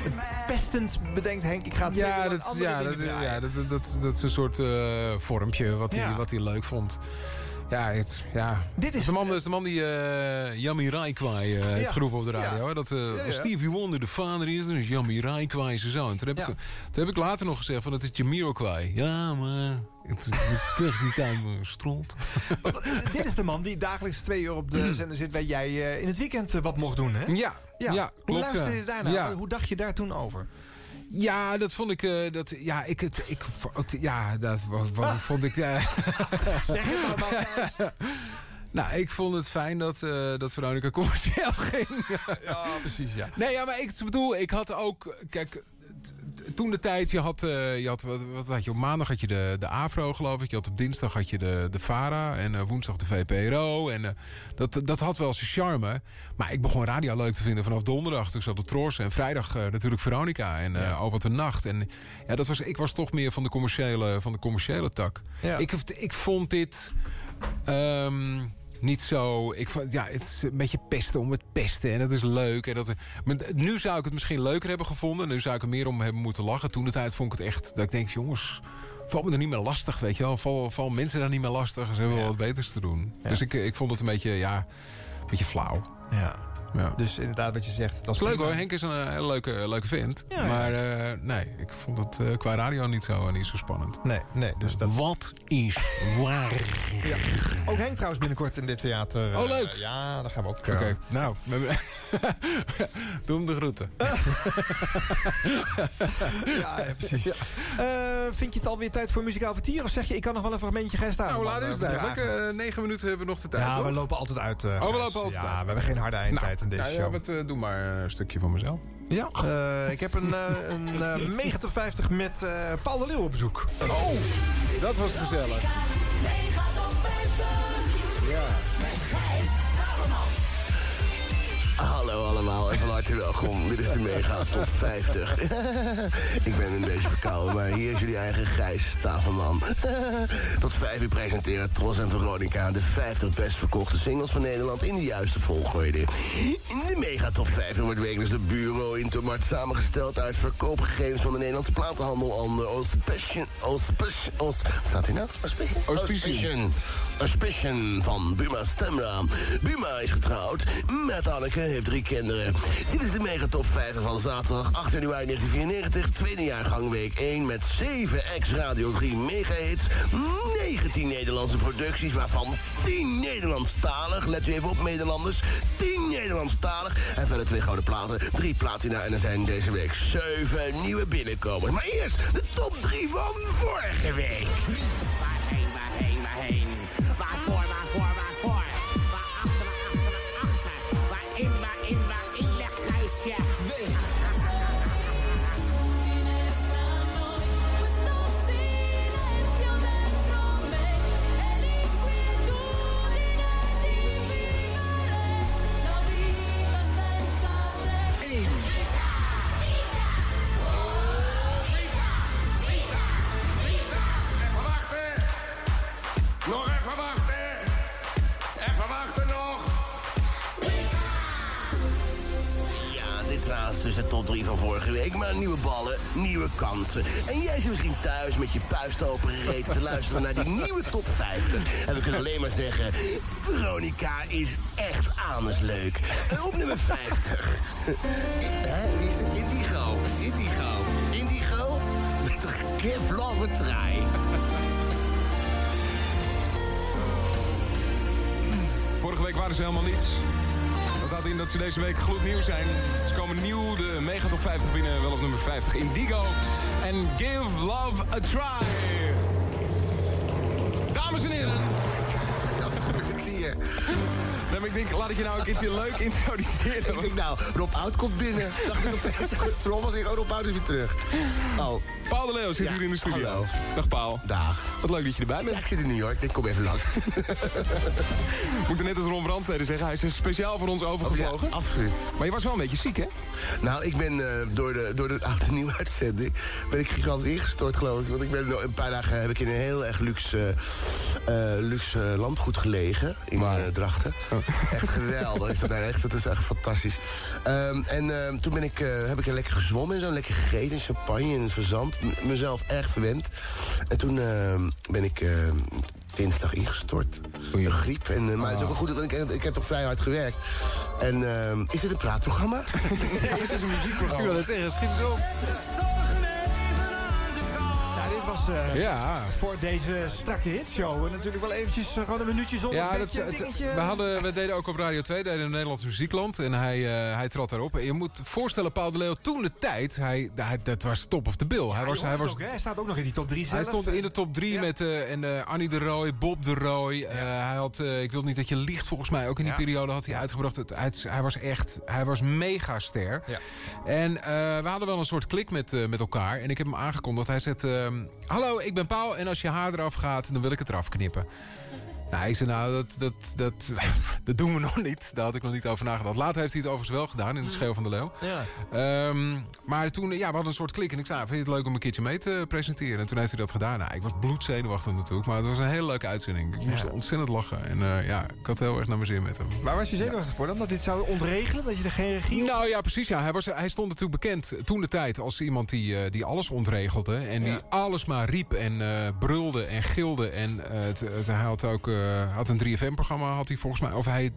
pestend bedenkt Henk, ik ga het Ja, dat, andere ja, dat, ja dat, dat, dat, is een soort eh, vormpje wat hij wat hij leuk vond. Ja, het, ja. Dit is de man, is de man die uh, Yami Raikwai eh, heeft Ja. geroepen op de radio. Ja. Dat eh, Ja, Stevie Wonder de vader is, dan is Yami Raikwai zijn zoon. Toen heb, ik, toen heb ik later nog gezegd van dat is Jamiroquai. Ja, maar het is niet aan mijn stront. [LAUGHS] Dit is de man die dagelijks twee uur op de zender zit... waar jij eh, in het weekend eh, wat mocht doen, hè? Ja, ja, Hoe klopt, luisterde je daarnaar? Ja. Hoe dacht je daar toen over? Ja, dat vond ik. eh, dat, ja, ik, het, ik, ja, dat wa- wa- vond ik. ja. [LAUGHS] Zeg het maar, Matthijs. [LAUGHS] Nou, ik vond het fijn dat, eh, dat Veronica commercieel [LAUGHS] ging. ja, precies, ja. Nee, ja, maar ik bedoel, ik had ook... Kijk, toen de tijd, je had, eh, je had wat, wat had je? Op maandag had je de, de AVRO, geloof ik. Je had op dinsdag had je de, de VARA en eh, woensdag de VPRO. En eh, dat, dat had wel zijn charme. Maar ik begon radio leuk te vinden vanaf donderdag. Toen zat de Tros en vrijdag natuurlijk Veronica. En Wat een Nacht. En ja, dat was, ik was toch meer van de commerciële, van de commerciële tak. Ja. Ik, ik vond dit... ehm, niet zo. Ik vond, ja, het is een beetje pesten om het pesten. En dat is leuk. En dat, maar nu zou ik het misschien leuker hebben gevonden. Nu zou ik er meer om hebben moeten lachen. Toen de tijd vond ik het echt. Dat ik denk, jongens. Valt me er niet meer lastig, weet je wel. Val, val mensen daar niet meer lastig. Ze hebben wel wat beters te doen. Dus ik, ik vond het een beetje, ja, een beetje flauw. Ja. Ja. Dus inderdaad wat je zegt. Dat is leuk hoor. Henk is een eh, hele leuke, leuke vent. Ja, ja. maar eh, nee, ik vond het eh, qua radio niet zo, niet zo spannend. Nee, nee. Dus dat... Wat is waar? Ja. Ook Henk trouwens binnenkort in dit theater. eh, Oh, leuk. ja, daar gaan we ook... Oké, eh, nou, [LAUGHS] doe hem de groeten. [LAUGHS] ja, ja, precies. Eh, vind je het alweer tijd voor muzikaal vertier? Of zeg je, ik kan nog wel een fragmentje gaan staan? Nou, laat eh, duidelijk. verdragen? Eh, negen minuten hebben we nog de tijd. Ja, we lopen altijd uit. eh, Oh, we lopen altijd Ja, uit. we hebben geen harde eindtijd in deze Nou, show. ja, wat, eh, doe maar een stukje van mezelf. Ja, eh, ik heb een, eh, een mega top 50 met eh, Paul de Leeuw op bezoek. Oh, dat was gezellig. Ja. Hallo allemaal en van harte welkom. Dit is de Mega Top 50. [LAUGHS] ik ben een beetje verkouden, maar hier is jullie eigen Gijs Stavelman. [LAUGHS] Tot vijf uur presenteren Tros en Veronica de 50 best verkochte singles van Nederland in de juiste volgorde. In de Mega Top 50 wordt wekelijks de bureau Intermart samengesteld uit verkoopgegevens van de Nederlandse platenhandel onder Auspicion. Auspicion. Aus, wat staat hier nou? Auspicion? Auspicion. Auspicion van Buma Stemra. Buma is getrouwd met Anneke, heeft drie kinderen. Dit is de Mega Top 50 van zaterdag 8 januari 1994. Tweede jaargang week 1 met 7 ex-Radio 3 mega-hits. 19 Nederlandse producties, waarvan 10 Nederlandstalig. Let u even op, Nederlanders. 10 Nederlandstalig. En verder twee gouden platen, drie platina. En er zijn deze week 7 nieuwe binnenkomers. Maar eerst de top 3 van vorige week. De top 3 van vorige week. Maar nieuwe ballen, nieuwe kansen. En jij zit misschien thuis met je puist open gereten te luisteren naar die nieuwe top 50. En we kunnen alleen maar zeggen, Veronica is echt leuk. Op nummer 50. Hè, wie is het? Indigo. Indigo. Indigo met de Kevlar trein. Vorige week waren ze helemaal niets. Dat in dat ze deze week gloednieuw zijn. Ze komen nieuw de Mega Top 50 binnen, wel op nummer 50. Indigo en Give Love a Try. Dames en heren. Zie je. Nee, ik denk, laat ik je nou een keertje leuk [LAUGHS] introduceren. Ik denk nou, Rob Oud komt binnen. Dacht ik opeens, oh, Rob Oud is weer terug. Oh. Paul de Leeuw zit Ja, hier in de studio. hallo. Dag Paul. Dag. Wat leuk dat je erbij bent. Ja, ik zit in New York. Ik kom even langs. [LAUGHS] Moet er net als Ron Brandstede zeggen, hij is speciaal voor ons overgevlogen. Ja, absoluut. Maar je was wel een beetje ziek, hè? Nou, ik ben eh, door de, door de oude [LAUGHS] nieuwe uitzending... ben ik gigantisch ingestort, geloof ik. Want ik ben een paar dagen heb ik in een heel erg luxe, eh, eh, luxe landgoed gelegen. In eh, Drachten. Echt geweldig. Is dat, nou echt, dat is echt fantastisch. Ehm, en ehm, toen ben ik, heb ik er lekker gezwommen en zo. Lekker gegeten, champagne en verzand. Mezelf erg verwend. En toen ehm, ben ik... ehm, Dinsdag ingestort. Een griep. En, eh, maar het is ook wel goed, want ik, ik heb toch vrij hard gewerkt. En ehm, is dit een praatprogramma? [LAUGHS] het is een muziekprogramma. Ik wil het zeggen, schiet eens op. Was eh, Ja. voor deze strakke hitshow eh, natuurlijk wel eventjes eh, gewoon een minuutje zonder Ja, een dat, beetje het- dingetje. we, hadden, we deden ook op Radio 2, deden een Nederlands muziekland. En hij, eh, hij trad daarop. En je moet voorstellen, Paul de Leeuw, toen de tijd, hij, hij, dat was top of the bill. hij, Hij, was, hij, was, ook, hij staat ook nog in die top 3 zelf. hij stond in de top 3 met eh, en, eh, Annie de Rooij, Bob de Rooij. Eh, hij had, eh, ik wil niet dat je liegt, volgens mij ook in die periode had hij uitgebracht. Het, hij, hij was echt, hij was megaster. En eh, we hadden wel een soort klik met, eh, met elkaar. En ik heb hem aangekondigd. Hij zegt, ehm, hallo, ik ben Paul. En als je haar eraf gaat, dan wil ik het eraf knippen. Nou, ik zei, nou, dat, dat, dat, [LAUGHS] dat doen we nog niet. Daar had ik nog niet over nagedacht. Later heeft hij het overigens wel gedaan in de Schreeuw van de Leeuw. Ja. Ehm, maar toen, ja, we hadden een soort klik. En ik zei, nou, vind je het leuk om een keertje mee te presenteren? En toen heeft hij dat gedaan. Nou, ik was bloedzenuwachtig natuurlijk. Maar het was een hele leuke uitzending. Ik moest Ja. ontzettend lachen. En eh, ja, ik had heel erg naar mijn zin met hem. Waar was je zenuwachtig voor dan? Dat dit zou ontregelen? Dat je er geen regie. Nou ja, precies. Ja. Hij, was, hij stond natuurlijk bekend toen de tijd als iemand die, eh, die alles ontregelde. En die alles maar riep en eh, brulde en gilde. En eh, het, het- hij had ook eh, had een 3FM-programma, had hij volgens mij. Of hij,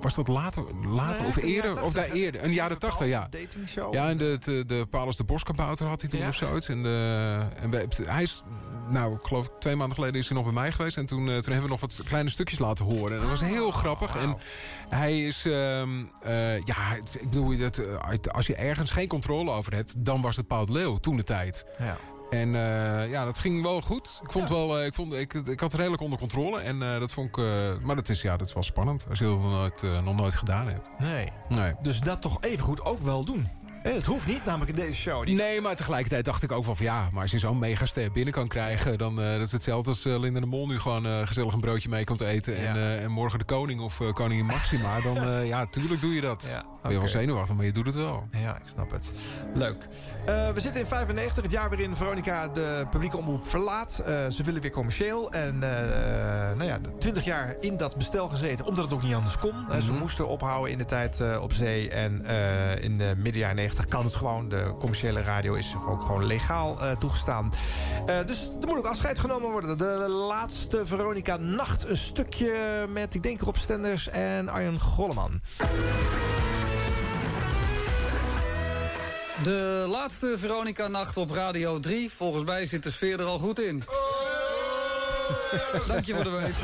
was dat later, later Nee, of de eerder? Of 80, daar eerder? Een jaren 80, ja. Ja, en de, de, de Paulus de Boskabouter had hij toen Ja. of zoiets. En, de, en bij- hij is, nou, ik geloof twee maanden geleden is hij nog bij mij geweest. En toen, eh, toen hebben we nog wat kleine stukjes laten horen. En dat was heel grappig. En hij is, ehm, eh, ja, ik bedoel, dat, eh, als je ergens geen controle over hebt, dan was het Paul de Leeuw toen de tijd. Ja. En eh, ja, dat ging wel goed. Ik vond wel, eh, ik, vond, ik, ik had het redelijk onder controle. En eh, dat vond ik, maar dat is, ja, dat is wel spannend. Als je dat nog nooit, nog nooit gedaan hebt. Nee. Nee. Dus dat toch even goed ook wel doen. Hè, Het hoeft niet, namelijk in deze show. Die- Nee, maar tegelijkertijd dacht ik ook wel van ja, maar als je zo'n megaster binnen kan krijgen, dan uh, dat is hetzelfde als uh, Linda de Mol nu gewoon uh, gezellig een broodje mee komt eten. Ja. En, en morgen de koning of koningin Maxima, dan [LAUGHS] ja, tuurlijk doe je dat. Ja, Ben je wel zenuwachtig, maar je doet het wel. Ja, ik snap het. Leuk. Eh, we zitten in 95, het jaar waarin Veronica de publieke omroep verlaat. Eh, ze willen weer commercieel. En eh, nou ja, 20 jaar in dat bestel gezeten, omdat het ook niet anders kon. Eh, ze Mhm. moesten ophouden in de tijd eh, op zee. En eh, in de midden jaren 90 kan het gewoon. De commerciële radio is ook gewoon legaal eh, toegestaan. Eh, dus er moet ook afscheid genomen worden. De laatste Veronica Nacht. Een stukje met, ik denk, Rob Stenders en Arjen Golleman. De laatste Veronica-nacht op Radio 3. Volgens mij zit de sfeer er al goed in. Dank je voor de week.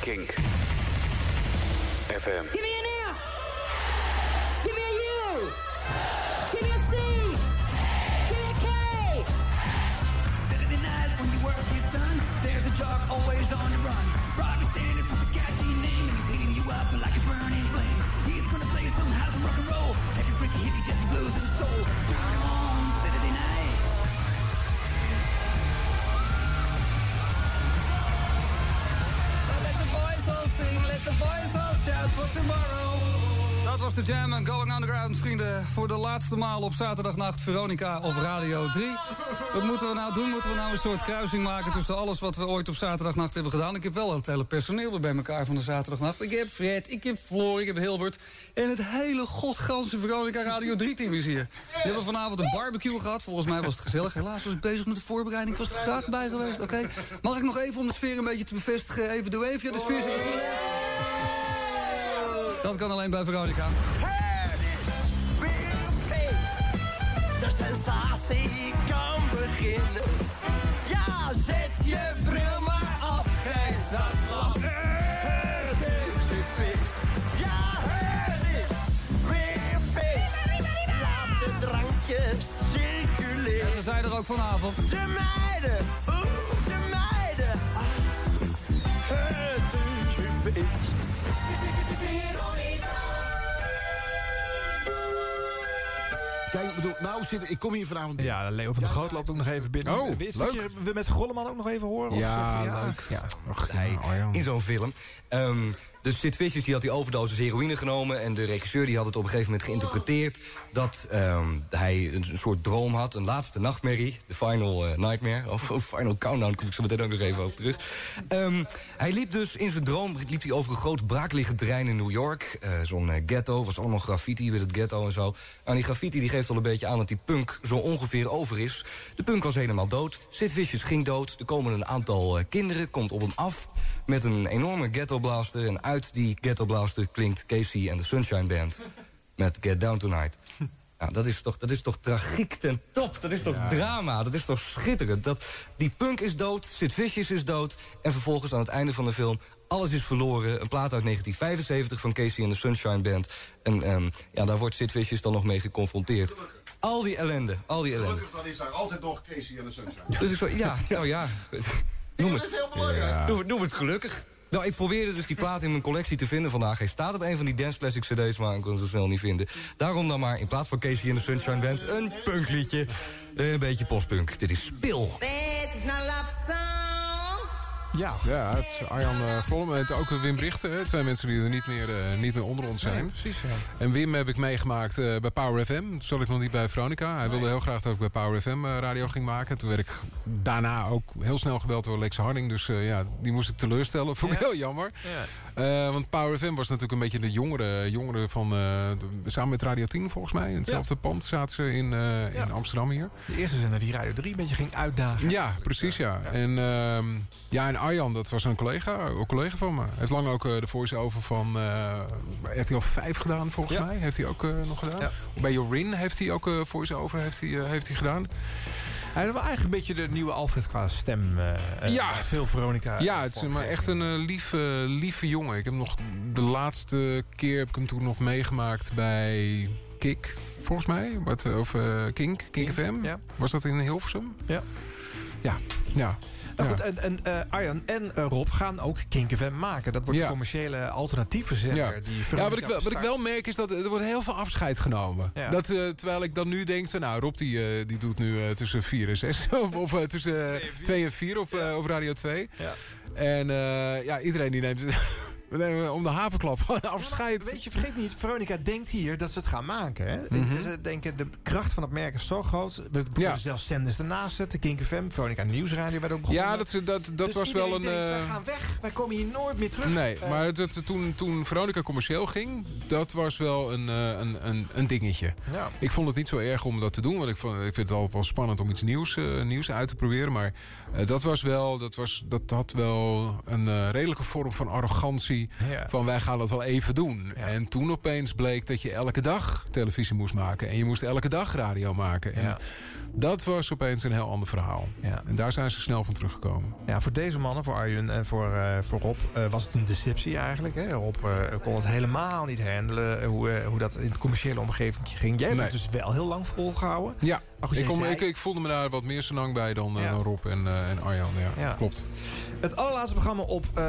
Kink. FM. Give me an ear. Give me a U. Give me a C. Give me a K. Saturday night when your work is done, there's a jock always on the run. Robbie Sanders is a catchy name. and He's heating you up like a burning flame. He's gonna play some house and rock and roll. Every freaky hippie just blues and soul. So let the boys all sing, let the boys all shout for tomorrow. Dat was de Jam en Going Underground, vrienden. Voor de laatste maal op zaterdagnacht Veronica op Radio 3. Wat moeten we nou doen? Moeten we nou een soort kruising maken... tussen alles wat we ooit op zaterdagnacht hebben gedaan? Ik heb wel het hele personeel weer bij elkaar van de zaterdagnacht. Ik heb Fred, ik heb Floor, ik heb Hilbert... en het hele godganse Veronica Radio 3-team is hier. Die hebben vanavond een barbecue gehad. Volgens mij was het gezellig. Helaas was ik bezig met de voorbereiding. Ik was er graag bij geweest, oké? Mag ik nog even om de sfeer een beetje te bevestigen... even doe even, ja, de sfeer zit er goed. Dat kan alleen bij Veronica. De sensatie kan beginnen. Ja, zet je bril maar af, gij zaklap. Het is weer feest. Ja, het is weer feest. Laat de drankjes circuleren. En ze zijn er ook vanavond. De meiden, bedoel, nou zit ik kom hier vanavond Ja, Leo van der Groot loopt ook nog even binnen. Oh, Weet je leuk. dat je we met Golleman ook nog even horen? Of Ja, zeg je leuk. Ja. Oh, in zo'n film. Ehm, dus Sid Vicious die had die overdosis heroïne genomen... en de regisseur die had het op een gegeven moment geïnterpreteerd... dat ehm, hij een soort droom had, een laatste nachtmerrie. De Final eh, Nightmare, of, of Final Countdown... kom ik zo meteen ook nog even op terug. Ehm, hij liep dus in zijn droom liep hij over een groot braakliggend terrein in New York. Eh, Zo'n eh, ghetto, was allemaal graffiti met het ghetto en zo. En die graffiti die geeft al een beetje aan dat die punk zo ongeveer over is. De punk was helemaal dood. Sid Vicious ging dood. Er komen een aantal kinderen, komt op hem af... met een enorme ghetto blaster. En uit die ghetto blaster klinkt Casey en de Sunshine Band... met Get Down Tonight. Nou, dat is, toch, dat is toch tragiek ten top. Dat is toch drama. Dat is toch schitterend. Dat, die punk is dood, Sid Vicious is dood... en vervolgens aan het einde van de film... Alles is verloren. Een plaat uit 1975 van Casey en de Sunshine Band. En ehm, ja, daar wordt Sid Vicious dan nog mee geconfronteerd. Al die ellende, al die ellende. Gelukkig dan is daar altijd nog Casey en de Sunshine. Dus ik zo, ja, nou ja. Noem dat het. is heel belangrijk. Noem, het- noem het gelukkig. Nou, ik probeerde dus die plaat in mijn collectie te vinden vandaag. Hij staat op een van die Dance Classic cd's, maar ik kon zo snel niet vinden. Daarom dan maar in plaats van Casey en de Sunshine Band... een punkliedje. Eh, Een beetje postpunk. Dit is Spil. This is not love song. Ja. Ja, het is Arjan uh, Vlom en ook Wim Brichten. Twee mensen die er niet meer, eh, niet meer onder ons zijn. Nee, precies, ja. En Wim heb ik meegemaakt eh, bij Power FM. Toen zat ik nog niet bij Veronica. Hij wilde heel graag dat ik bij Power FM eh, radio ging maken. Toen werd ik daarna ook heel snel gebeld door Lex Harding. Dus eh, ja, die moest ik teleurstellen. [LAUGHS] Vond ik heel jammer. Eh, want Power FM was natuurlijk een beetje de jongere, jongere van... eh, de- samen met Radio 10 volgens mij. In hetzelfde pand zaten ze in, eh, in Amsterdam hier. De eerste zender die Radio 3 een beetje ging uitdagen. Ja, precies ja. En, ehm, ja, en Arjan, dat was een collega, een collega van me. Hij heeft lang ook eh, de voice-over van eh RTL 5 gedaan, volgens Ja. mij. Heeft hij ook eh, nog gedaan. Bij Jorin heeft hij ook voice-over heeft hij, heeft hij gedaan. Hij wel eigenlijk een beetje de nieuwe Alfred qua stem. Ja. Veel Veronica. ja, het is maar echt een lieve, lieve jongen. Ik heb nog de laatste keer heb ik hem toen nog meegemaakt bij Kik, volgens mij. Wat, of eh, Kink, Kink FM. Was dat in Hilversum? Ja. Ja, ja. Nou goed, en, en eh, Arjan en eh, Rob gaan ook Kink FM maken. Dat wordt de commerciële alternatieve zender. Ja, Die ja wat, ik wel, wat ik wel merk is dat er wordt heel veel afscheid genomen. Dat, eh, terwijl ik dan nu denk, zo, nou Rob die, eh, die doet nu eh, tussen 4 en 6. [LAUGHS] of eh, tussen [LAUGHS] 2 en 4 op, eh, op Radio 2. Ja. En eh, ja, iedereen die neemt [LAUGHS] we nemen om de havenklap afscheid. Weet je, vergeet niet, Veronica denkt hier dat ze het gaan maken. Hè? Mhm. Ze denken, de kracht van het merk is zo groot. We kunnen zelfs zenders ernaast zetten. Kink FM, Veronica Nieuwsradio werd ook begonnen. Ja, dat, dat, dat Dus was wel een... denkt, eh, wij gaan weg. Wij komen hier nooit meer terug. Nee, Eh, maar het, het- toen, toen Veronica commercieel ging, dat was wel een, eh, een, een, een dingetje. Ja. Ik vond het niet zo erg om dat te doen, want ik, vond, ik vind het al wel spannend om iets nieuws, nieuws uit te proberen. Maar dat was wel, dat, was, dat had wel een eh, redelijke vorm van arrogantie. Ja. Van wij gaan dat wel even doen. En toen opeens bleek dat je elke dag televisie moest maken. En je moest elke dag radio maken. En Ja. dat was opeens een heel ander verhaal. Ja. En daar zijn ze snel van teruggekomen. Ja, voor deze mannen, voor Arjen en voor, eh, voor Rob, eh, was het een deceptie eigenlijk. Hè? Rob eh, kon het helemaal niet handelen, eh, hoe, eh, hoe dat in de commerciële omgeving ging. Jij hebt Nee. het dus wel heel lang volgehouden. Ja, Goed, ik, jij kom, zei- ik, ik voelde me daar wat meer zo lang bij dan, eh, dan Rob en, eh, en Arjan. Ja, Ja. klopt. Het allerlaatste programma op eh,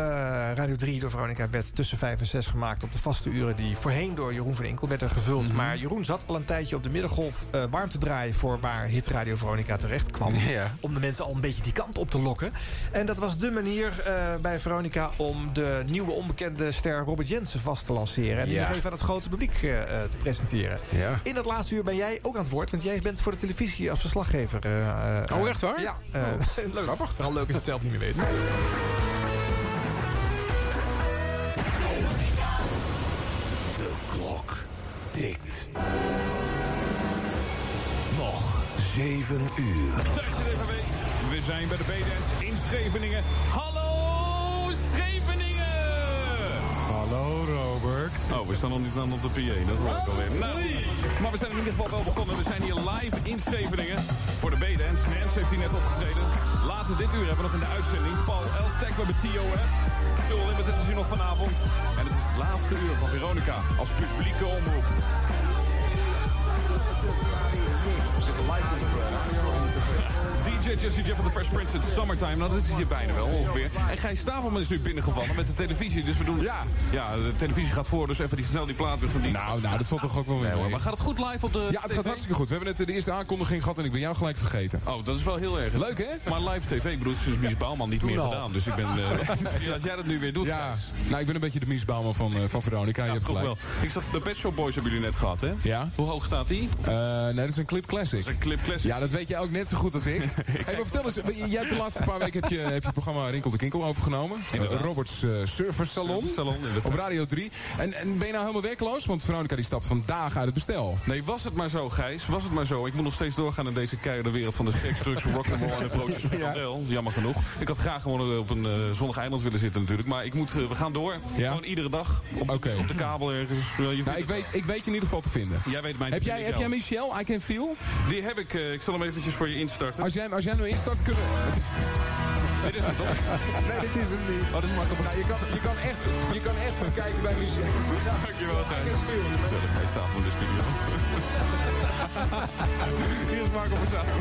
Radio 3 door Veronica werd tussen 5 en 6 gemaakt... op de vaste uren die voorheen door Jeroen van Inkel werden gevuld. Mhm. Maar Jeroen zat al een tijdje op de middengolf eh, warm te draaien... voor waar Hit Radio Veronica terecht kwam. [LAUGHS] Ja. Om de mensen al een beetje die kant op te lokken. En dat was de manier eh, bij Veronica... om de nieuwe onbekende ster Robert Jensen vast te lanceren. En die nog even aan het grote publiek eh, eh, te presenteren. In dat laatste uur ben jij ook aan het woord... want jij bent voor de televisie als verslaggever. eh, eh, Oh, echt waar? Ja. eh, leuk. [LAUGHS] grappig. Vooral leuk is het zelf niet meer weten. De klok tikt. Nog zeven uur. We zijn bij de BDS in Scheveningen. Hallo Scheveningen! Hallo Oh, we staan nog niet aan op de PA, dat hoor ik alweer. Nou, maar we zijn in ieder geval wel begonnen. We zijn hier live in Scheveningen voor de B-Dance. Nance heeft hier net opgetreden. Later dit uur hebben we nog in de uitzending Paul. We hebben TOF. Soul Limited is hier nog vanavond. En het is het laatste uur van Veronica als publieke omroep. We zitten live in de. DJ Jesse Jeff van de Fresh Prince in Summertime. Nou, dat is hier bijna wel ongeveer. En Gijs Stavelman is nu binnengevallen met de televisie. Dus we doen... Ja. Ja, de televisie gaat voor, dus even die, snel die plaat weer die... Nou, nou, dat valt toch ook wel weer Nee, hoor, maar gaat het goed live op de Ja, het TV? gaat hartstikke goed. We hebben net de eerste aankondiging gehad en ik ben jou gelijk vergeten. Oh, dat is wel heel erg. Leuk, hè? Maar live tv, ik bedoel, sinds Mies Bouwman niet Toen meer al. gedaan. Dus ik ben... eh, [LAUGHS] als jij dat nu weer doet, Ja, Gijs. nou, ik ben een beetje de Mies Bouwman van, eh, van Veronica. je Ja, hebt toch gelijk. wel. Ik zag de Pet Shop Boys hebben jullie net gehad, hè? Ja? Hoe hoog staat die? Eh, nee, dat is een Clip Classic. Dat is een Clip Classic. Ja, dat weet jij ook net zo goed als ik. [LAUGHS] hey, maar vertel eens, [LAUGHS] jij hebt de laatste paar weken heb je, heb je het programma Rinkel de Kinkel overgenomen. Inderdaad. Eh, Roberts eh Service Salon. Op Radio 3. En, en ben je nou helemaal werkloos? Want Veronica die stapt vandaag uit het bestel. Nee, was het maar zo, Gijs. Was het maar zo. Ik moet nog steeds doorgaan in deze keiharde wereld van de seks, drugs, [LAUGHS] rock'n'roll en de broodjes van Ja. Adele. Jammer genoeg. Ik had graag gewoon op een eh, zonnig eiland willen zitten natuurlijk. Maar ik moet, eh, we gaan door. Ja? Gewoon iedere dag. Op, op de kabel ergens. Nou, ik weet, ik weet je in ieder geval te vinden. Jij weet mijn Heb jij, heb jij Michel, I Can Feel? Die heb ik. eh, ik zal hem eventjes voor je instarten. Als jij, als jij hem instart, kunnen [LAUGHS] Dit is het toch? Nee, dit is hem niet. Oh, dit is makkelijk. Nou, je, kan, je, kan echt, je kan echt gaan kijken bij Michel. [LAUGHS] Dankjewel, Gijs. Gezellig, hij staat in de studio. [LAUGHS] Hier is Marco Borsato.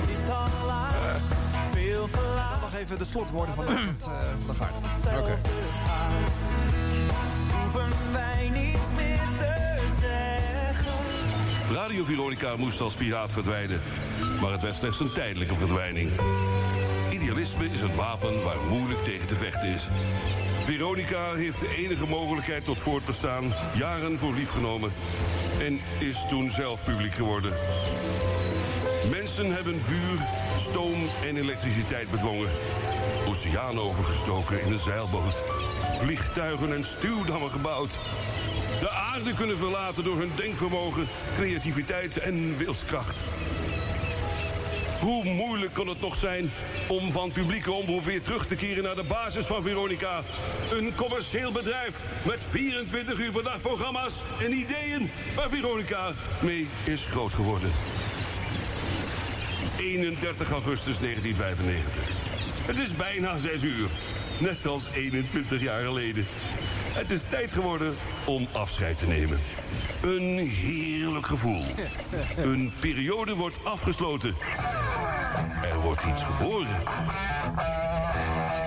Dan nog even de slotwoorden van de, uh, de garde. Oké. Hoeven wij niet meer. Radio Veronica moest als piraat verdwijnen. Maar het werd slechts een tijdelijke verdwijning. Idealisme is een wapen waar moeilijk tegen te vechten is. Veronica heeft de enige mogelijkheid tot voortbestaan jaren voor lief genomen. En is toen zelf publiek geworden. Mensen hebben vuur, stoom en elektriciteit bedwongen. Oceaan overgestoken in een zeilboot. Vliegtuigen en stuwdammen gebouwd. De aarde kunnen verlaten door hun denkvermogen, creativiteit en wilskracht. Hoe moeilijk kan het nog zijn om van publieke omroep terug te keren naar de basis van Veronica? Een commercieel bedrijf met 24 uur per dag programma's en ideeën waar Veronica mee is groot geworden. 31 augustus 1995. Het is bijna 6 uur, net als 21 jaar geleden. Het is tijd geworden om afscheid te nemen. Een heerlijk gevoel. Een periode wordt afgesloten. Er wordt iets geboren.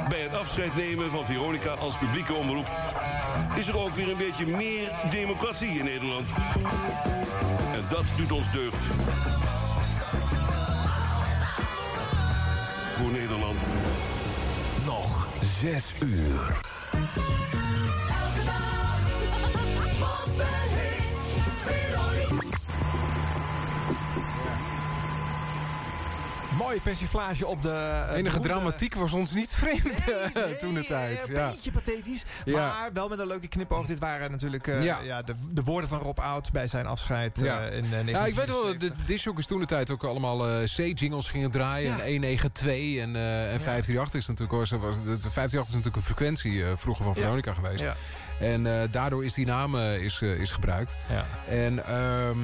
Bij het afscheid nemen van Veronica als publieke omroep... is er ook weer een beetje meer democratie in Nederland. En dat doet ons deugd. Voor Nederland. Nog zes uur. Mooie persiflage op de... eh, Enige dramatiek was ons niet vreemd eh, toen de tijd. Een Ja. beetje pathetisch, Ja. maar wel met een leuke knipoog. Dit waren natuurlijk eh, Ja. ja. de, de woorden van Rob Oud bij zijn afscheid Ja. in uh, Ja, ik weet wel dat de discjockeys toen de tijd ook allemaal C-jingles gingen draaien. En 192 en, en 538 is natuurlijk... Was, was, de 538 is natuurlijk een frequentie vroeger van. Veronica geweest. En daardoor is die naam is, is gebruikt. Ja. En ehm,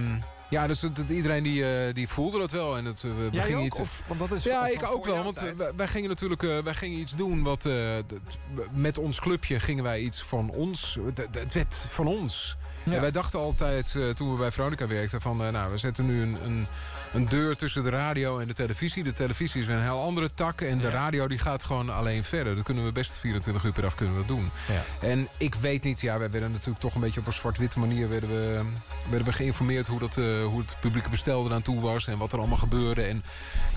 ja, dus dat- dat iedereen die, eh, die voelde dat wel. En het, eh, we Jij gingen ook? iets, Of, want dat is ja, ik ook wel. Want tijd. wij, wij gingen natuurlijk eh, wij gingen iets doen wat... eh, dat- met ons clubje gingen wij iets van ons... Het werd van ons. En wij dachten altijd, eh, toen we bij Veronica werkten... van eh, nou, we zetten nu een, een, een deur tussen de radio en de televisie. De televisie is een heel andere tak. En de radio die gaat gewoon alleen verder. Dat kunnen we best 24 uur per dag kunnen we dat doen. Ja. En ik weet niet, ja, wij werden natuurlijk toch een beetje op een zwart-witte manier... werden we, werden we geïnformeerd hoe, dat, eh, hoe het publieke bestel eraan toe was... en wat er allemaal gebeurde. En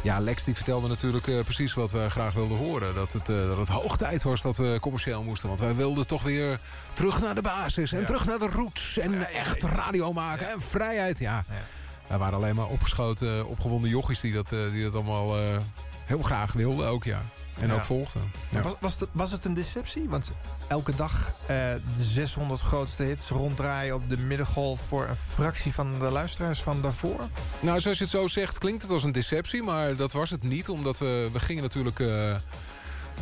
ja, Lex die vertelde natuurlijk eh, precies wat we graag wilden horen. Dat het, eh, dat het hoog tijd was dat we commercieel moesten. Want wij wilden toch weer terug naar de basis. En Ja. terug naar de roots. En echt radio maken. En vrijheid, ja. Wij waren alleen maar opgeschoten, opgewonden jochies... die dat, eh, die dat allemaal eh, heel graag wilden ook, ja. En Ja. ook volgden. Ja. Was, was, het, was het een deceptie? Want elke dag eh, de 600 grootste hits ronddraaien op de middengolf... voor een fractie van de luisteraars van daarvoor? Nou, zoals je het zo zegt, klinkt het als een deceptie. Maar dat was het niet, omdat we, we gingen natuurlijk...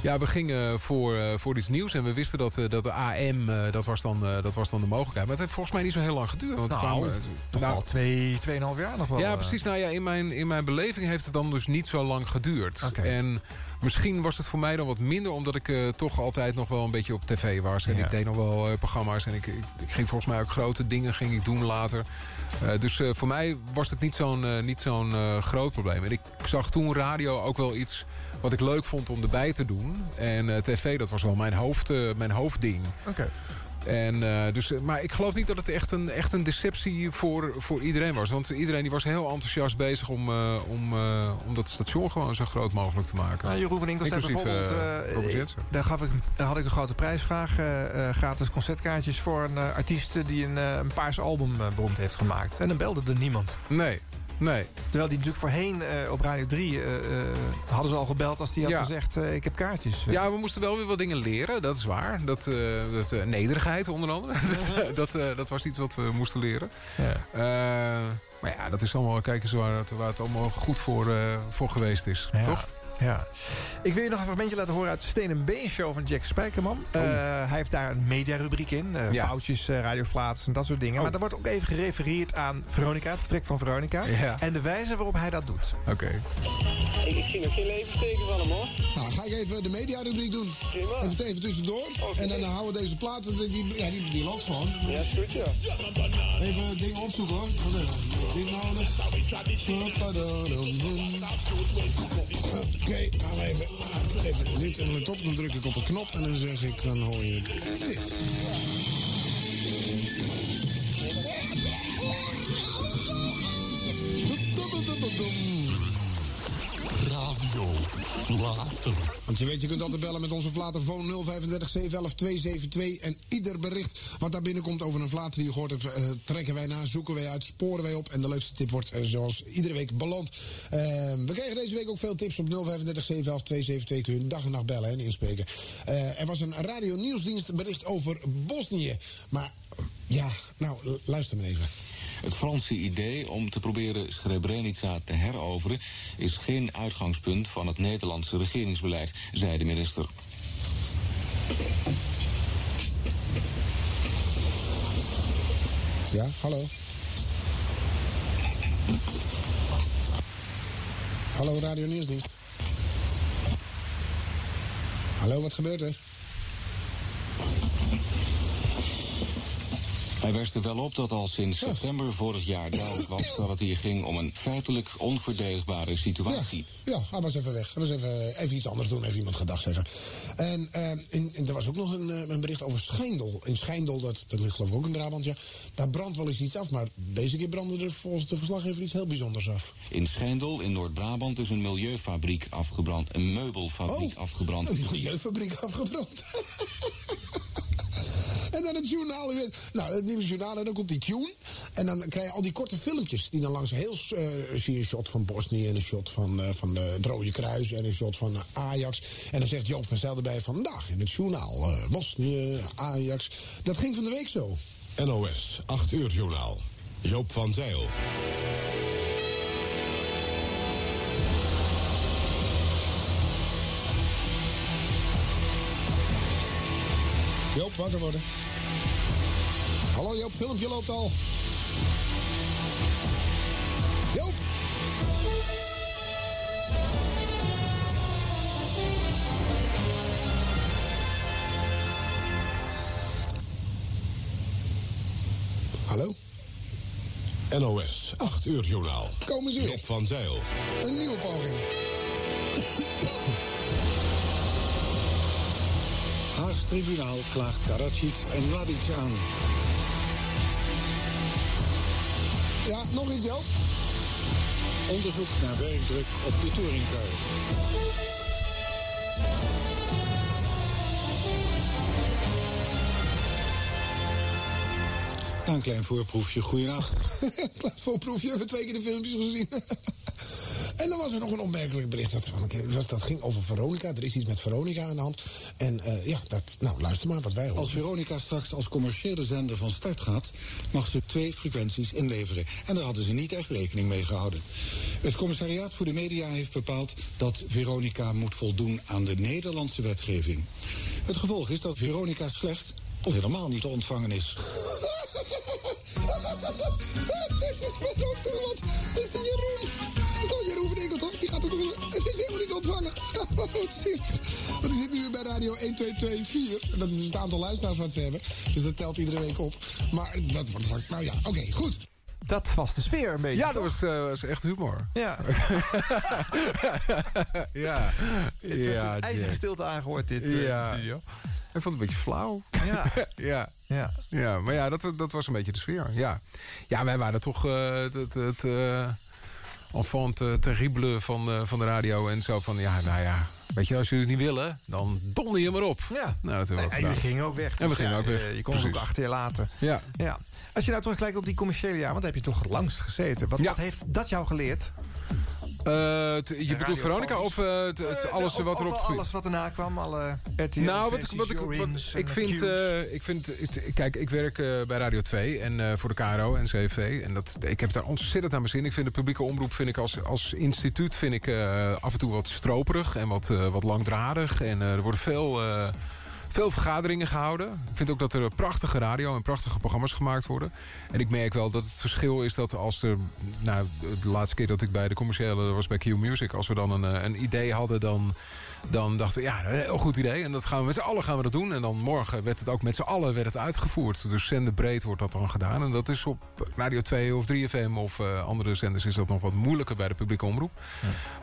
ja, we gingen voor, eh, voor iets nieuws. En we wisten dat, eh, dat de AM, eh, dat, was dan, dat was dan de mogelijkheid. Maar het heeft volgens mij niet zo heel lang geduurd. Want Nou, kwamen- toch nou, al twee, tweeënhalf jaar nog wel. Ja, precies. Nou ja, in mijn, in mijn beleving heeft het dan dus niet zo lang geduurd. En misschien was het voor mij dan wat minder... omdat ik eh, toch altijd nog wel een beetje op tv was. En Ja. ik deed nog wel eh, programma's. En ik, ik, ik ging volgens mij ook grote dingen ging ik doen later. Eh, dus voor mij was het niet zo'n niet zo'n groot probleem. En ik zag toen radio ook wel iets wat ik leuk vond om erbij te doen. En tv, dat was wel mijn, hoofd, mijn hoofdding. Oké. En, eh, dus, eh, maar ik geloof niet dat het echt een, echt een deceptie voor, voor iedereen was. Want iedereen die was heel enthousiast bezig om, eh, om, om dat station gewoon zo groot mogelijk te maken. Nou, Jeroen van Inkel zei bijvoorbeeld... daar, gaf ik, daar had ik een grote prijsvraag. gratis concertkaartjes voor een artiest die een, een paars album beroemd heeft gemaakt. En dan belde er niemand. Nee, nee. Terwijl die natuurlijk voorheen eh, op Radio 3 eh, eh, hadden ze al gebeld als die had Ja. gezegd... ik heb kaartjes. Ja, we moesten wel weer wat dingen leren, dat is waar. Dat, dat nederigheid onder andere. [LAUGHS] dat, dat was iets wat we moesten leren. Eh, maar ja, dat is allemaal, kijk eens waar het, waar het allemaal goed voor, voor geweest is, Ja. toch? Ja. Ik wil je nog een fragmentje laten horen uit de Steen en Been Show van Jack Spijkerman. Eh, hij heeft daar een mediarubriek in. eh, Oh. Ja. Foutjes, eh radioflaats en dat soort dingen. Oh. Maar er wordt ook even gerefereerd aan Veronica, het vertrek van Veronica. Ja. En de wijze waarop hij dat doet. Oké. Ik, ik zie nog geen levensteken van hem hoor. Nou, ga ik even de mediarubriek doen. Even, even tussendoor. En dan houden we deze platen, die, die, ja, die, die loopt gewoon. Ja, is goed ja. Even dingen opzoeken hoor. Wat is dat? Dit nodig. Oké, gaan we even, even dit en het op. Dan druk ik op een knop en dan zeg ik, dan hoor je dit. Radio Want je weet, je kunt altijd bellen met onze Vlaterfoon 035 711 272. En ieder bericht wat daar binnenkomt over een Vlater die je gehoord hebt... eh, trekken wij na, zoeken wij uit, sporen wij op. En de leukste tip wordt eh, zoals iedere week beland. Eh, we kregen deze week ook veel tips op 035 711 272. Kun je dag en nacht bellen en inspreken. Eh, er was een radio nieuwsdienst bericht over Bosnië. Maar ja, nou, luister maar even. Het Franse idee om te proberen Srebrenica te heroveren is geen uitgangspunt van het Nederlandse regeringsbeleid, zei de minister. Ja, hallo. Hallo, Radio Nieuwsdienst. Hallo, wat gebeurt er? Hij wijst er wel op dat al sinds september vorig jaar duidelijk was dat het hier ging om een feitelijk onverdedigbare situatie. Ja, hij was even weg. Hij was even, even iets anders doen, even iemand gedag zeggen. En, en, en er was ook nog een, eh, een bericht over Schijndel. In Schijndel, dat, dat ligt geloof ik ook in Brabant, ja. Daar brandt wel eens iets af, maar deze keer brandde er volgens de verslaggever iets heel bijzonders af. In Schijndel, in Noord-Brabant, is een milieufabriek afgebrand. Een meubelfabriek Oh. afgebrand. Een milieufabriek afgebrand. [LAUGHS] En dan het journaal. u weet. Nou, het nieuwe journaal. En dan komt die tune. En dan krijg je al die korte filmpjes. Die dan langs heel. eh, zie je een shot van Bosnië. En een shot van, eh, van de het Rode Kruis. En een shot van eh, Ajax. En dan zegt Joop van Zijl erbij vandaag in het journaal. eh, Bosnië, Ajax. Dat ging van de week zo. NOS, 8 uur journaal. Joop van Zeil. Joop, wakker worden. Hallo Joop, filmpje loopt al. Joop! Hallo? NOS, 8 uur journaal. Komen ze weer. Job van Zeil. Een nieuwe poging. Tribunaal klaagt Karadzic en Mladic aan. Ja, nog eens Joop. Onderzoek naar werkdruk op de touringcar. Na een klein voorproefje. [LAUGHS] Klein voorproefje, hebben twee keer de filmpjes gezien. [LAUGHS] en dan was er nog een opmerkelijk bericht. Dat, was- dat ging over Veronica. Er is iets met Veronica aan de hand. En eh, ja, dat, nou, luister maar wat wij horen. Als Veronica straks als commerciële zender van start gaat, mag ze twee frequenties inleveren. En daar hadden ze niet echt rekening mee gehouden. Het commissariaat voor de media heeft bepaald dat Veronica moet voldoen aan de Nederlandse wetgeving. Het gevolg is dat Veronica slecht of helemaal niet te ontvangen is. [LAUGHS] Het is is Jeroen. [LAUGHS] is helemaal niet ontvangen. [LAUGHS] Wat zielig. Want die zit nu weer bij Radio 1, 2, 2, 4. En dat is het aantal luisteraars wat ze hebben. Dus dat telt iedere week op. Maar dat wordt straks... Nou ja, oké, goed. Dat was de sfeer een beetje. Ja, dat was, eh, was echt humor. Ja. [LAUGHS] ja. Het werd ja, een ijzige stilte aangehoord, dit Ja. studio. Ik vond het een beetje flauw. Ja. ja. Ja. ja, maar ja, dat, dat was een beetje de sfeer. Ja, ja wij waren toch eh, het, het, het eh, enfant eh, terrible van, eh, van de radio. En zo van, ja, nou ja, weet je, als jullie het niet willen, dan donder je maar op. Ja. Nou, dat hebben we En jullie gingen ook weg. En we dus gingen ja, ook weg. eh, Je kon ook achter je laten. Ja. ja. Als je nou terugkijkt op die commerciële jaar, want daar heb je toch langst gezeten. Wat, wat heeft dat jou geleerd? Eh, je bedoelt. Veronica of eh, Eh, alles wat erop... alles wat erna kwam, alle RTL nou, wat, wat, ik, vind, ik vind, kijk, ik werk bij Radio 2 en voor de KRO en CV en dat, ik heb daar ontzettend naar mijn zin. Ik vind de publieke omroep, vind ik als, als instituut, vind ik af en toe wat stroperig en wat, wat langdradig en er worden veel. Veel vergaderingen gehouden. Ik vind ook dat er prachtige radio en prachtige programma's gemaakt worden. En ik merk wel dat het verschil is dat als er... Nou, de laatste keer dat ik bij de commerciële was bij Q Music... als we dan een, eh, een idee hadden, dan, dan dachten we... ja, een heel goed idee. En dat gaan we met z'n allen gaan we dat doen. En dan morgen werd het ook met z'n allen werd het uitgevoerd. Dus zenderbreed wordt dat dan gedaan. En dat is op Radio 2 of 3FM of eh, andere zenders... is dat nog wat moeilijker bij de publieke omroep.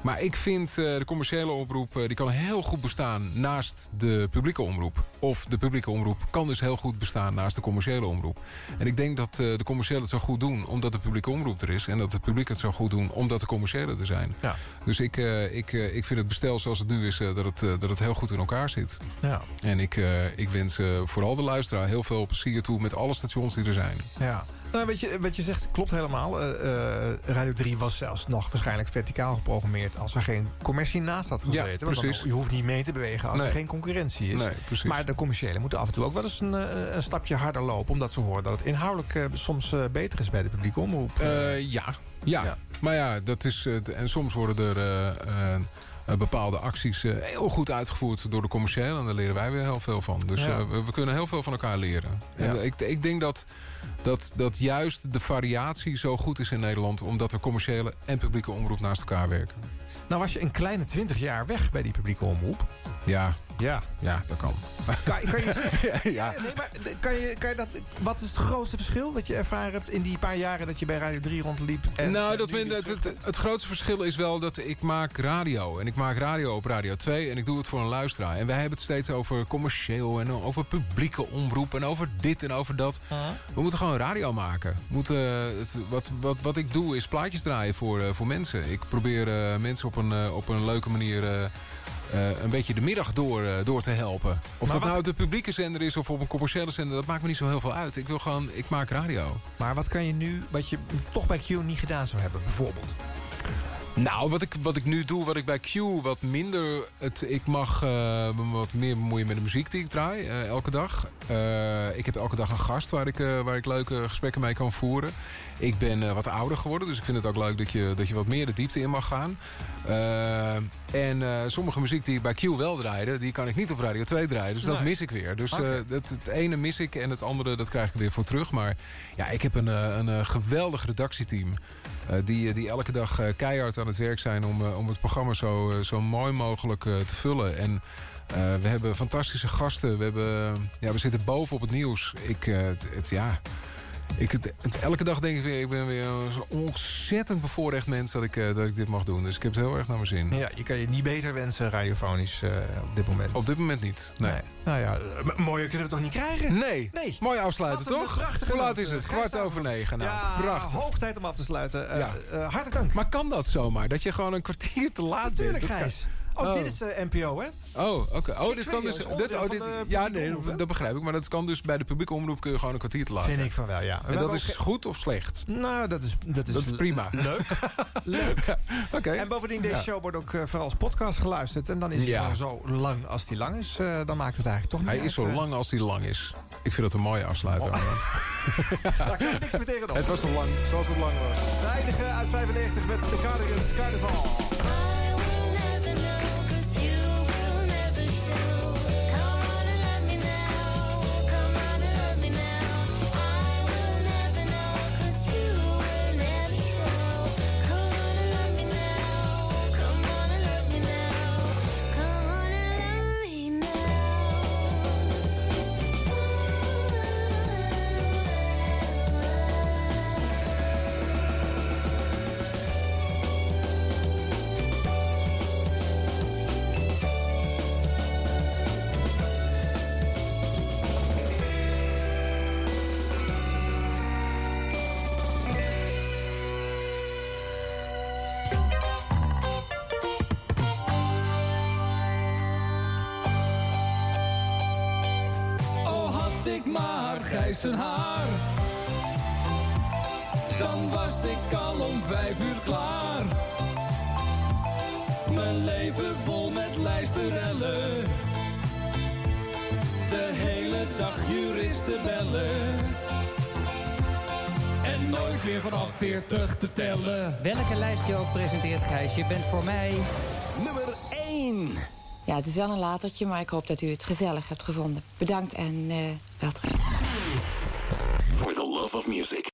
Maar ik vind eh, de commerciële omroep... eh, die kan heel goed bestaan naast de publieke omroep. Of de publieke omroep kan dus heel goed bestaan naast de commerciële omroep. En ik denk dat de commerciële het zo goed doen omdat de publieke omroep er is. En dat het publiek het zo goed doen omdat de commerciële er zijn. Ja. Dus ik, ik, ik vind het bestel zoals het nu is, dat, het, eh, dat het heel goed in elkaar zit. Ja. En ik, eh, ik wens eh, vooral de luisteraar heel veel plezier toe met alle stations die er zijn. Ja. Nou, weet je, wat je zegt klopt helemaal. Eh, eh, Radio 3 was zelfs nog waarschijnlijk verticaal geprogrammeerd... als er geen commercie naast had gezeten. Ja, dan- precies. je hoeft niet mee te bewegen als Nee. er geen concurrentie is. Nee, precies. Maar de commerciële moeten af en toe ook wel eens een, eh, een stapje harder lopen... omdat ze horen dat het inhoudelijk eh, soms eh, beter is bij de publieke omroep. Eh, ja. ja, maar ja, dat is. eh, en soms worden er eh, eh, eh, bepaalde acties eh, heel goed uitgevoerd door de commerciële. En daar leren wij weer heel veel van. Dus Ja. eh, we, we kunnen heel veel van elkaar leren. Ja. eh, ik, ik denk dat, dat, dat juist de variatie zo goed is in Nederland. Omdat er commerciële en publieke omroep naast elkaar werken. Nou was je een kleine 20 jaar weg bij die publieke omroep. Ja. Ja. Ja, dat kan. Kan, kan je zeggen, [LAUGHS] Ja. Nee, maar kan je, kan je dat, wat is het grootste verschil wat je ervaren hebt in die paar jaren dat je bij Radio 3 rondliep? En, nou, en dat weer het, het, het grootste verschil is wel dat ik maak radio. En ik maak radio op Radio 2 en ik doe het voor een luisteraar. En wij hebben het steeds over commercieel en over publieke omroep... en over dit en over dat. We moeten gewoon radio maken. Moeten, eh, het, wat, wat, wat ik doe is plaatjes draaien voor, eh, voor mensen. Ik probeer eh, mensen op een, op een leuke manier... eh, een beetje de middag door, eh, door te helpen. Of Maar dat nou op de publieke zender is of op een commerciële zender... dat maakt me niet zo heel veel uit. Ik wil gewoon, ik maak radio. Maar wat kan je nu, wat je toch bij Q niet gedaan zou hebben, bijvoorbeeld? Nou, wat ik, wat ik nu doe, wat ik bij Q wat minder... Het, ik mag eh, me wat meer bemoeien met de muziek die ik draai, eh, elke dag. Eh, ik heb elke dag een gast waar ik, waar ik leuke gesprekken mee kan voeren. Ik ben wat ouder geworden, dus ik vind het ook leuk dat je, dat je wat meer de diepte in mag gaan. En sommige muziek die ik bij Q wel draaide, die kan ik niet op Radio 2 draaien. Dus dat mis ik weer. Dus dat, het ene mis ik en het andere dat krijg ik weer voor terug. Maar ja, ik heb een, een, geweldig redactieteam. die, die elke dag keihard aan het werk zijn om, eh, om het programma zo, eh, zo mooi mogelijk eh, te vullen. En we hebben fantastische gasten. We, hebben, ja, we zitten boven op het nieuws. Ik, het- ja, Ik, elke dag denk ik weer, ik ben weer zo'n ontzettend bevoorrecht mens dat ik, eh, dat ik dit mag doen. Dus ik heb het heel erg naar mijn zin. Ja, je kan je niet beter wensen radiofonisch eh, op dit moment. Op dit moment niet, nee. Nou ja, eh, mooier kunnen we het toch niet krijgen? Nee. nee. Mooi afsluiten, een toch? Hoe laat is het? Kwart over negen. Nou, ja, prachtig. hoog tijd om af te sluiten. Ja. hartelijk dank. Maar kan dat zomaar? Dat je gewoon een kwartier te laat Natuurlijk, bent? Gijs. Oh. dit is eh, NPO, hè? Oh, oké. Oh, dit kan dus. Dit, oh, dit, de ja, nee, omroep, dat begrijp ik. Maar dat kan dus bij de publieke omroep kun je gewoon een kwartier te laat Vind ik van wel, ja. We En dat is ook- goed of slecht? Nou, dat is, dat is, Dat is prima. Leuk. [LAUGHS] Leuk. Oké. En bovendien, deze Ja. show wordt ook eh, vooral als podcast geluisterd. En dan is hij Ja. gewoon zo lang als die lang is. eh, dan maakt het eigenlijk toch niet Hij uit, is zo lang als hij lang is. Ik vind dat een mooie afsluiter. [LAUGHS] Daar kan ik niks meer tegen doen. Het was zo lang, zoals het lang was. Eindigen uit 95 met de Cardigans Carnival. Grijs haar. Dan was ik al om vijf uur klaar. Mijn leven vol met lijsterellen. De hele dag juristen bellen. En nooit meer vanaf 40 te tellen. Welke lijst je ook presenteert, Gijs, je bent voor mij... Nummer 1. Ja, het is wel een latertje, maar ik hoop dat u het gezellig hebt gevonden. Bedankt en eh the love of music.